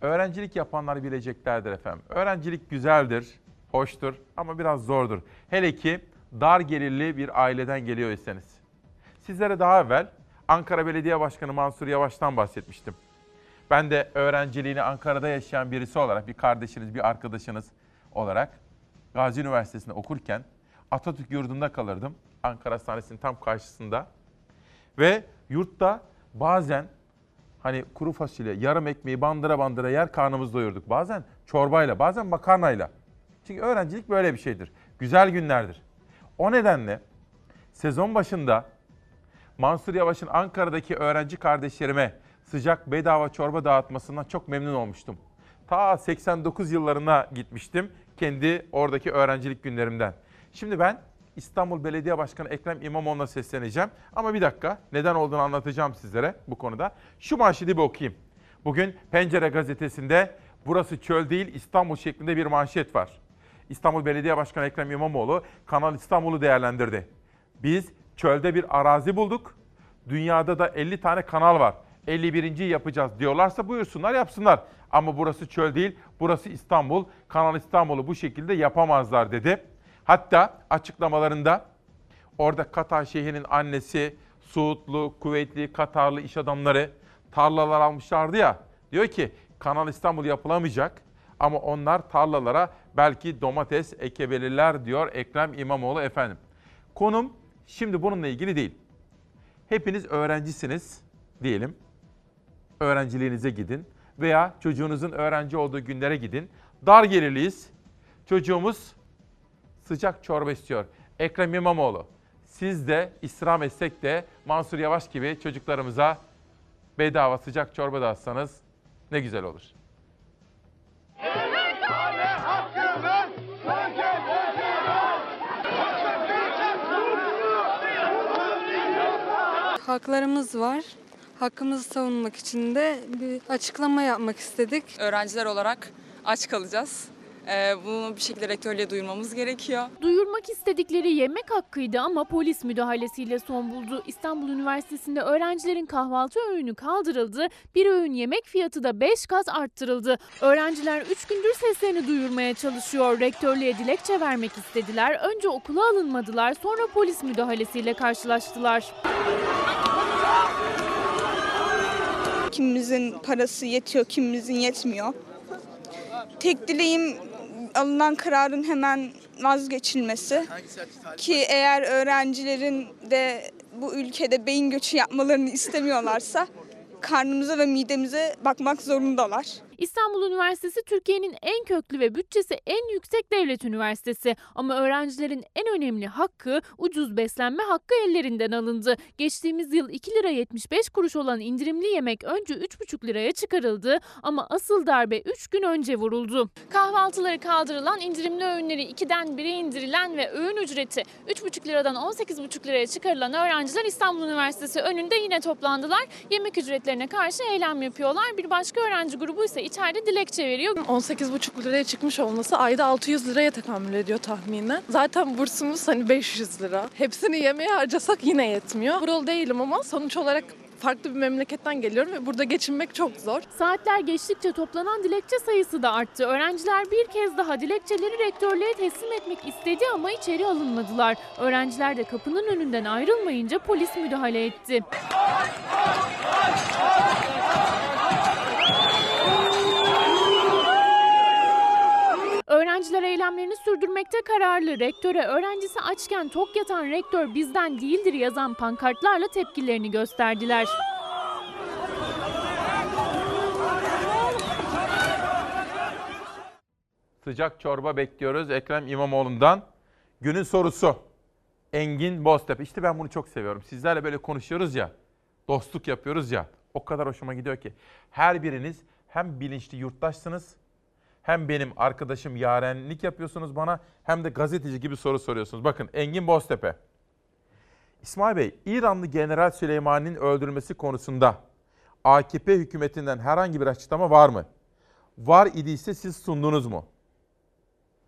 öğrencilik yapanlar bileceklerdir efendim. Öğrencilik güzeldir, hoştur ama biraz zordur. Hele ki dar gelirli bir aileden geliyorsanız. Sizlere daha evvel Ankara Belediye Başkanı Mansur Yavaş'tan bahsetmiştim. Ben de öğrenciliğini Ankara'da yaşayan birisi olarak, bir kardeşiniz, bir arkadaşınız olarak Gazi Üniversitesi'nde okurken Atatürk yurdunda kalırdım. Ankara Hastanesi'nin tam karşısında. Ve yurtta bazen hani kuru fasulye, yarım ekmeği bandıra bandıra yer karnımızı doyurduk. Bazen çorbayla, bazen makarnayla. Çünkü öğrencilik böyle bir şeydir. Güzel günlerdir. O nedenle sezon başında Mansur Yavaş'ın Ankara'daki öğrenci kardeşlerime sıcak bedava çorba dağıtmasından çok memnun olmuştum. Ta 89 yıllarına gitmiştim kendi oradaki öğrencilik günlerimden. Şimdi ben İstanbul Belediye Başkanı Ekrem İmamoğlu'na sesleneceğim. Ama bir dakika neden olduğunu anlatacağım sizlere bu konuda. Şu manşeti bir okuyayım. Bugün Pencere gazetesinde burası çöl değil İstanbul şeklinde bir manşet var. İstanbul Belediye Başkanı Ekrem İmamoğlu Kanal İstanbul'u değerlendirdi. Biz çölde bir arazi bulduk. Dünyada da 50 tane kanal var. 51. yapacağız diyorlarsa buyursunlar yapsınlar. Ama burası çöl değil, burası İstanbul. Kanal İstanbul'u bu şekilde yapamazlar dedi. Hatta açıklamalarında orada Katar Şeyhi'nin annesi, Suudlu, Kuveytli, Katarlı iş adamları tarlalar almışlardı ya. Diyor ki Kanal İstanbul yapılamayacak ama onlar tarlalara belki domates ekebilirler diyor Ekrem İmamoğlu efendim. Konum şimdi bununla ilgili değil. Hepiniz öğrencisiniz diyelim. Öğrenciliğinize gidin veya çocuğunuzun öğrenci olduğu günlere gidin. Dar gelirliyiz. Çocuğumuz sıcak çorba istiyor. Ekrem İmamoğlu, siz de istirham etsek de Mansur Yavaş gibi çocuklarımıza bedava sıcak çorba dağıtsanız ne güzel olur. Haklarımız var. Hakkımızı savunmak için de bir açıklama yapmak istedik. Öğrenciler olarak aç kalacağız. Ee, bunu bir şekilde rektörlüğe duyurmamız gerekiyor. Duyurmak istedikleri yemek hakkıydı ama polis müdahalesiyle son buldu. İstanbul Üniversitesi'nde öğrencilerin kahvaltı öğünü kaldırıldı. Bir öğün yemek fiyatı da 5 kat arttırıldı. Öğrenciler 3 gündür seslerini duyurmaya çalışıyor. Rektörlüğe dilekçe vermek istediler. Önce okula alınmadılar sonra polis müdahalesiyle karşılaştılar. Kimimizin parası yetiyor, kimimizin yetmiyor. tek dileğim alınan kararın hemen vazgeçilmesi. Ki eğer öğrencilerin de bu ülkede beyin göçü yapmalarını istemiyorlarsa karnımıza ve midemize bakmak zorundalar. İstanbul Üniversitesi Türkiye'nin en köklü ve bütçesi en yüksek devlet üniversitesi. Ama öğrencilerin en önemli hakkı ucuz beslenme hakkı ellerinden alındı. Geçtiğimiz yıl 2 lira 75 kuruş olan indirimli yemek önce 3,5 liraya çıkarıldı ama asıl darbe 3 gün önce vuruldu. Kahvaltıları kaldırılan, indirimli öğünleri 2'den 1'e indirilen ve öğün ücreti 3,5 liradan 18,5 liraya çıkarılan öğrenciler İstanbul Üniversitesi önünde yine toplandılar. Yemek ücretlerine karşı eylem yapıyorlar. Bir başka öğrenci grubu ise içeride dilekçe veriyor. 18,5 liraya çıkmış olması ayda 600 liraya tekamül ediyor tahminen. Zaten bursumuz hani 500 lira. Hepsini yemeğe harcasak yine yetmiyor. Buralı değilim ama sonuç olarak farklı bir memleketten geliyorum ve burada geçinmek çok zor. Saatler geçtikçe toplanan dilekçe sayısı da arttı. Öğrenciler bir kez daha dilekçeleri rektörlüğe teslim etmek istedi ama içeri alınmadılar. Öğrenciler de kapının önünden ayrılmayınca polis müdahale etti. Öğrenciler eylemlerini sürdürmekte kararlı. Rektöre öğrencisi açken tok yatan rektör bizden değildir yazan pankartlarla tepkilerini gösterdiler. Sıcak çorba bekliyoruz Ekrem İmamoğlu'ndan. Günün sorusu. Engin Boztepe. İşte ben bunu çok seviyorum. Sizlerle böyle konuşuyoruz ya. Dostluk yapıyoruz ya. O kadar hoşuma gidiyor ki. Her biriniz hem bilinçli yurttaşsınız hem benim arkadaşım yarenlik yapıyorsunuz bana hem de gazeteci gibi soru soruyorsunuz. Bakın Engin Boztepe. İsmail Bey, İranlı General Süleyman'ın öldürülmesi konusunda AKP hükümetinden herhangi bir açıklama var mı? Var idiyse siz sundunuz mu?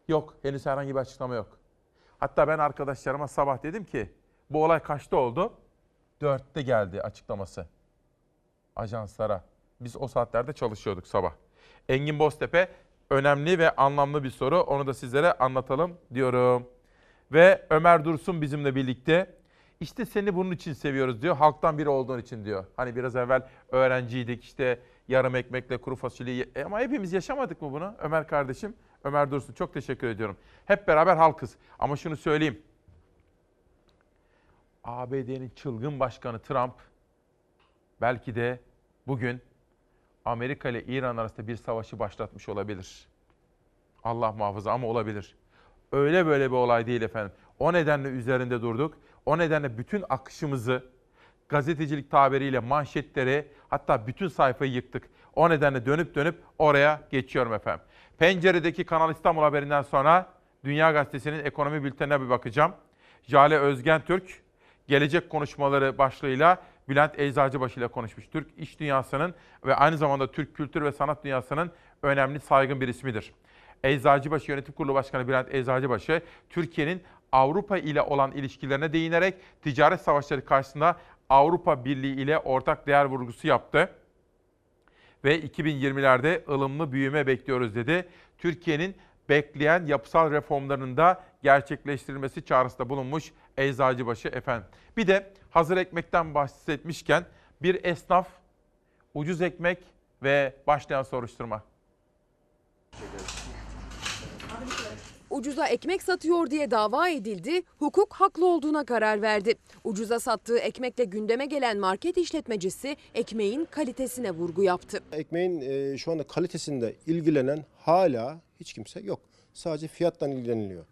Yok, henüz herhangi bir açıklama yok. Hatta ben arkadaşlarıma sabah dedim ki bu olay kaçta oldu? Dörtte geldi açıklaması ajanslara. Biz o saatlerde çalışıyorduk sabah. Engin Boztepe önemli ve anlamlı bir soru. Onu da sizlere anlatalım diyorum. Ve Ömer Dursun bizimle birlikte. İşte seni bunun için seviyoruz diyor. Halktan biri olduğun için diyor. Hani biraz evvel öğrenciydik işte yarım ekmekle kuru fasulye. ye- E ama hepimiz yaşamadık mı bunu Ömer kardeşim? Ömer Dursun çok teşekkür ediyorum. Hep beraber halkız. Ama şunu söyleyeyim. ABD'nin çılgın başkanı Trump belki de bugün Amerika ile İran arasında bir savaşı başlatmış olabilir. Allah muhafaza ama olabilir. Öyle böyle bir olay değil efendim. O nedenle üzerinde durduk. O nedenle bütün akışımızı gazetecilik tabiriyle manşetleri hatta bütün sayfayı yıktık. O nedenle dönüp dönüp oraya geçiyorum efendim. Penceredeki Kanal İstanbul haberinden sonra Dünya Gazetesi'nin ekonomi bültenine bir bakacağım. Jale Özgen Türk gelecek konuşmaları başlığıyla Bülent Eczacıbaşı ile konuşmuş. Türk iş dünyasının ve aynı zamanda Türk kültür ve sanat dünyasının önemli saygın bir ismidir. Eczacıbaşı Yönetim Kurulu Başkanı Bülent Eczacıbaşı, Türkiye'nin Avrupa ile olan ilişkilerine değinerek ticaret savaşları karşısında Avrupa Birliği ile ortak değer vurgusu yaptı. Ve 2020'lerde ılımlı büyüme bekliyoruz dedi. Türkiye'nin bekleyen yapısal reformlarının da gerçekleştirilmesi çağrısında bulunmuş Eczacıbaşı efendim. Bir de hazır ekmekten bahsetmişken bir esnaf ucuz ekmek ve başlayan soruşturma. Ucuza ekmek satıyor diye dava edildi, hukuk haklı olduğuna karar verdi. Ucuza sattığı ekmekle gündeme gelen market işletmecisi ekmeğin kalitesine vurgu yaptı. Ekmeğin e, şu anda kalitesinde ilgilenen hala hiç kimse yok. Sadece fiyattan ilgileniliyor.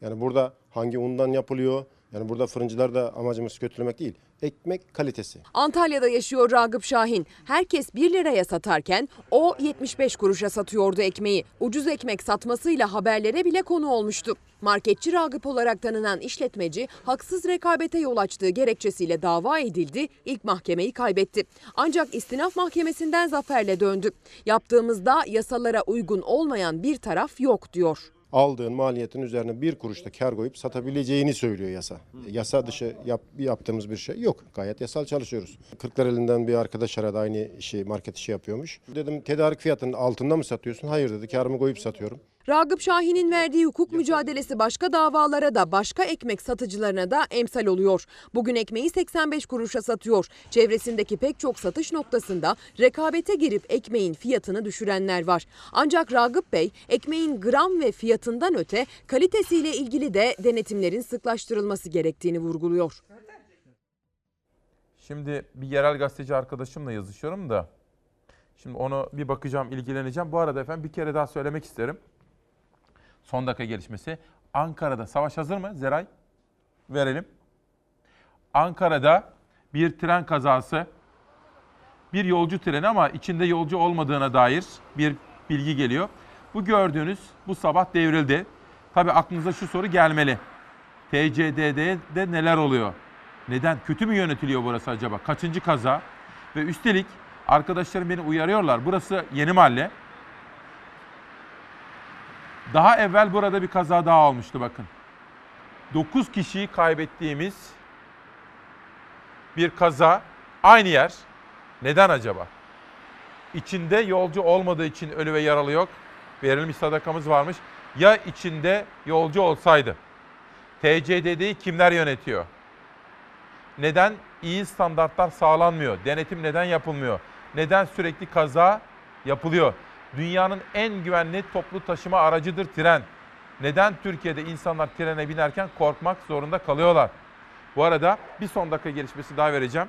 Yani burada hangi undan yapılıyor? Yani burada fırıncılar da amacımız kötülemek değil. Ekmek kalitesi. Antalya'da yaşıyor Ragıp Şahin. Herkes 1 liraya satarken o 75 kuruşa satıyordu ekmeği. Ucuz ekmek satmasıyla haberlere bile konu olmuştu. Marketçi Ragıp olarak tanınan işletmeci haksız rekabete yol açtığı gerekçesiyle dava edildi, ilk mahkemeyi kaybetti. Ancak istinaf mahkemesinden zaferle döndü. Yaptığımızda yasalara uygun olmayan bir taraf yok diyor. Aldığın maliyetin üzerine bir kuruşta kar koyup satabileceğini söylüyor yasa. Yasa dışı yap, yaptığımız bir şey yok. Gayet yasal çalışıyoruz. Kırklareli'nden bir arkadaş aradı aynı işi market işi yapıyormuş. Dedim tedarik fiyatının altında mı satıyorsun? Hayır dedi karımı koyup satıyorum. Ragıp Şahin'in verdiği hukuk mücadelesi başka davalara da başka ekmek satıcılarına da emsal oluyor. Bugün ekmeği 85 kuruşa satıyor. Çevresindeki pek çok satış noktasında rekabete girip ekmeğin fiyatını düşürenler var. Ancak Ragıp Bey ekmeğin gram ve fiyatından öte kalitesiyle ilgili de denetimlerin sıklaştırılması gerektiğini vurguluyor. Şimdi bir yerel gazeteci arkadaşımla yazışıyorum da. Şimdi onu bir bakacağım, ilgileneceğim. Bu arada efendim bir kere daha söylemek isterim. Son dakika gelişmesi. Ankara'da savaş hazır mı Zeray? Verelim. Ankara'da bir tren kazası. Bir yolcu treni ama içinde yolcu olmadığına dair bir bilgi geliyor. Bu gördüğünüz bu sabah devrildi. Tabii aklınıza şu soru gelmeli. TCDD'de neler oluyor? Neden? Kötü mü yönetiliyor burası acaba? Kaçıncı kaza? Ve üstelik arkadaşlarım beni uyarıyorlar. Burası yeni mahalle. Daha evvel burada bir kaza daha olmuştu bakın. 9 kişiyi kaybettiğimiz bir kaza. Aynı yer. Neden acaba? İçinde yolcu olmadığı için ölü ve yaralı yok. Verilmiş sadakamız varmış. Ya içinde yolcu olsaydı? TCDD'yi kimler yönetiyor? Neden iyi standartlar sağlanmıyor? Denetim neden yapılmıyor? Neden sürekli kaza yapılıyor? Dünyanın en güvenli toplu taşıma aracıdır tren. Neden Türkiye'de insanlar trene binerken korkmak zorunda kalıyorlar? Bu arada bir son dakika gelişmesi daha vereceğim.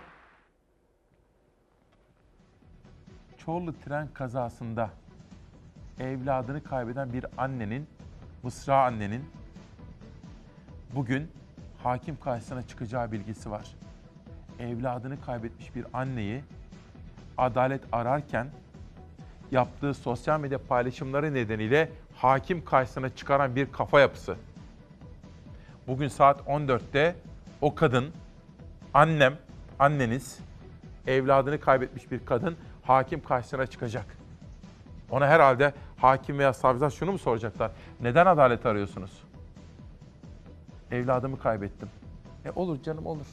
Çorlu tren kazasında evladını kaybeden bir annenin, Mısra annenin bugün hakim karşısına çıkacağı bilgisi var. Evladını kaybetmiş bir anneyi adalet ararken yaptığı sosyal medya paylaşımları nedeniyle hakim karşısına çıkaran bir kafa yapısı. Bugün saat 14'te o kadın, annem, anneniz, evladını kaybetmiş bir kadın hakim karşısına çıkacak. Ona herhalde hakim veya savcılar şunu mu soracaklar? Neden adalet arıyorsunuz? Evladımı kaybettim. E olur canım olur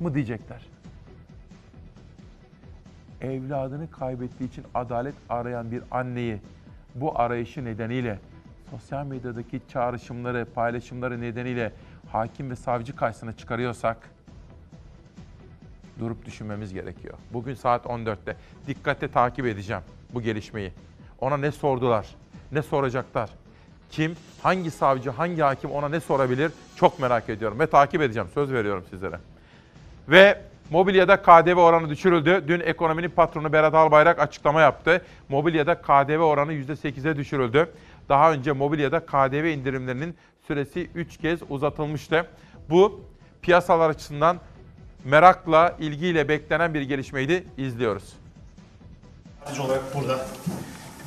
mı diyecekler. Evladını kaybettiği için adalet arayan bir anneyi bu arayışı nedeniyle sosyal medyadaki çağrışımları, paylaşımları nedeniyle hakim ve savcı karşısına çıkarıyorsak durup düşünmemiz gerekiyor. Bugün saat 14'te dikkatle takip edeceğim bu gelişmeyi. Ona ne sordular, ne soracaklar, kim, hangi savcı, hangi hakim ona ne sorabilir çok merak ediyorum ve takip edeceğim. Söz veriyorum sizlere. Ve mobilyada KDV oranı düşürüldü. Dün ekonominin patronu Berat Albayrak açıklama yaptı. Mobilyada KDV oranı %8'e düşürüldü. Daha önce mobilyada KDV indirimlerinin süresi 3 kez uzatılmıştı. Bu piyasalar açısından merakla, ilgiyle beklenen bir gelişmeydi. İzliyoruz. olarak burada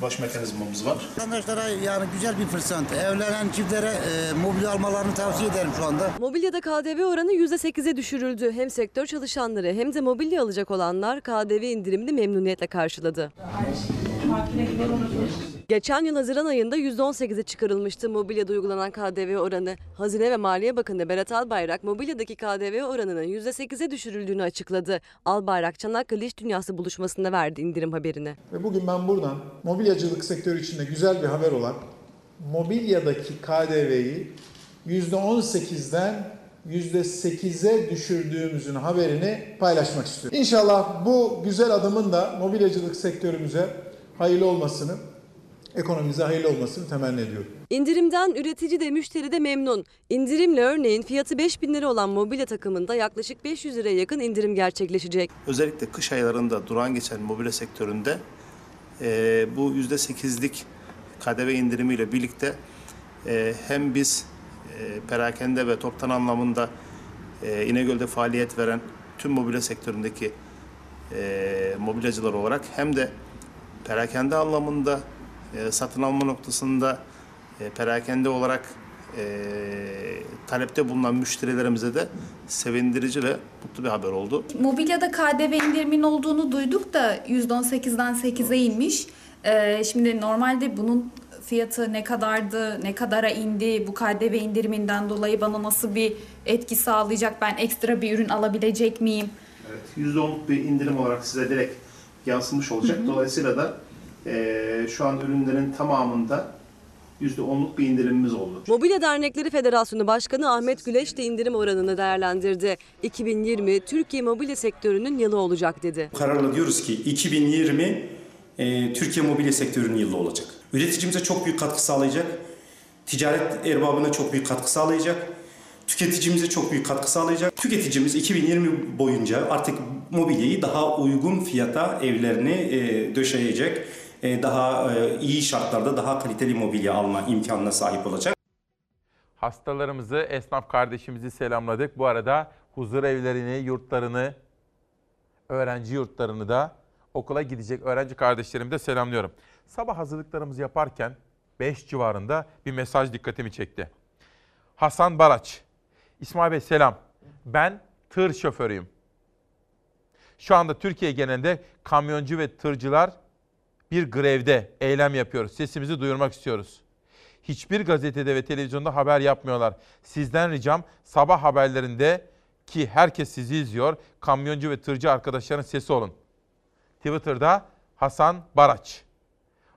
baş mekanizmamız var. Vatandaşlara yani güzel bir fırsat. Evlenen çiftlere e, mobilya almalarını tavsiye ederim şu anda. Mobilyada KDV oranı %8'e düşürüldü. Hem sektör çalışanları hem de mobilya alacak olanlar KDV indirimini memnuniyetle karşıladı. Geçen yıl Haziran ayında %18'e çıkarılmıştı mobilyada uygulanan KDV oranı. Hazine ve Maliye Bakanı Berat Albayrak mobilyadaki KDV oranının %8'e düşürüldüğünü açıkladı. Albayrak Çanakkale İş Dünyası buluşmasında verdi indirim haberini. Ve bugün ben buradan mobilyacılık sektörü içinde güzel bir haber olan mobilyadaki KDV'yi %18'den %8'e düşürdüğümüzün haberini paylaşmak istiyorum. İnşallah bu güzel adımın da mobilyacılık sektörümüze hayırlı olmasını, ekonomimize hayırlı olmasını temenni ediyorum. İndirimden üretici de müşteri de memnun. İndirimle örneğin fiyatı 5000 lira olan mobilya takımında yaklaşık 500 liraya yakın indirim gerçekleşecek. Özellikle kış aylarında duran geçen mobilya sektöründe e, bu %8'lik KDV indirimiyle birlikte e, hem biz e, perakende ve toptan anlamında e, İnegöl'de faaliyet veren tüm mobilya sektöründeki e, mobilyacılar olarak hem de perakende anlamında e, satın alma noktasında e, perakende olarak e, talepte bulunan müşterilerimize de sevindirici ve mutlu bir haber oldu. Mobilyada KDV indirimin olduğunu duyduk da %18'den 8'e inmiş. Ee, şimdi normalde bunun fiyatı ne kadardı, ne kadara indi, bu KDV indiriminden dolayı bana nasıl bir etki sağlayacak, ben ekstra bir ürün alabilecek miyim? Evet, %10'luk bir indirim olarak size direkt yansımış olacak. Hı hı. Dolayısıyla da e, şu an ürünlerin tamamında %10'luk bir indirimimiz oldu. Mobilya Dernekleri Federasyonu Başkanı Ahmet Güleş de indirim oranını değerlendirdi. 2020 Türkiye mobilya sektörünün yılı olacak dedi. Kararla diyoruz ki 2020 e, Türkiye mobilya sektörünün yılı olacak. Üreticimize çok büyük katkı sağlayacak. Ticaret erbabına çok büyük katkı sağlayacak. Tüketicimize çok büyük katkı sağlayacak. Tüketicimiz 2020 boyunca artık mobilyayı daha uygun fiyata evlerini e, döşeyecek. E, daha e, iyi şartlarda daha kaliteli mobilya alma imkanına sahip olacak. Hastalarımızı, esnaf kardeşimizi selamladık. Bu arada huzur evlerini, yurtlarını, öğrenci yurtlarını da okula gidecek öğrenci kardeşlerimi de selamlıyorum. Sabah hazırlıklarımızı yaparken 5 civarında bir mesaj dikkatimi çekti. Hasan Baraç, İsmail Bey selam. Ben tır şoförüyüm. Şu anda Türkiye genelinde kamyoncu ve tırcılar bir grevde eylem yapıyoruz. Sesimizi duyurmak istiyoruz. Hiçbir gazetede ve televizyonda haber yapmıyorlar. Sizden ricam sabah haberlerinde ki herkes sizi izliyor. Kamyoncu ve tırcı arkadaşların sesi olun. Twitter'da Hasan Baraç.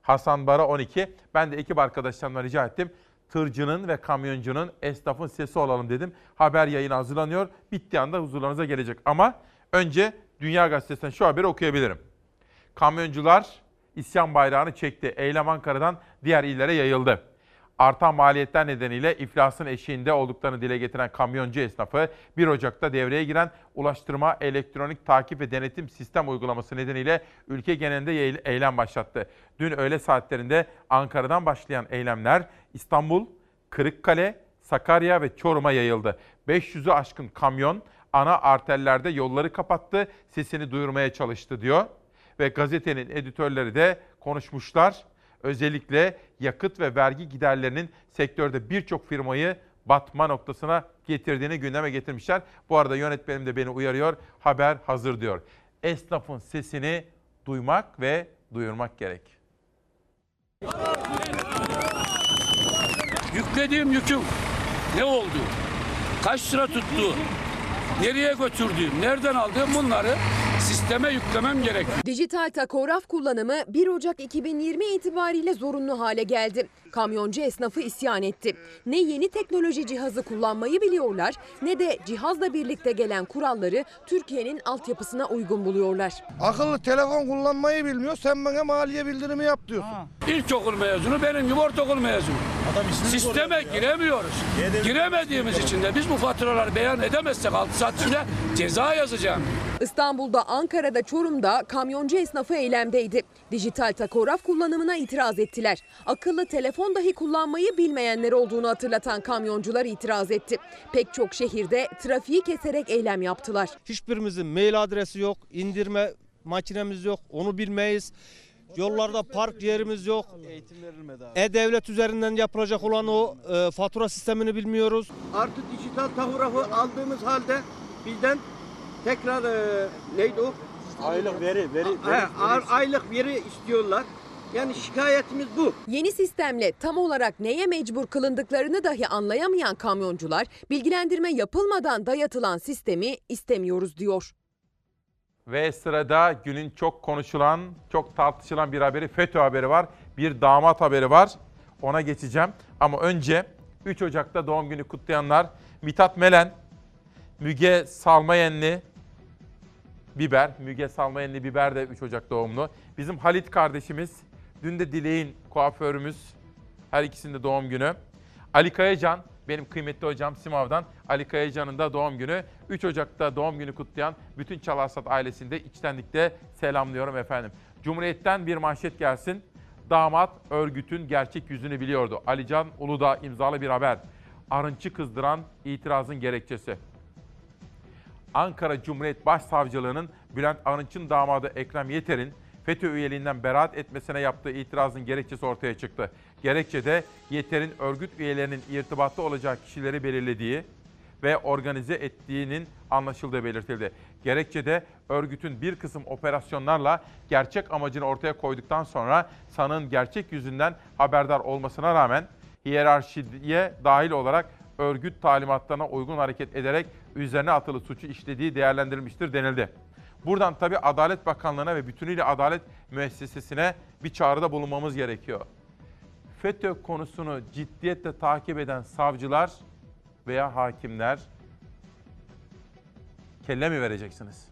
Hasan Bara 12. Ben de ekip arkadaşlarımla rica ettim. Tırcının ve kamyoncunun, esnafın sesi olalım dedim. Haber yayını hazırlanıyor. Bittiği anda huzurlarınıza gelecek. Ama önce Dünya Gazetesi'nden şu haberi okuyabilirim. Kamyoncular isyan bayrağını çekti. Eylem Ankara'dan diğer illere yayıldı. Artan maliyetler nedeniyle iflasın eşiğinde olduklarını dile getiren kamyoncu esnafı 1 Ocak'ta devreye giren Ulaştırma Elektronik Takip ve Denetim Sistem uygulaması nedeniyle ülke genelinde eylem başlattı. Dün öğle saatlerinde Ankara'dan başlayan eylemler İstanbul, Kırıkkale, Sakarya ve Çorum'a yayıldı. 500'ü aşkın kamyon ana arterlerde yolları kapattı, sesini duyurmaya çalıştı diyor. Ve gazetenin editörleri de konuşmuşlar. Özellikle yakıt ve vergi giderlerinin sektörde birçok firmayı batma noktasına getirdiğini gündeme getirmişler. Bu arada yönetmenim de beni uyarıyor. Haber hazır diyor. Esnafın sesini duymak ve duyurmak gerek. Yüklediğim yüküm ne oldu? Kaç lira tuttu? Nereye götürdüğüm, nereden aldığım bunları sisteme yüklemem gerekiyor. Dijital takograf kullanımı 1 Ocak 2020 itibariyle zorunlu hale geldi. Kamyoncu esnafı isyan etti. Ne yeni teknoloji cihazı kullanmayı biliyorlar ne de cihazla birlikte gelen kuralları Türkiye'nin altyapısına uygun buluyorlar. Akıllı telefon kullanmayı bilmiyor. Sen bana maliye bildirimi yap diyorsun. İlkokul mezunu, benim gibi ortaokul mezunu. Sisteme giremiyoruz. Giremediğimiz için de biz bu faturaları beyan edemezsek 6 saat içinde ceza yazacağım. İstanbul'da, Ankara'da, Çorum'da kamyoncu esnafı eylemdeydi. Dijital takograf kullanımına itiraz ettiler. Akıllı telefon dahi kullanmayı bilmeyenler olduğunu hatırlatan kamyoncular itiraz etti. Pek çok şehirde trafiği keserek eylem yaptılar. Hiçbirimizin mail adresi yok, indirme makinemiz yok, onu bilmeyiz. Yollarda park yerimiz yok. Eğitim verilmedi E-Devlet üzerinden yapılacak olan o e, fatura sistemini bilmiyoruz. Artı dijital tahografı aldığımız halde bizden tekrar e, neydi o? Aylık veri, veri, aylık veri istiyorlar. Yani şikayetimiz bu. Yeni sistemle tam olarak neye mecbur kılındıklarını dahi anlayamayan kamyoncular bilgilendirme yapılmadan dayatılan sistemi istemiyoruz diyor. Ve sırada günün çok konuşulan, çok tartışılan bir haberi, FETÖ haberi var. Bir damat haberi var. Ona geçeceğim. Ama önce 3 Ocak'ta doğum günü kutlayanlar Mithat Melen, Müge Salmayenli, Biber, Müge Salmayenli Biber de 3 Ocak doğumlu. Bizim Halit kardeşimiz, dün de Dilek'in kuaförümüz, her ikisinin de doğum günü. Ali Kayacan, benim kıymetli hocam Simav'dan Ali Kayacan'ın da doğum günü. 3 Ocak'ta doğum günü kutlayan bütün Çalarsat ailesinde içtenlikle selamlıyorum efendim. Cumhuriyet'ten bir manşet gelsin. Damat örgütün gerçek yüzünü biliyordu. Alican Uludağ imzalı bir haber. Arınç'ı kızdıran itirazın gerekçesi. Ankara Cumhuriyet Başsavcılığı'nın Bülent Arınç'ın damadı Ekrem Yeter'in FETÖ üyeliğinden beraat etmesine yaptığı itirazın gerekçesi ortaya çıktı. Gerekçede Yeter'in örgüt üyelerinin irtibatta olacağı kişileri belirlediği ve organize ettiğinin anlaşıldığı belirtildi. Gerekçede örgütün bir kısım operasyonlarla gerçek amacını ortaya koyduktan sonra sanığın gerçek yüzünden haberdar olmasına rağmen hiyerarşiye dahil olarak örgüt talimatlarına uygun hareket ederek üzerine atılı suçu işlediği değerlendirilmiştir denildi. Buradan tabii Adalet Bakanlığı'na ve bütünüyle adalet müessesesine bir çağrıda bulunmamız gerekiyor. FETÖ konusunu ciddiyetle takip eden savcılar veya hakimler kelle mi vereceksiniz?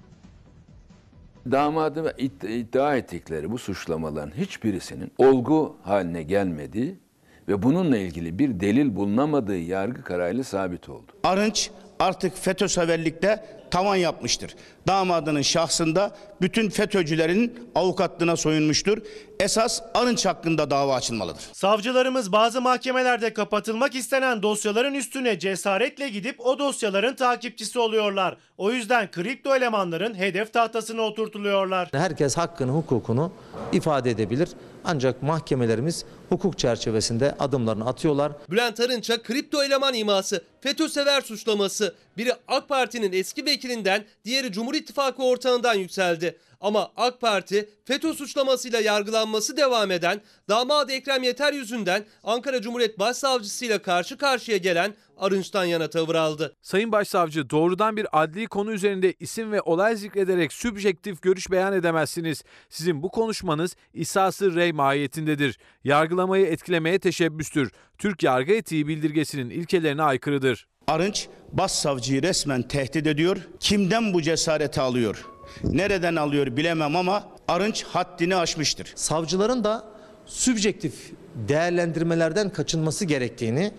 Damadı iddia ettikleri bu suçlamaların hiçbirisinin olgu haline gelmediği ve bununla ilgili bir delil bulunamadığı yargı kararıyla sabit oldu. Arınç artık FETÖ severlikte tavan yapmıştır. Damadının şahsında bütün FETÖ'cülerin avukatlığına soyunmuştur. Esas Arınç hakkında dava açılmalıdır. Savcılarımız bazı mahkemelerde kapatılmak istenen dosyaların üstüne cesaretle gidip o dosyaların takipçisi oluyorlar. O yüzden kripto elemanların hedef tahtasına oturtuluyorlar. Herkes hakkını, hukukunu ifade edebilir. Ancak mahkemelerimiz hukuk çerçevesinde adımlarını atıyorlar. Bülent Arınç'a kripto eleman iması, FETÖ sever suçlaması. Biri AK Parti'nin eski vekilinden, diğeri Cumhur İttifakı ortağından yükseldi. Ama AK Parti FETÖ suçlamasıyla yargılanması devam eden damadı Ekrem Yeter yüzünden Ankara Cumhuriyet Başsavcısıyla karşı karşıya gelen Arınç'tan yana tavır aldı. Sayın Başsavcı doğrudan bir adli konu üzerinde isim ve olay zikrederek sübjektif görüş beyan edemezsiniz. Sizin bu konuşmanız İsası rey mahiyetindedir. Yargılamayı etkilemeye teşebbüstür. Türk yargı etiği bildirgesinin ilkelerine aykırıdır. Arınç başsavcıyı resmen tehdit ediyor. Kimden bu cesareti alıyor? Nereden alıyor bilemem ama Arınç haddini aşmıştır. Savcıların da sübjektif değerlendirmelerden kaçınması gerektiğini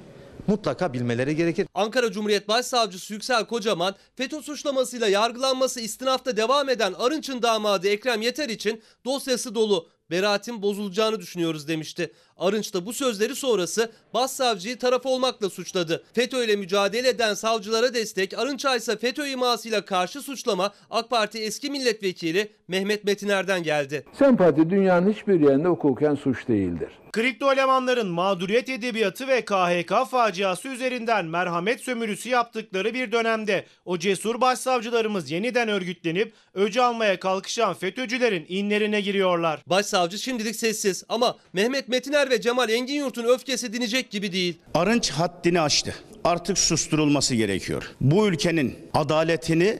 mutlaka bilmeleri gerekir. Ankara Cumhuriyet Başsavcısı Yüksel Kocaman, FETÖ suçlamasıyla yargılanması istinafta devam eden Arınç'ın damadı Ekrem Yeter için dosyası dolu. Beraatin bozulacağını düşünüyoruz demişti. Arınç da bu sözleri sonrası başsavcıyı taraf olmakla suçladı. FETÖ ile mücadele eden savcılara destek, Arınç'a ise FETÖ imasıyla karşı suçlama AK Parti eski milletvekili Mehmet Metiner'den geldi. Sempati dünyanın hiçbir yerinde hukuken suç değildir. Kripto elemanların mağduriyet edebiyatı ve KHK faciası üzerinden merhamet sömürüsü yaptıkları bir dönemde o cesur başsavcılarımız yeniden örgütlenip öcü almaya kalkışan FETÖ'cülerin inlerine giriyorlar. Başsavcı şimdilik sessiz ama Mehmet Metiner ve Cemal Enginyurt'un öfkesi dinecek gibi değil. Arınç haddini aştı. Artık susturulması gerekiyor. Bu ülkenin adaletini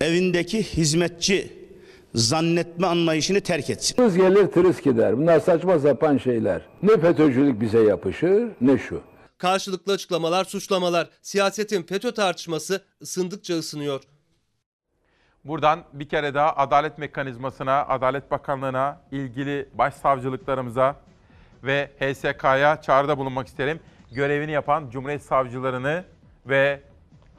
evindeki hizmetçi zannetme anlayışını terk etsin. Tırıs gelir tırıs gider. Bunlar saçma sapan şeyler. Ne FETÖ'cülük bize yapışır ne şu. Karşılıklı açıklamalar, suçlamalar. Siyasetin FETÖ tartışması ısındıkça ısınıyor. Buradan bir kere daha Adalet Mekanizmasına, Adalet Bakanlığı'na, ilgili başsavcılıklarımıza ve HSK'ya çağrıda bulunmak isterim. Görevini yapan Cumhuriyet Savcılarını ve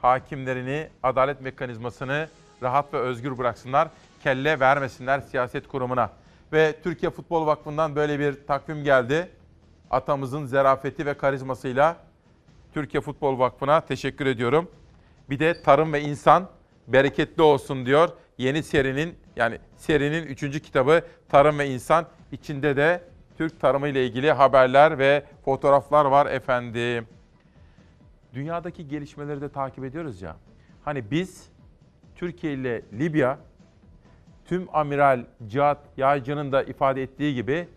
hakimlerini, Adalet Mekanizmasını rahat ve özgür bıraksınlar. Kelle vermesinler siyaset kurumuna. Ve Türkiye Futbol Vakfı'ndan böyle bir takvim geldi. Atamızın zerafeti ve karizmasıyla Türkiye Futbol Vakfı'na teşekkür ediyorum. Bir de Tarım ve İnsan bereketli olsun diyor. Yeni serinin yani serinin 3. kitabı Tarım ve İnsan. İçinde de Türk tarımı ile ilgili haberler ve fotoğraflar var efendim. Dünyadaki gelişmeleri de takip ediyoruz ya. Hani biz Türkiye ile Libya tüm amiral Cihat Yaycı'nın da ifade ettiği gibi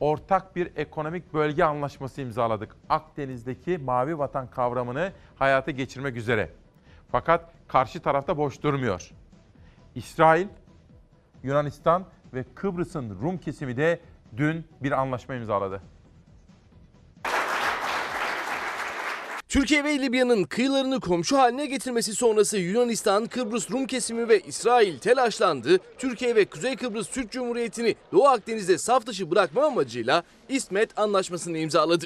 ortak bir ekonomik bölge anlaşması imzaladık. Akdeniz'deki mavi vatan kavramını hayata geçirmek üzere. Fakat karşı tarafta boş durmuyor. İsrail, Yunanistan ve Kıbrıs'ın Rum kesimi de dün bir anlaşma imzaladı. Türkiye ve Libya'nın kıyılarını komşu haline getirmesi sonrası Yunanistan, Kıbrıs Rum kesimi ve İsrail telaşlandı. Türkiye ve Kuzey Kıbrıs Türk Cumhuriyeti'ni Doğu Akdeniz'de saf dışı bırakma amacıyla İsmet Anlaşması'nı imzaladı.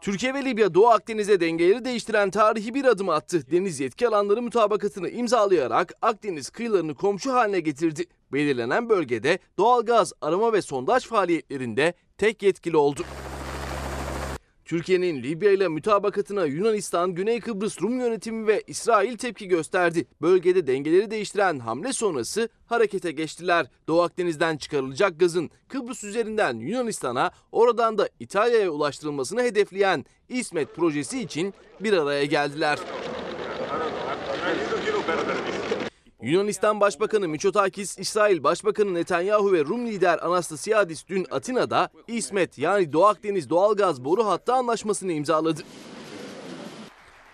Türkiye ve Libya Doğu Akdeniz'de dengeleri değiştiren tarihi bir adım attı. Deniz yetki alanları mutabakatını imzalayarak Akdeniz kıyılarını komşu haline getirdi. Belirlenen bölgede doğalgaz arama ve sondaj faaliyetlerinde tek yetkili oldu. Türkiye'nin Libya ile mütabakatına Yunanistan, Güney Kıbrıs Rum yönetimi ve İsrail tepki gösterdi. Bölgede dengeleri değiştiren hamle sonrası harekete geçtiler. Doğu Akdeniz'den çıkarılacak gazın Kıbrıs üzerinden Yunanistan'a, oradan da İtalya'ya ulaştırılmasını hedefleyen İsmet projesi için bir araya geldiler. Yunanistan Başbakanı Mitsotakis, İsrail Başbakanı Netanyahu ve Rum lider Anastasiadis dün Atina'da İsmet yani Doğu Akdeniz doğalgaz boru hattı anlaşmasını imzaladı.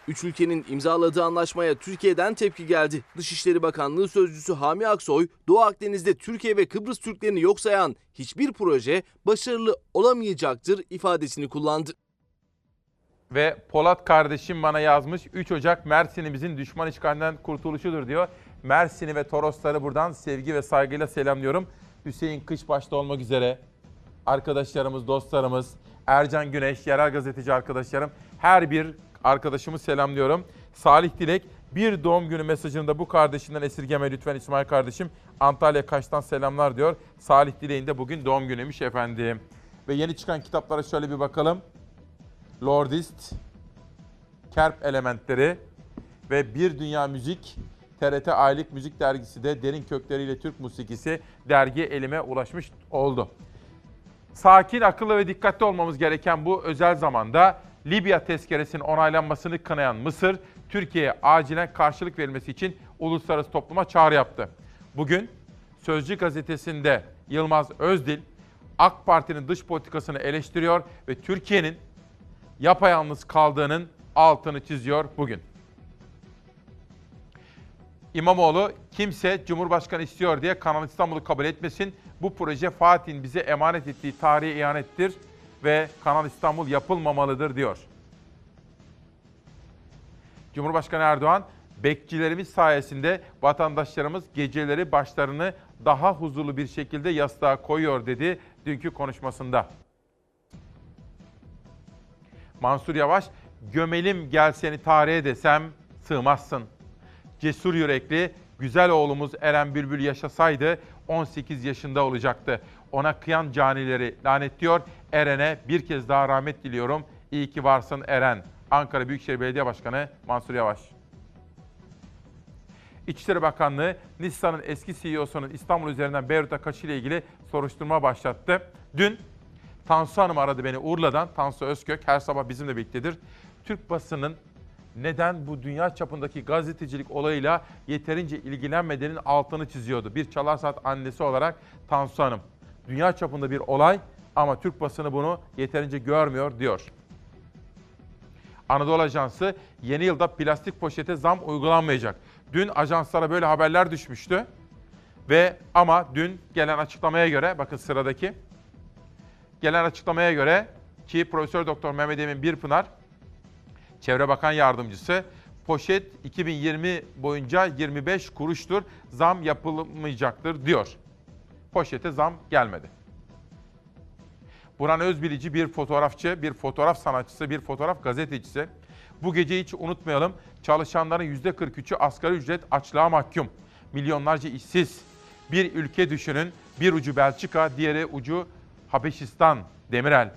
Üç ülkenin imzaladığı anlaşmaya Türkiye'den tepki geldi. Dışişleri Bakanlığı Sözcüsü Hami Aksoy, Doğu Akdeniz'de Türkiye ve Kıbrıs Türklerini yok sayan hiçbir proje başarılı olamayacaktır ifadesini kullandı. Ve Polat kardeşim bana yazmış 3 Ocak Mersin'imizin düşman işgalinden kurtuluşudur diyor. Mersin'i ve Torosları buradan sevgi ve saygıyla selamlıyorum. Hüseyin Kış başta olmak üzere arkadaşlarımız, dostlarımız, Ercan Güneş, yerel gazeteci arkadaşlarım, her bir arkadaşımı selamlıyorum. Salih Dilek bir doğum günü mesajını da bu kardeşinden esirgeme lütfen İsmail kardeşim. Antalya Kaş'tan selamlar diyor. Salih Dilek'in de bugün doğum günüymüş efendim. Ve yeni çıkan kitaplara şöyle bir bakalım. Lordist, Kerp Elementleri ve Bir Dünya Müzik TRT Aylık Müzik Dergisi de derin kökleriyle Türk musikisi dergi elime ulaşmış oldu. Sakin, akıllı ve dikkatli olmamız gereken bu özel zamanda Libya tezkeresinin onaylanmasını kınayan Mısır, Türkiye'ye acilen karşılık verilmesi için uluslararası topluma çağrı yaptı. Bugün Sözcü gazetesinde Yılmaz Özdil, AK Parti'nin dış politikasını eleştiriyor ve Türkiye'nin yapayalnız kaldığının altını çiziyor bugün. İmamoğlu kimse Cumhurbaşkanı istiyor diye Kanal İstanbul'u kabul etmesin. Bu proje Fatih'in bize emanet ettiği tarihi ihanettir ve Kanal İstanbul yapılmamalıdır diyor. Cumhurbaşkanı Erdoğan, bekçilerimiz sayesinde vatandaşlarımız geceleri başlarını daha huzurlu bir şekilde yastığa koyuyor dedi dünkü konuşmasında. Mansur Yavaş, gömelim gel seni tarihe desem sığmazsın. Cesur yürekli, güzel oğlumuz Eren Bülbül yaşasaydı 18 yaşında olacaktı. Ona kıyan canileri lanetliyor. Eren'e bir kez daha rahmet diliyorum. İyi ki varsın Eren. Ankara Büyükşehir Belediye Başkanı Mansur Yavaş. İçişleri Bakanlığı Nissan'ın eski CEO'sunun İstanbul üzerinden Beyrut'a kaçıyla ilgili soruşturma başlattı. Dün Tansu Hanım aradı beni Urla'dan. Tansu Özkök her sabah bizimle birliktedir. Türk basının neden bu dünya çapındaki gazetecilik olayıyla yeterince ilgilenmediğinin altını çiziyordu. Bir Çalar Saat annesi olarak Tansu Hanım. Dünya çapında bir olay ama Türk basını bunu yeterince görmüyor diyor. Anadolu Ajansı yeni yılda plastik poşete zam uygulanmayacak. Dün ajanslara böyle haberler düşmüştü. Ve ama dün gelen açıklamaya göre bakın sıradaki gelen açıklamaya göre ki Profesör Doktor Mehmet Emin Birpınar Çevre Bakan Yardımcısı poşet 2020 boyunca 25 kuruştur. Zam yapılmayacaktır diyor. Poşete zam gelmedi. Burhan Özbilici bir fotoğrafçı, bir fotoğraf sanatçısı, bir fotoğraf gazetecisi. Bu geceyi hiç unutmayalım. Çalışanların %43'ü asgari ücret açlığa mahkum. Milyonlarca işsiz. Bir ülke düşünün. Bir ucu Belçika, diğeri ucu Habeşistan, Demirel.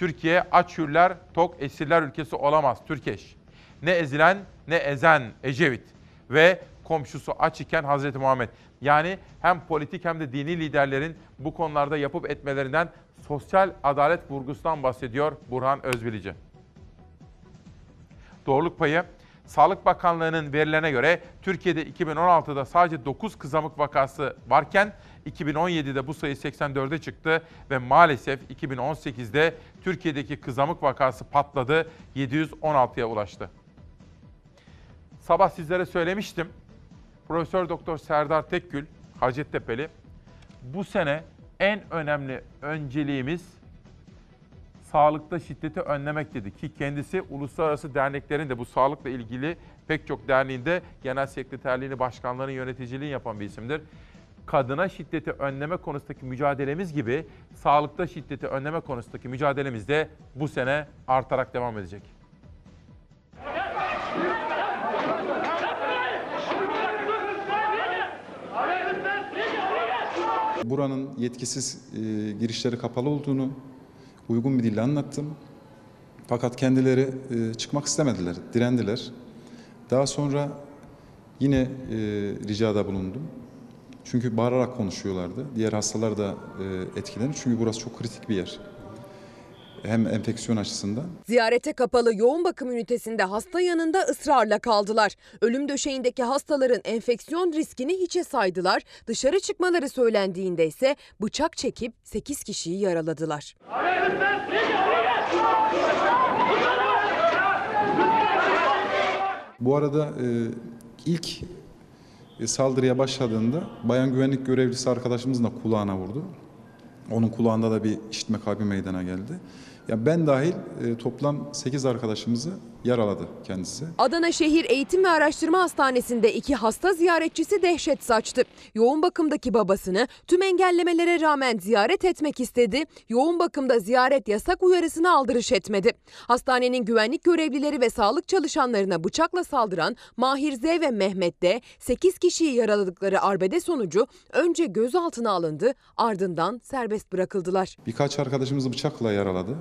Türkiye aç hürler, tok esirler ülkesi olamaz. Türkeş. Ne ezilen ne ezen Ecevit. Ve komşusu aç iken Hazreti Muhammed. Yani hem politik hem de dini liderlerin bu konularda yapıp etmelerinden sosyal adalet vurgusundan bahsediyor Burhan Özbilici. Doğruluk payı Sağlık Bakanlığı'nın verilerine göre Türkiye'de 2016'da sadece 9 kızamık vakası varken 2017'de bu sayı 84'e çıktı ve maalesef 2018'de Türkiye'deki kızamık vakası patladı, 716'ya ulaştı. Sabah sizlere söylemiştim. Profesör Doktor Serdar Tekgül, Hacettepe'li, bu sene en önemli önceliğimiz sağlıkta şiddeti önlemek dedi ki kendisi uluslararası derneklerin de bu sağlıkla ilgili pek çok derneğinde genel sekreterliğini, başkanlığını, yöneticiliğini yapan bir isimdir. Kadına şiddeti önleme konusundaki mücadelemiz gibi sağlıkta şiddeti önleme konusundaki mücadelemiz de bu sene artarak devam edecek. Buranın yetkisiz e, girişleri kapalı olduğunu uygun bir dille anlattım. Fakat kendileri e, çıkmak istemediler, direndiler. Daha sonra yine e, ricada bulundum. Çünkü bağırarak konuşuyorlardı. Diğer hastalar da e, etkilenir. Çünkü burası çok kritik bir yer. Hem enfeksiyon açısından. Ziyarete kapalı yoğun bakım ünitesinde hasta yanında ısrarla kaldılar. Ölüm döşeğindeki hastaların enfeksiyon riskini hiçe saydılar. Dışarı çıkmaları söylendiğinde ise bıçak çekip 8 kişiyi yaraladılar. Bu arada e, ilk saldırıya başladığında bayan güvenlik görevlisi arkadaşımızın da kulağına vurdu. Onun kulağında da bir işitme kaybı meydana geldi. Ya ben dahil e, toplam 8 arkadaşımızı yaraladı kendisi. Adana Şehir Eğitim ve Araştırma Hastanesi'nde iki hasta ziyaretçisi dehşet saçtı. Yoğun bakımdaki babasını tüm engellemelere rağmen ziyaret etmek istedi. Yoğun bakımda ziyaret yasak uyarısını aldırış etmedi. Hastanenin güvenlik görevlileri ve sağlık çalışanlarına bıçakla saldıran Mahir Z ve Mehmet D 8 kişiyi yaraladıkları arbede sonucu önce gözaltına alındı ardından serbest bırakıldılar. Birkaç arkadaşımızı bıçakla yaraladı.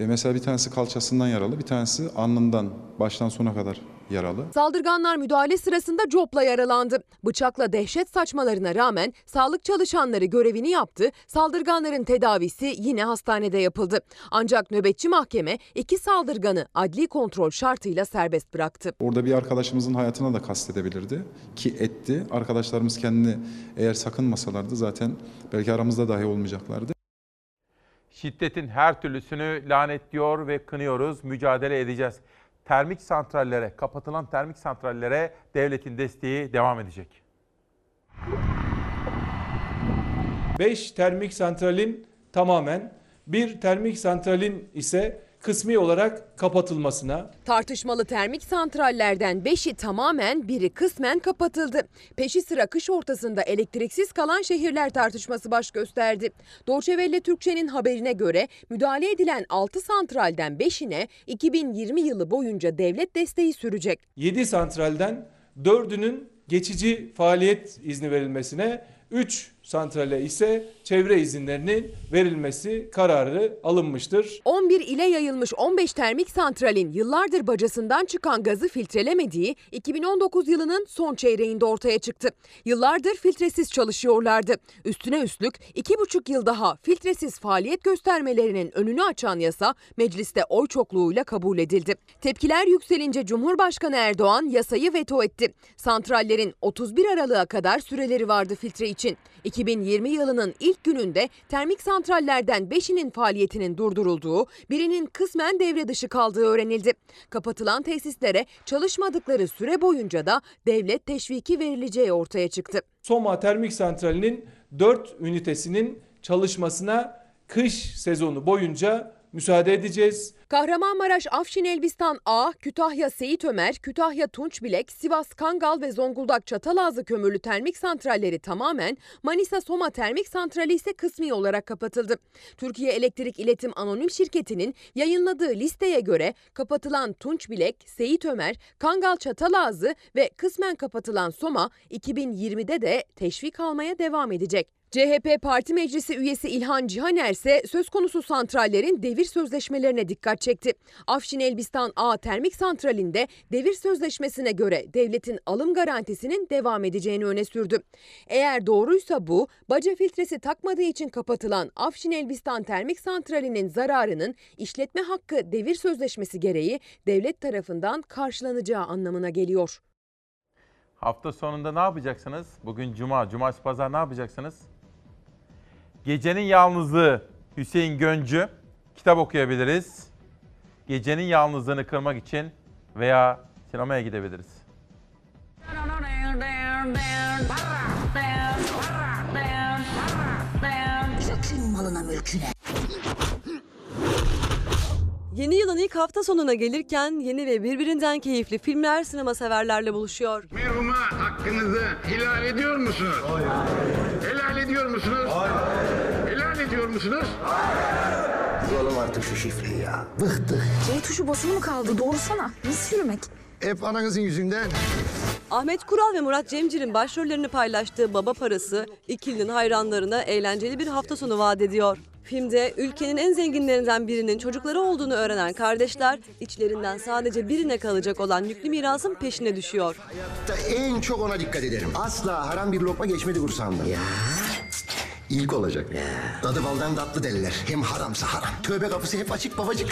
E, mesela bir tanesi kalçasından yaralı, bir tanesi alnından baştan sona kadar yaralı. Saldırganlar müdahale sırasında copla yaralandı. Bıçakla dehşet saçmalarına rağmen sağlık çalışanları görevini yaptı. Saldırganların tedavisi yine hastanede yapıldı. Ancak nöbetçi mahkeme iki saldırganı adli kontrol şartıyla serbest bıraktı. Orada bir arkadaşımızın hayatına da kastedebilirdi ki etti. Arkadaşlarımız kendini eğer sakınmasalardı zaten belki aramızda dahi olmayacaklardı. Şiddetin her türlüsünü lanetliyor ve kınıyoruz, mücadele edeceğiz. Termik santrallere, kapatılan termik santrallere devletin desteği devam edecek. 5 termik santralin tamamen, bir termik santralin ise kısmi olarak kapatılmasına, Tartışmalı termik santrallerden 5'i tamamen biri kısmen kapatıldı. Peşi sıra kış ortasında elektriksiz kalan şehirler tartışması baş gösterdi. Welle Türkçe'nin haberine göre müdahale edilen 6 santralden 5'ine 2020 yılı boyunca devlet desteği sürecek. 7 santralden 4'ünün geçici faaliyet izni verilmesine, 3 santrale ise çevre izinlerinin verilmesi kararı alınmıştır. 11 ile yayılmış 15 termik santralin yıllardır bacasından çıkan gazı filtrelemediği 2019 yılının son çeyreğinde ortaya çıktı. Yıllardır filtresiz çalışıyorlardı. Üstüne üstlük 2,5 yıl daha filtresiz faaliyet göstermelerinin önünü açan yasa mecliste oy çokluğuyla kabul edildi. Tepkiler yükselince Cumhurbaşkanı Erdoğan yasayı veto etti. Santrallerin 31 Aralık'a kadar süreleri vardı filtre için. 2020 yılının ilk gününde termik santrallerden 5'inin faaliyetinin durdurulduğu, birinin kısmen devre dışı kaldığı öğrenildi. Kapatılan tesislere çalışmadıkları süre boyunca da devlet teşviki verileceği ortaya çıktı. Soma Termik Santrali'nin 4 ünitesinin çalışmasına kış sezonu boyunca müsaade edeceğiz. Kahramanmaraş Afşin Elbistan A, Kütahya Seyit Ömer, Kütahya Tunçbilek, Sivas Kangal ve Zonguldak Çatalazı kömürlü termik santralleri tamamen, Manisa Soma Termik Santrali ise kısmi olarak kapatıldı. Türkiye Elektrik İletim Anonim Şirketi'nin yayınladığı listeye göre kapatılan Tunçbilek, Seyit Ömer, Kangal Çatalazı ve kısmen kapatılan Soma 2020'de de teşvik almaya devam edecek. CHP Parti Meclisi üyesi İlhan Cihaner ise söz konusu santrallerin devir sözleşmelerine dikkat çekti. Afşin Elbistan A Termik Santrali'nde devir sözleşmesine göre devletin alım garantisinin devam edeceğini öne sürdü. Eğer doğruysa bu, baca filtresi takmadığı için kapatılan Afşin Elbistan Termik Santrali'nin zararının işletme hakkı devir sözleşmesi gereği devlet tarafından karşılanacağı anlamına geliyor. Hafta sonunda ne yapacaksınız? Bugün cuma, cumartesi pazar ne yapacaksınız? Gecenin Yalnızlığı Hüseyin Göncü kitap okuyabiliriz. Gecenin yalnızlığını kırmak için veya sinemaya gidebiliriz. Malına mülküne. Yeni yılın ilk hafta sonuna gelirken yeni ve birbirinden keyifli filmler sinema severlerle buluşuyor. Merhuma hakkınızı helal ediyor musunuz? Helal ediyor musunuz? Helal ediyor musunuz? Bulalım artık şu şifreyi ya. Bıktık. C tuşu basılı mı kaldı? Doğrusana. Nasıl yürümek? Hep ananızın yüzünden. Ahmet Kural ve Murat Cemcir'in başrollerini paylaştığı Baba Parası, ikilinin hayranlarına eğlenceli bir hafta sonu vaat ediyor. Filmde ülkenin en zenginlerinden birinin çocukları olduğunu öğrenen kardeşler, içlerinden sadece birine kalacak olan yüklü mirasın peşine düşüyor. Da en çok ona dikkat ederim. Asla haram bir lokma geçmedi kursağımdan. Ya. İlk olacak. Dadı baldan tatlı derler. Hem haramsa haram. Tövbe kapısı hep açık babacık.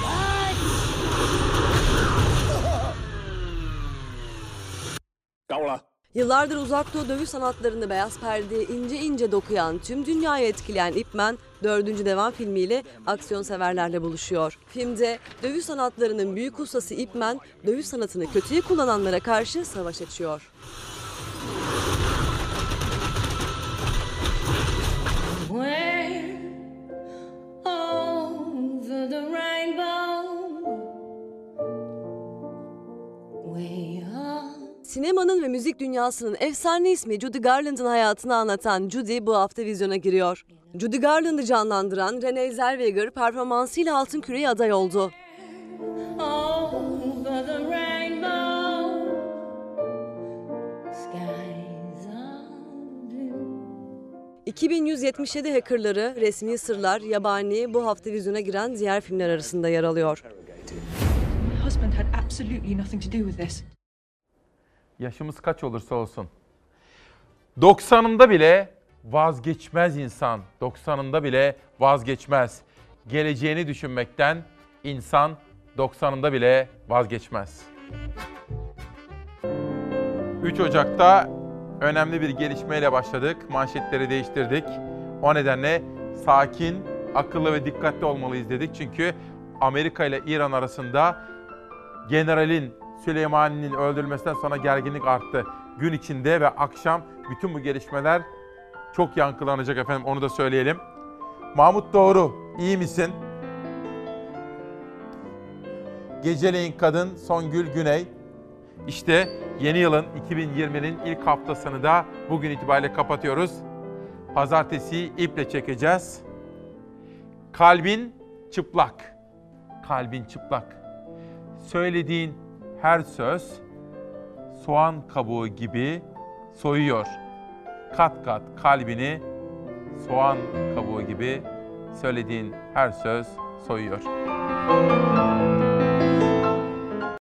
Yıllardır uzak doğu dövüş sanatlarını beyaz perdeye ince ince dokuyan, tüm dünyayı etkileyen Ip Man, dördüncü devam filmiyle aksiyon severlerle buluşuyor. Filmde dövüş sanatlarının büyük ustası Ip Man, dövüş sanatını kötüye kullananlara karşı savaş açıyor. Over the rainbow, way up. Sinemanın ve müzik dünyasının efsane ismi Judy Garland'ın hayatını anlatan Judy bu hafta vizyona giriyor. Judy Garland'ı canlandıran Renée Zellweger performansıyla Altın Küre'ye aday oldu. over the rainbow, 2177 hackerları, resmi sırlar, yabani bu hafta vizyona giren diğer filmler arasında yer alıyor. Yaşımız kaç olursa olsun. 90'ında bile vazgeçmez insan. 90'ında bile vazgeçmez. Geleceğini düşünmekten insan 90'ında bile vazgeçmez. 3 Ocak'ta önemli bir gelişmeyle başladık. Manşetleri değiştirdik. O nedenle sakin, akıllı ve dikkatli olmalıyız dedik. Çünkü Amerika ile İran arasında generalin Süleymani'nin öldürülmesinden sonra gerginlik arttı. Gün içinde ve akşam bütün bu gelişmeler çok yankılanacak efendim onu da söyleyelim. Mahmut Doğru iyi misin? Geceleyin Kadın Songül Güney. İşte yeni yılın 2020'nin ilk haftasını da bugün itibariyle kapatıyoruz. Pazartesi iple çekeceğiz. Kalbin çıplak. Kalbin çıplak. Söylediğin her söz soğan kabuğu gibi soyuyor. Kat kat kalbini soğan kabuğu gibi söylediğin her söz soyuyor.